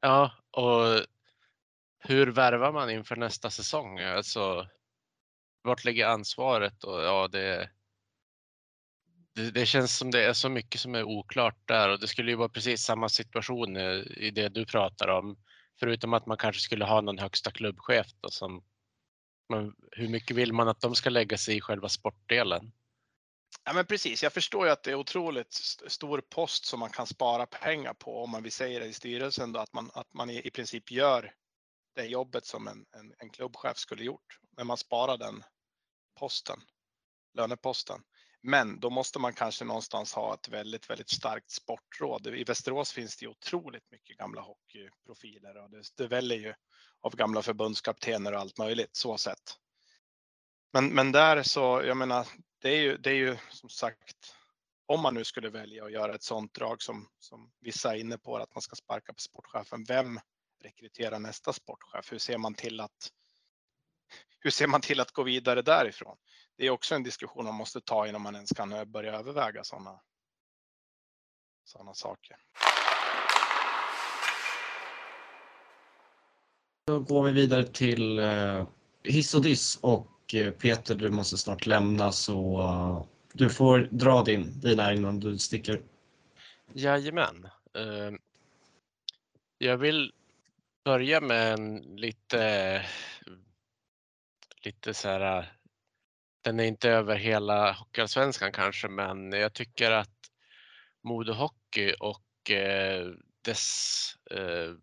Ja, och hur värvar man inför nästa säsong? Alltså, vart ligger ansvaret? Och, ja, det, det, det känns som det är så mycket som är oklart där och det skulle ju vara precis samma situation i, i det du pratar om. Förutom att man kanske skulle ha någon högsta klubbchef då, som men hur mycket vill man att de ska lägga sig i själva sportdelen? Ja, men precis. Jag förstår ju att det är otroligt stor post som man kan spara pengar på om man vill säga det i styrelsen då att man, att man i, i princip gör det jobbet som en, en, en klubbchef skulle gjort. Men man sparar den posten, löneposten. Men då måste man kanske någonstans ha ett väldigt, väldigt starkt sportråd. I Västerås finns det ju otroligt mycket gamla hockeyprofiler och det, det väller ju av gamla förbundskaptener och allt möjligt så sett. Men, men där så, jag menar, det är ju, det är ju som sagt, om man nu skulle välja att göra ett sådant drag som, som vissa är inne på, att man ska sparka på sportchefen, vem rekryterar nästa sportchef? Hur ser man till att hur ser man till att gå vidare därifrån? Det är också en diskussion man måste ta innan man ens kan börja överväga sådana sådana saker. Då går vi vidare till eh, hiss och diss och eh, Peter du måste snart lämna så eh, du får dra din, dina innan du sticker. Jajamän. Eh, Jag vill börja med en lite, lite så här, äh, den är inte över hela Hockeyallsvenskan kanske, men jag tycker att Modo Hockey och eh, dess eh,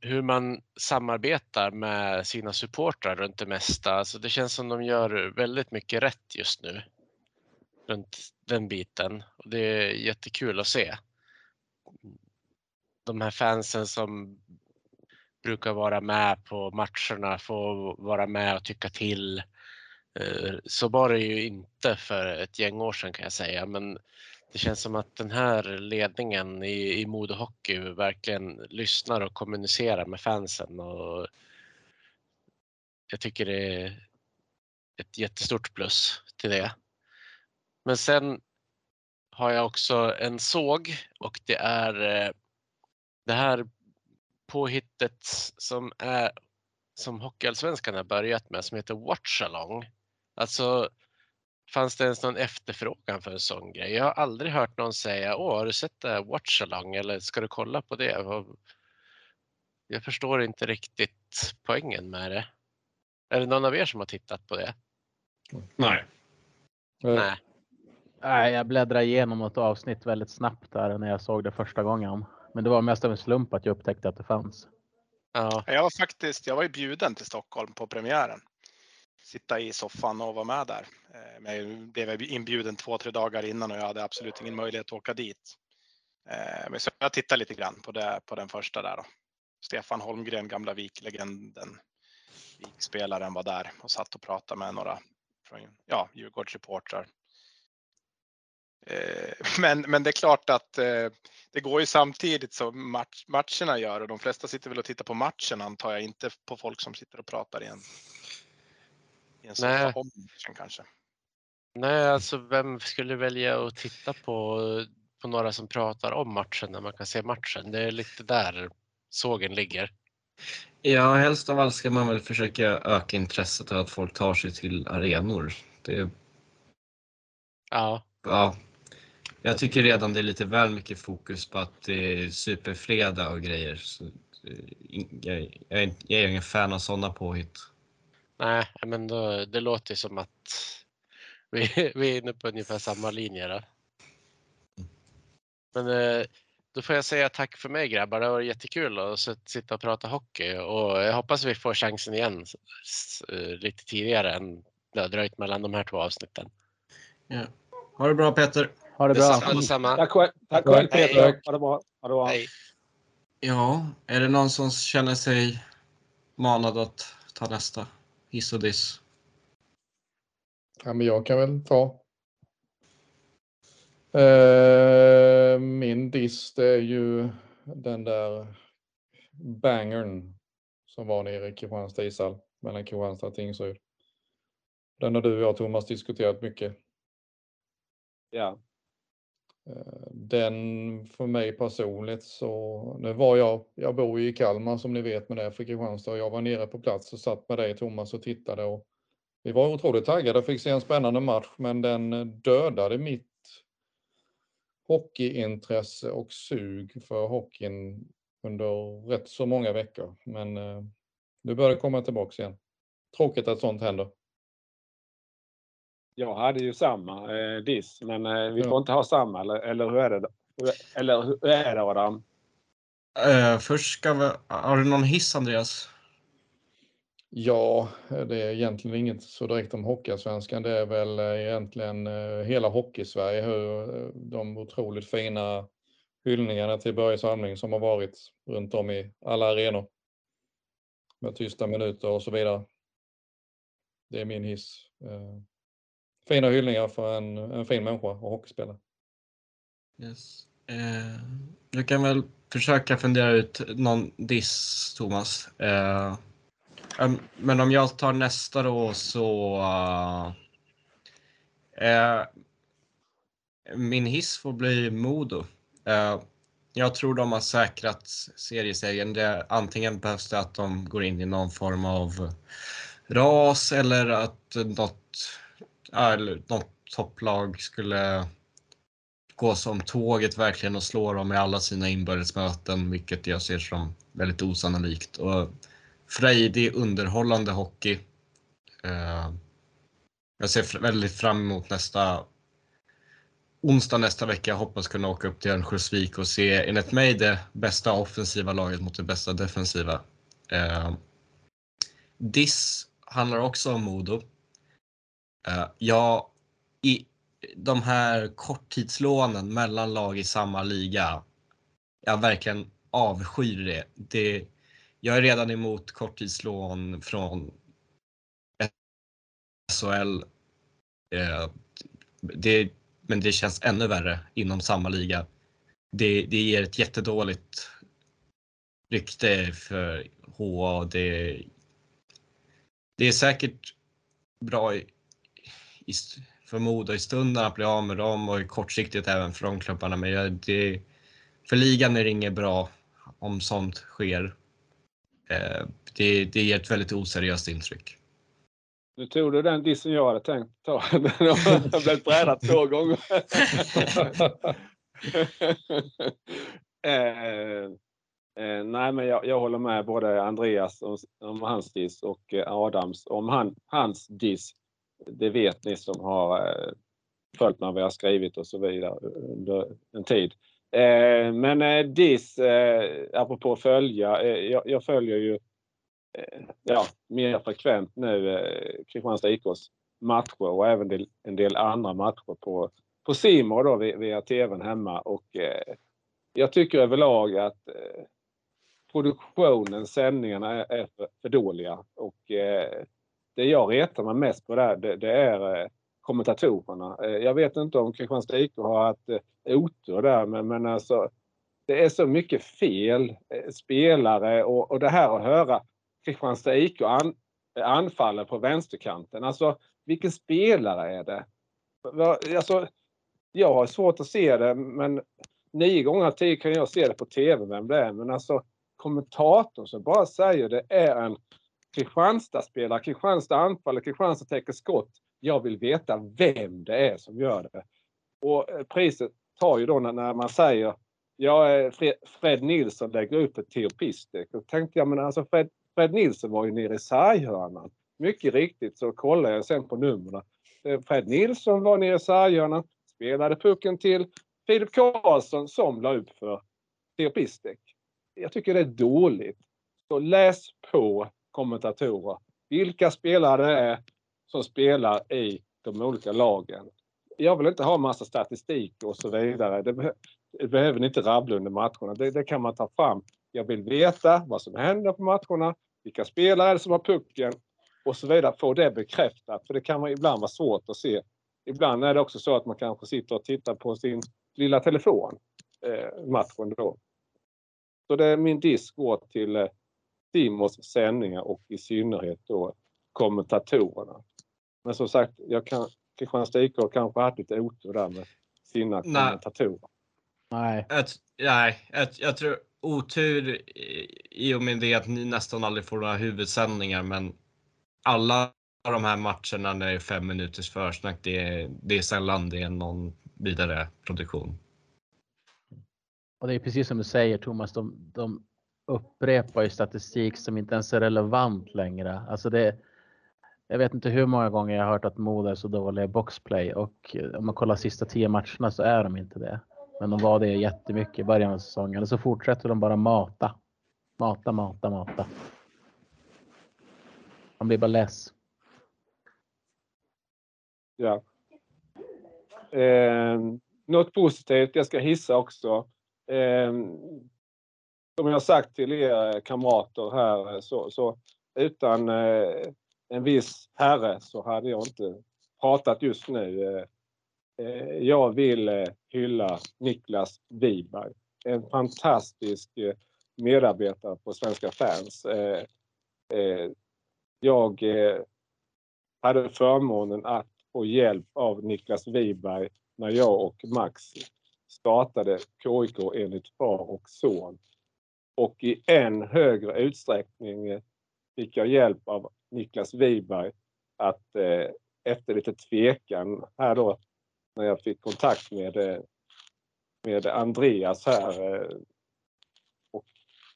hur man samarbetar med sina supportrar runt det mesta. Alltså det känns som de gör väldigt mycket rätt just nu runt den biten och det är jättekul att se. De här fansen som brukar vara med på matcherna få vara med och tycka till. Eh, så var det ju inte för ett gäng år sedan kan jag säga, men det känns som att den här ledningen i, i Modo Hockey verkligen lyssnar och kommunicerar med fansen och jag tycker det är ett jättestort plus till det. Men sen har jag också en såg och det är eh, det här påhittet som är som Hockeyallsvenskan har börjat med som heter Watchalong. Alltså fanns det ens någon efterfrågan för en sån grej? Jag har aldrig hört någon säga Åh, har du sett det här Watchalong eller ska du kolla på det? Jag förstår inte riktigt poängen med det. Är det någon av er som har tittat på det? Nej. Eh, Nej. Nej, jag bläddrade igenom ett avsnitt väldigt snabbt där när jag såg det första gången. Men det var mest av en slump att jag upptäckte att det fanns. Ja, Jag var faktiskt, jag var ju bjuden till Stockholm på premiären. Sitta i soffan och vara med där. Eh, Men jag blev inbjuden två, tre dagar innan och jag hade absolut ingen möjlighet att åka dit. Eh, Men så jag tittade lite grann på, det, på den första där då. Stefan Holmgren, gamla Vik-legenden. Vik-spelaren var där och satt och pratade med några från ja, Djurgårdssupportrar. Eh, Men, men det är klart att eh, det går ju samtidigt som match, matcherna gör och de flesta sitter väl och tittar på matchen antar jag, inte på folk som sitter och pratar i en, i en Nej. soffa om matchen kanske. nej alltså vem skulle välja att titta på, på några som pratar om matchen när man kan se matchen? Det är lite där sågen ligger. Ja, helst av allt ska man väl försöka öka intresset av att folk tar sig till arenor. Det, Ja, ja, jag tycker redan det är lite väl mycket fokus på att det är superfredag och grejer. Så, eh, jag, jag, är, jag är ingen fan av sådana påhitt. nej, men då, det låter som att vi, vi är inne på ungefär samma linje. Då. Men eh, då får jag säga tack för mig grabbar. Det varit jättekul att sit- sitta och prata hockey och jag hoppas vi får chansen igen eh, lite tidigare än det har dröjt mellan de här två avsnitten. Ja. Ha det bra Peter! Ha det bra. Detsamma. Tack själv, tack själv Hej. Peter. Ha det bra. Ha det bra. Hej. Ja, är det någon som känner sig manad att ta nästa hiss och diss? Ja, men jag kan väl ta. Eh, min diss det är ju den där bangern som var nere i Kristianstad ishall mellan Kristianstad och Tingsryd. Den har du och jag Thomas diskuterat mycket. Ja. Den för mig personligt så, nu var jag, jag bor ju i Kalmar som ni vet med det för Kristianstad och jag var nere på plats och satt med dig Thomas och tittade och vi var otroligt taggade och fick se en spännande match men den dödade mitt hockeyintresse och sug för hockeyn under rätt så många veckor. Men eh, nu börjar det komma tillbaks igen. Tråkigt att sånt händer. Jag hade ju samma eh, diss, men eh, vi Ja. får inte ha samma, eller, eller hur är det? Eller hur är det Adam? Eh, först ska vi... Har du någon hiss Andreas? Ja, det är egentligen inget så direkt om Hockeyallsvenskan. Det är väl eh, egentligen eh, hela Hockeysverige, hur eh, de otroligt fina hyllningarna till Börje Salming som har varit runt om i alla arenor. Med tysta minuter och så vidare. Det är min hiss. Fina hyllningar för en, en fin människa och hockeyspelare. Yes. Eh, du kan väl försöka fundera ut någon diss, Thomas. Eh, um, men om jag tar nästa då så... Eh, eh, min hiss får bli Modo. Eh, jag tror de har säkrat seriesegern. Det, antingen behövs det att de går in i någon form av ras eller att något, eller något topplag skulle gå som tåget verkligen och slå dem i alla sina inbördesmöten, vilket jag ser som väldigt osannolikt. Och frejdig, underhållande hockey. Eh, jag ser väldigt fram emot nästa onsdag nästa vecka. Jag hoppas kunna åka upp till Örnsköldsvik och se, enligt mig, det bästa offensiva laget mot det bästa defensiva. Eh, Diss handlar också om Modo. Eh, ja, i, de här korttidslånen mellan lag i samma liga. Jag verkligen avskyr det. det jag är redan emot korttidslån från SHL. Eh, det, men det känns ännu värre inom samma liga. Det, det ger ett jättedåligt rykte för HA. Det, det är säkert bra i, i, för Modo i stunden att bli av med dem och kortsiktigt även för de klubbarna. Men jag, det, för ligan är det inget bra om sånt sker. Eh, det, det ger ett väldigt oseriöst intryck. Nu tog du den dissen jag hade tänkt ta. Den har blivit brädad två gånger. eh, eh, nej, men jag, jag håller med både Andreas om, om hans diss och eh, Adams om han, hans diss. Det vet ni som har eh, följt med vad jag har skrivit och så vidare under en tid. Eh, men eh, DIS, apropå följa, jag, följer ju ja, mer frekvent nu Kristianstad IKs matcher och även en del andra matcher på, på Simor då via, tvn hemma och jag tycker överlag att produktionen, sändningarna är, är för, för dåliga och eh, det jag retar mig mest på där det, det är eh, kommentatorerna. Eh, jag vet inte om Kristianstad IK har haft eh, otur där men, men alltså det är så mycket fel spelare och, och det här att höra Kristianstad IK an, anfaller på vänsterkanten. Alltså vilken spelare är det? Alltså, jag har svårt att se det men nio gånger av tio kan jag se det på tv vem det är. Men alltså kommentatorn som bara säger det är en Kristianstad spelar, Kristianstad anfaller, Kristianstad täcker skott. Jag vill veta vem det är som gör det. Och eh, priset tar ju då när, man säger Ja, eh, Fred, Nilsson lägger upp ett Theo Pistek. Då tänkte jag, men alltså Fred, Fred Nilsson var ju nere i sarghörnan. Mycket riktigt så kollade jag sen på numren. Eh, Fred Nilsson var nere i sarghörnan, spelade pucken till Filip Karlsson som la upp för Theo Pistek. Jag tycker det är dåligt. Så läs på kommentatorer. Vilka spelare det är som spelar i de olika lagen. Jag vill inte ha massa statistik och så vidare. Det, be det behöver ni inte rabbla under matcherna. Det, det kan man ta fram. Jag vill veta vad som händer på matcherna, vilka spelare är det som har pucken och så vidare. Få det bekräftat. För det kan man ibland vara svårt att se ibland är det också så att man kanske sitter och tittar på sin lilla telefon, eh, matchen då. Så det, min disk går till eh, Simons sändningar och i synnerhet då kommentatorerna. Men som sagt, jag kan, Kristianstad IK kanske haft lite otur där med sina Nej. kommentatorer. Nej, Jag, nej, jag, jag tror otur i- i och med det att ni nästan aldrig får några huvudsändningar, men alla de här matcherna när det är fem minuters försnack, det är, det är sällan det är någon vidare produktion. och det är precis som du säger Thomas, de, de upprepar ju statistik som inte ens är relevant längre. Alltså det, jag vet inte hur många gånger jag har hört att Modo är så dåliga i boxplay och eh, om man kollar sista tio matcherna så är de inte det. Men de var det jättemycket i början av säsongen och så fortsätter de bara mata. Mata, mata, mata. Man blir bara less. Ja. Eh, något positivt jag ska hissa också. Eh, som jag sagt till er eh, kamrater här eh, så, så utan eh, en viss herre så hade jag inte pratat just nu. Eh, eh, jag vill eh, hylla Niklas Wiberg. En fantastisk eh, medarbetare på Svenska fans. Eh, eh, jag eh, hade förmånen att få hjälp av Niklas Wiberg när jag och Max startade KIK enligt far och son. Och i än högre utsträckning eh, fick jag hjälp av Niklas Wiberg att eh, efter lite tvekan här då när jag fick kontakt med, eh, med Andreas här eh, och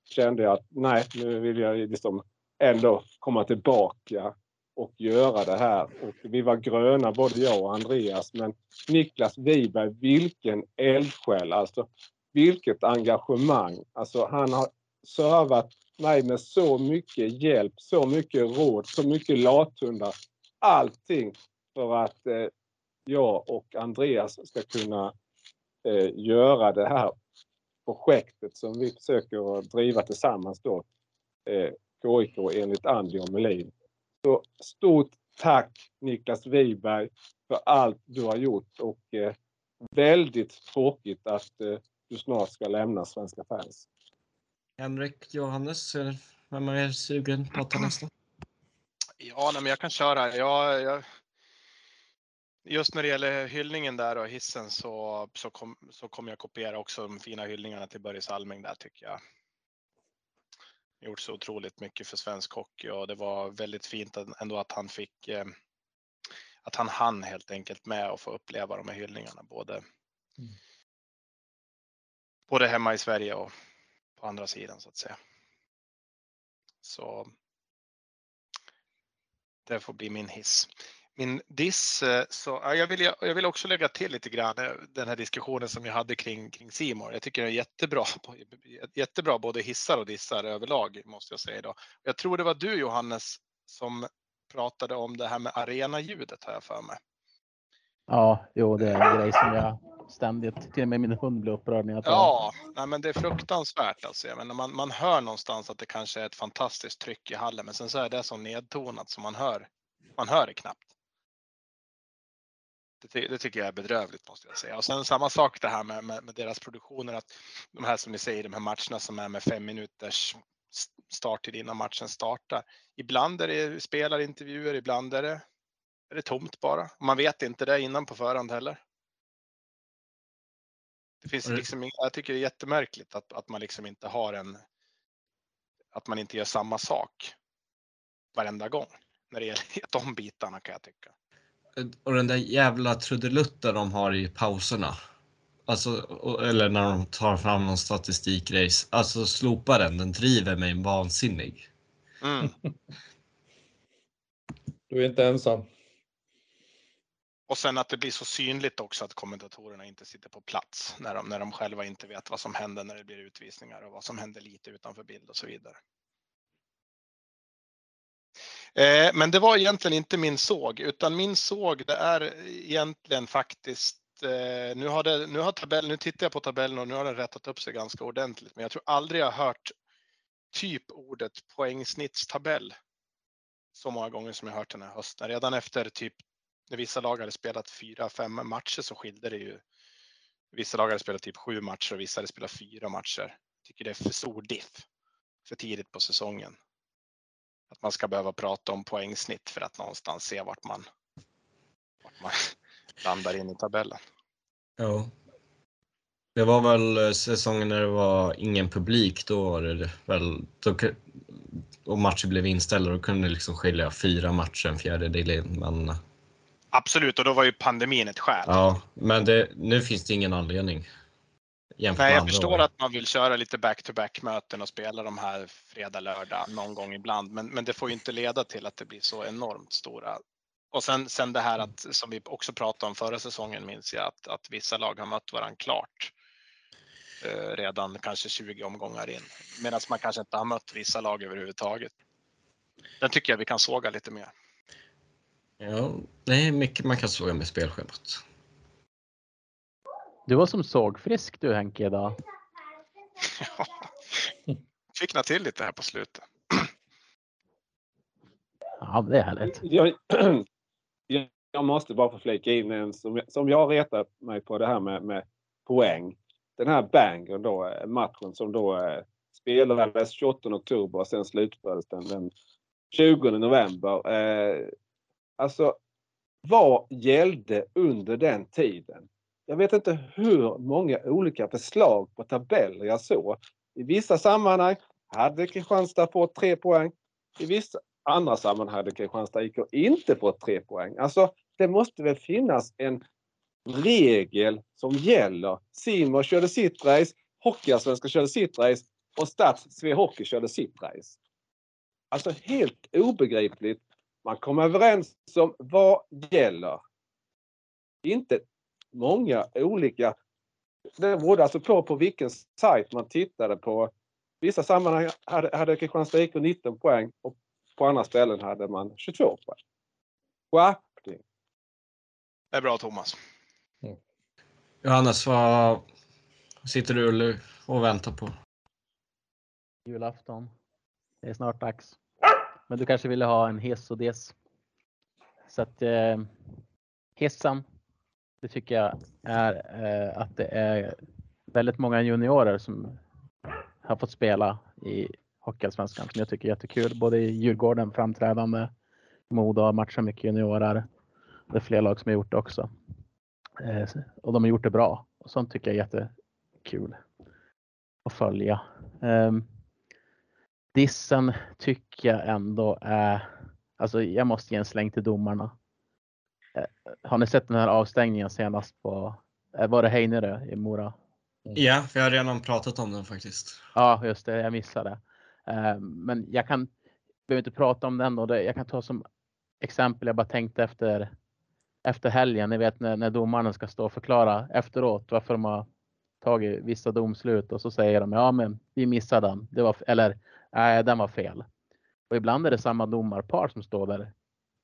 kände jag att nej, nu vill jag liksom ändå komma tillbaka och göra det här. Och vi var gröna både jag och Andreas. Men Niklas Wiberg, vilken eldsjäl! Alltså vilket engagemang! Alltså han har servat mig med så mycket hjälp, så mycket råd, så mycket lathundar. Allting för att eh, jag och Andreas ska kunna eh, göra det här projektet som vi försöker driva tillsammans då. Eh, KIK enligt Andy och Melin. Så stort tack Niklas Wiberg för allt du har gjort och eh, väldigt tråkigt att eh, du snart ska lämna Svenska fans. Henrik, Johannes, vem är sugen på att ta nästa? Ja, nej, men jag kan köra. Jag, jag, just när det gäller hyllningen där och hissen så, så, kom, så kommer jag kopiera också de fina hyllningarna till Börje Salming där tycker jag. Gjort så otroligt mycket för svensk hockey och det var väldigt fint ändå att han fick eh, att han hann helt enkelt med att få uppleva de här hyllningarna både både hemma i Sverige och på andra sidan så att säga. Så det får bli min hiss. Min diss, eh, så jag, vill, jag vill också lägga till lite grann eh, den här diskussionen som jag hade kring kring Simor. Jag tycker det är jättebra, jättebra både hissar och dissar överlag måste jag säga idag. Jag tror det var du Johannes som pratade om det här med arenaljudet har jag för mig. Ja, jo, det är en grej som jag ständigt, till och med min hund blir upprörd när jag tar. Ja, nej, men det är fruktansvärt alltså. Jag menar, man, man hör någonstans att det kanske är ett fantastiskt tryck i hallen, men sen så är det så nedtonat så man hör, man hör det knappt. Det, det tycker jag är bedrövligt måste jag säga. Och sen samma sak det här med, med, med deras produktioner, att de här som ni säger, de här matcherna som är med fem minuters starttid innan matchen startar. Ibland är det spelarintervjuer, ibland är det, är det tomt bara. Man vet inte det innan på förhand heller. Det finns liksom, jag tycker det är jättemärkligt att, att man liksom inte har en, att man inte gör samma sak varenda gång när det gäller de bitarna kan jag tycka. Och den där jävla trudelutten de har i pauserna. Alltså, eller när de tar fram någon statistikrace. Alltså slopa den, den driver mig vansinnig. Mm. Du är inte ensam. Och sen att det blir så synligt också att kommentatorerna inte sitter på plats när de, när de själva inte vet vad som händer när det blir utvisningar och vad som händer lite utanför bild och så vidare. Eh, men det var egentligen inte min såg, utan min såg det är egentligen faktiskt eh, nu har, det, nu har tabellen, nu tittar jag på tabellen och nu har den rättat upp sig ganska ordentligt, men jag tror aldrig jag har hört typ ordet poängsnittstabell så många gånger som jag hört den här hösten. Redan efter typ när vissa lag hade spelat fyra, fem matcher så skilde det ju. Vissa lag hade spelat typ sju matcher och vissa hade spelat fyra matcher. Jag tycker det är för stor diff för tidigt på säsongen. Att man ska behöva prata om poängsnitt för att någonstans se vart man, vart man landar in i tabellen. Ja. Det var väl eh, säsongen när det var ingen publik, då var det väl, då, och matcher blev inställda, då kunde det liksom skilja fyra matcher, en fjärdedel in. Men, eh, Absolut, och då var ju pandemin ett skäl. ja, men det, nu finns det ingen anledning. Nej, jag förstår år. att man vill köra lite back-to-back möten och spela de här fredag, lördag någon gång ibland. Men, men det får ju inte leda till att det blir så enormt stora. Och sen, sen det här att, som vi också pratade om förra säsongen minns jag, att, att vissa lag har mött varandra klart. Eh, redan kanske 20 omgångar in. Medan man kanske inte har mött vissa lag överhuvudtaget. Den tycker jag vi kan såga lite mer. Ja, det är mycket man kan såga med spelschemat. Du var som sågfrisk du Henke idag. Fick till lite här på slutet. Ja, det är härligt. Jag, jag- måste bara få flika in en som, jag- som jag retat mig på det här med, med poäng. Den här bangern då, eh, matchen som då eh, spelades 28 oktober och sen slutfördes den den 20 november. Eh, alltså, vad gällde under den tiden? Jag vet inte hur många olika förslag på tabeller jag såg. I vissa sammanhang hade Kristianstad fått tre poäng. I vissa andra sammanhang hade Kristianstad IK inte fått tre poäng. Alltså, det måste väl finnas en regel som gäller. Simor körde sitt race, Hockeyallsvenskan körde sitt race och Stats Svea Hockey körde sitt race. Alltså helt obegripligt. Man kom överens om vad gäller. Inte många olika. Det berodde alltså på på vilken sajt man tittade på. Vissa sammanhang hade, hade Kristianstad IK 19 poäng och på andra ställen hade man 22 poäng. Skärpning! Det är bra Thomas. Johannes, vad sitter du och väntar på? Julafton. Det är snart dags. Men du kanske ville ha en hiss och des. Så att eh, hissen, det tycker jag är eh, att det är väldigt många juniorer som har fått spela i Hockeyallsvenskan som jag tycker är jättekul. Både i Djurgården framträdande, Modo har matchat mycket juniorer. Det är fler lag som har gjort det också. Eh, och de har gjort det bra. Och sånt tycker jag är jättekul att följa. Um, dissen tycker jag ändå är, alltså jag måste ge en släng till domarna. Eh, har ni sett den här avstängningen senast på, eh, var det Heinerö i Mora? Ja, för jag har redan pratat om den faktiskt. Ja, just det, jag missade. Eh, men jag kan, behöver inte prata om den det, jag kan ta som exempel, jag bara tänkte efter, efter helgen, ni vet när, när domarna ska stå och förklara efteråt varför de har tagit vissa domslut och så säger de ja men vi missade den. Det var, eller nej den var fel. Och ibland är det samma domarpar som står där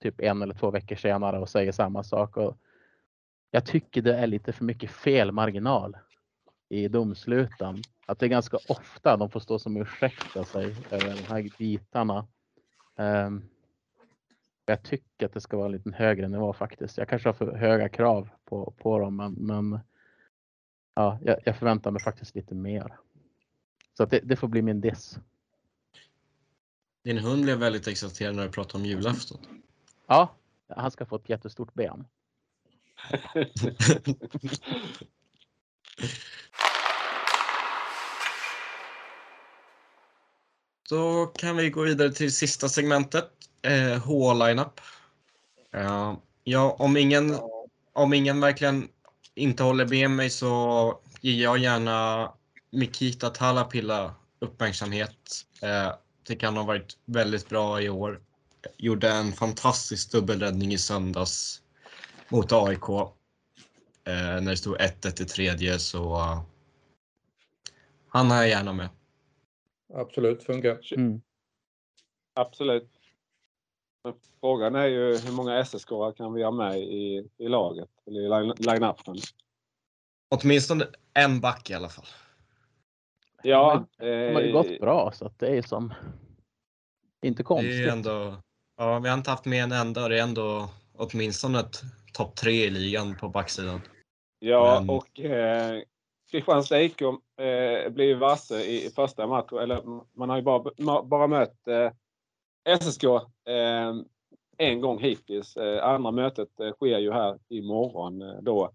typ en eller två veckor senare och säger samma sak. Och jag tycker det är lite för mycket felmarginal i domsluten. Att det är ganska ofta de får stå som ursäkta sig över de här bitarna. Um, jag tycker att det ska vara en lite högre nivå faktiskt. Jag kanske har för höga krav på, på dem men, men ja, jag, jag förväntar mig faktiskt lite mer. Så att det, det får bli min diss. Din hund blev väldigt exalterad när du pratade om julafton. Ja, han ska få ett jättestort ben. Då kan vi gå vidare till sista segmentet. Eh, H-lineup. Eh, ja, om ingen, om ingen verkligen inte håller med mig så ger jag gärna Mikita Talapilla uppmärksamhet. Eh, tycker han har varit väldigt bra i år. Gjorde en fantastisk dubbelräddning i söndags mot AIK. Eh, när det stod 1-1 i tredje så eh, han har jag gärna med. Absolut, funkar. Mm. Absolut. Men frågan är ju hur många SSK kan vi ha med i, i laget? Eller i line- line-upen? Åtminstone en back i alla fall. Ja. De har ju eh, gått bra så att det är som inte Det är konstigt. ändå, ja, vi har inte haft med en enda och det är ändå åtminstone ett topp tre i ligan på backsidan. Ja, Men- och eh, Kristianstad IK eh, blir varse i, i första matchen. Eller man har ju bara, bara mött eh, SSK eh, en gång hittills. Eh, andra mötet eh, sker ju här imorgon eh, då,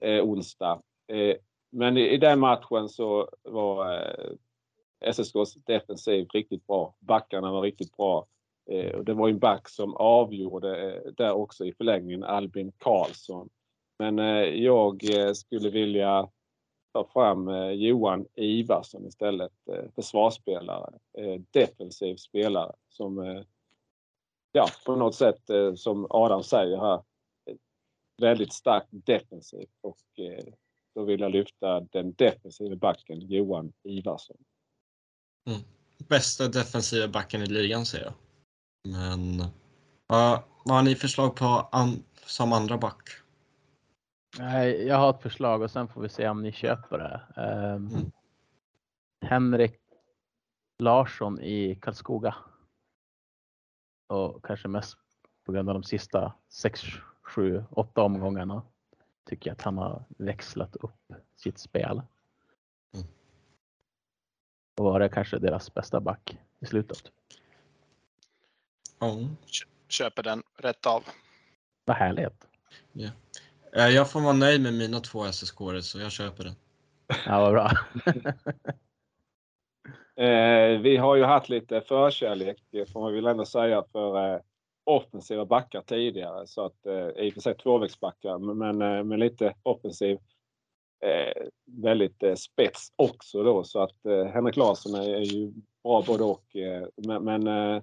eh, onsdag. Men i, i den matchen så var eh, SSKs defensiv riktigt bra. Backarna var riktigt bra. Eh, och det var en back som avgjorde eh, där också i förlängningen, Albin Karlsson. Men eh, jag eh, skulle vilja ta fram eh, Johan Ivarsson istället. Eh, försvarsspelare. Eh, defensiv spelare som eh, ja, på något sätt eh, som Adam säger här. Eh, väldigt starkt defensivt och eh, då vill jag lyfta den defensiva backen Johan Ivarsson. Bästa defensiva backen i ligan säger jag. Men vad vad har ni förslag på an, som andra back? Nej, jag har ett förslag och sen får vi se om ni köper det. Ehm, Mm. Henrik Larsson i Karlskoga. Och kanske mest på grund av de sista 6, 7, 8 omgångarna. Tycker jag att han har växlat upp sitt spel. Mm. Och var det kanske deras bästa back i slutet. Ja. Köper den rätt av. Vad härligt. Eh, Jag får vara nöjd med mina två ssк så jag köper den. Ja, vad bra. Eh, vi har ju haft lite förkärlek, får man väl ändå säga, för eh, offensiva backar tidigare. Så att, eh, I och för sig tvåvägsbackar, men, eh, med lite offensiv eh, väldigt eh, spets också då. Så att eh, Henrik Larsson är, är ju bra både och. Eh, men men eh,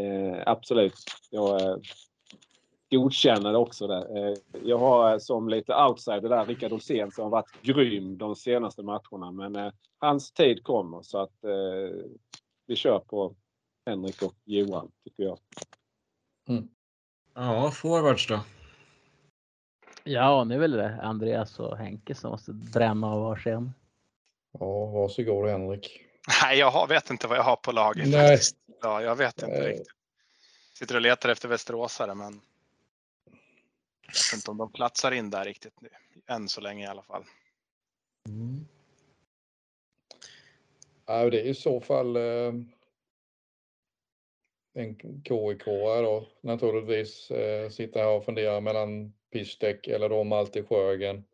eh, absolut, jag eh, godkänner det också. Där. Eh, jag har eh, som lite outsider där Rickard Olsén som har varit grym de senaste matcherna. Men eh, hans tid kommer så att eh, vi kör på Henrik och Johan tycker jag. Ja, forwards då? Ja, nu är väl det Andreas och Henke som måste bränna av varsin. Ja, varsågod Henrik. Nej, jag har, vet inte vad jag har på laget. Nej. Ja, jag vet inte Nej. riktigt. Sitter och letar efter västeråsare, men jag vet inte om de platsar in där riktigt nu. Än så länge i alla fall. Mm. Ja, det är i så fall eh, en KIK då naturligtvis. Eh, sitta här och fundera mellan Pistek eller då Malte Sjögren.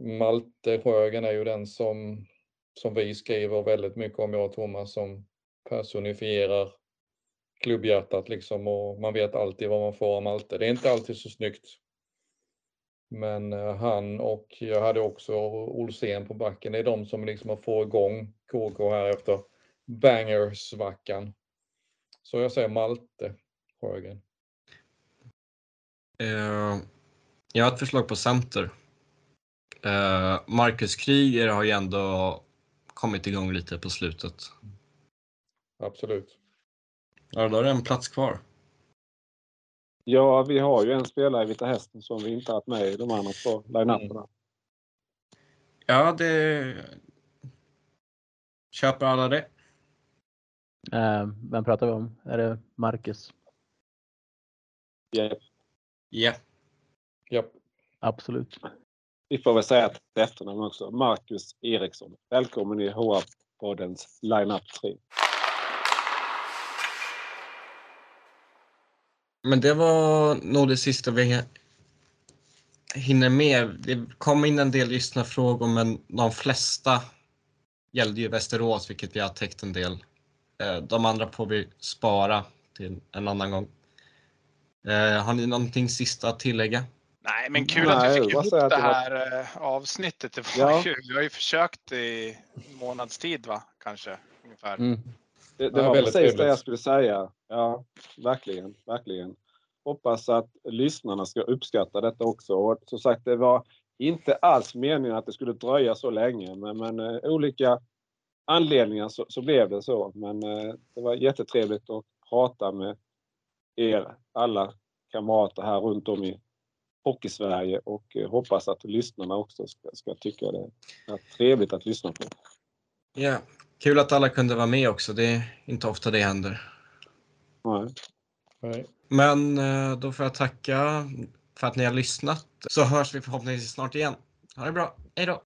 Malte Sjögren är ju den som, som vi skriver väldigt mycket om, jag och Thomas, som personifierar klubbhjärtat liksom och man vet alltid vad man får av Malte. Det är inte alltid så snyggt. Men eh, han och jag hade också Olsen på backen. Det är de som liksom har fått igång KK här efter bangersvackan. Så jag säger Malte Sjögren. Eh, jag har ett förslag på center. Eh, Marcus Kryger har ju ändå kommit igång lite på slutet. Absolut. Ja, då är det en plats kvar. Ja, vi har ju en spelare i Vita Hästen som vi inte haft med i de andra två line-uperna. Ja, det... Köper alla det? Eh, vem pratar vi om? Är det Marcus? Ja, Ja. Japp. Absolut. vi får väl säga till efternamn också. Marcus Eriksson. Välkommen i HR-poddens line-up 3. Men det var nog det sista vi hinner med. Det kom in en del lyssnarfrågor men de flesta gällde ju Västerås, vilket vi har täckt en del. Eh, De andra får vi spara till en annan gång. Eh, Har ni någonting sista att tillägga? Nej, men kul Nej, att vi fick ihop det det var- här eh, avsnittet. Det var Ja. ju, vi har ju försökt i en månads tid, va? Kanske ungefär. Mm. Det, det Ja, var väldigt precis det trevligt. jag skulle säga. Ja, verkligen, verkligen. Hoppas att lyssnarna ska uppskatta detta också. Och som sagt, det var inte alls meningen att det skulle dröja så länge, men, men olika anledningar så, så blev det så. Men eh, det var jättetrevligt att prata med er alla kamrater här runt om i Hockeysverige och eh, hoppas att lyssnarna också ska, ska tycka det är trevligt att lyssna på. Ja, kul att alla kunde vara med också. Det är inte ofta det händer. Nej. Nej. Men eh, då får jag tacka för att ni har lyssnat. Så hörs vi förhoppningsvis snart igen. Ha det bra. Hej då!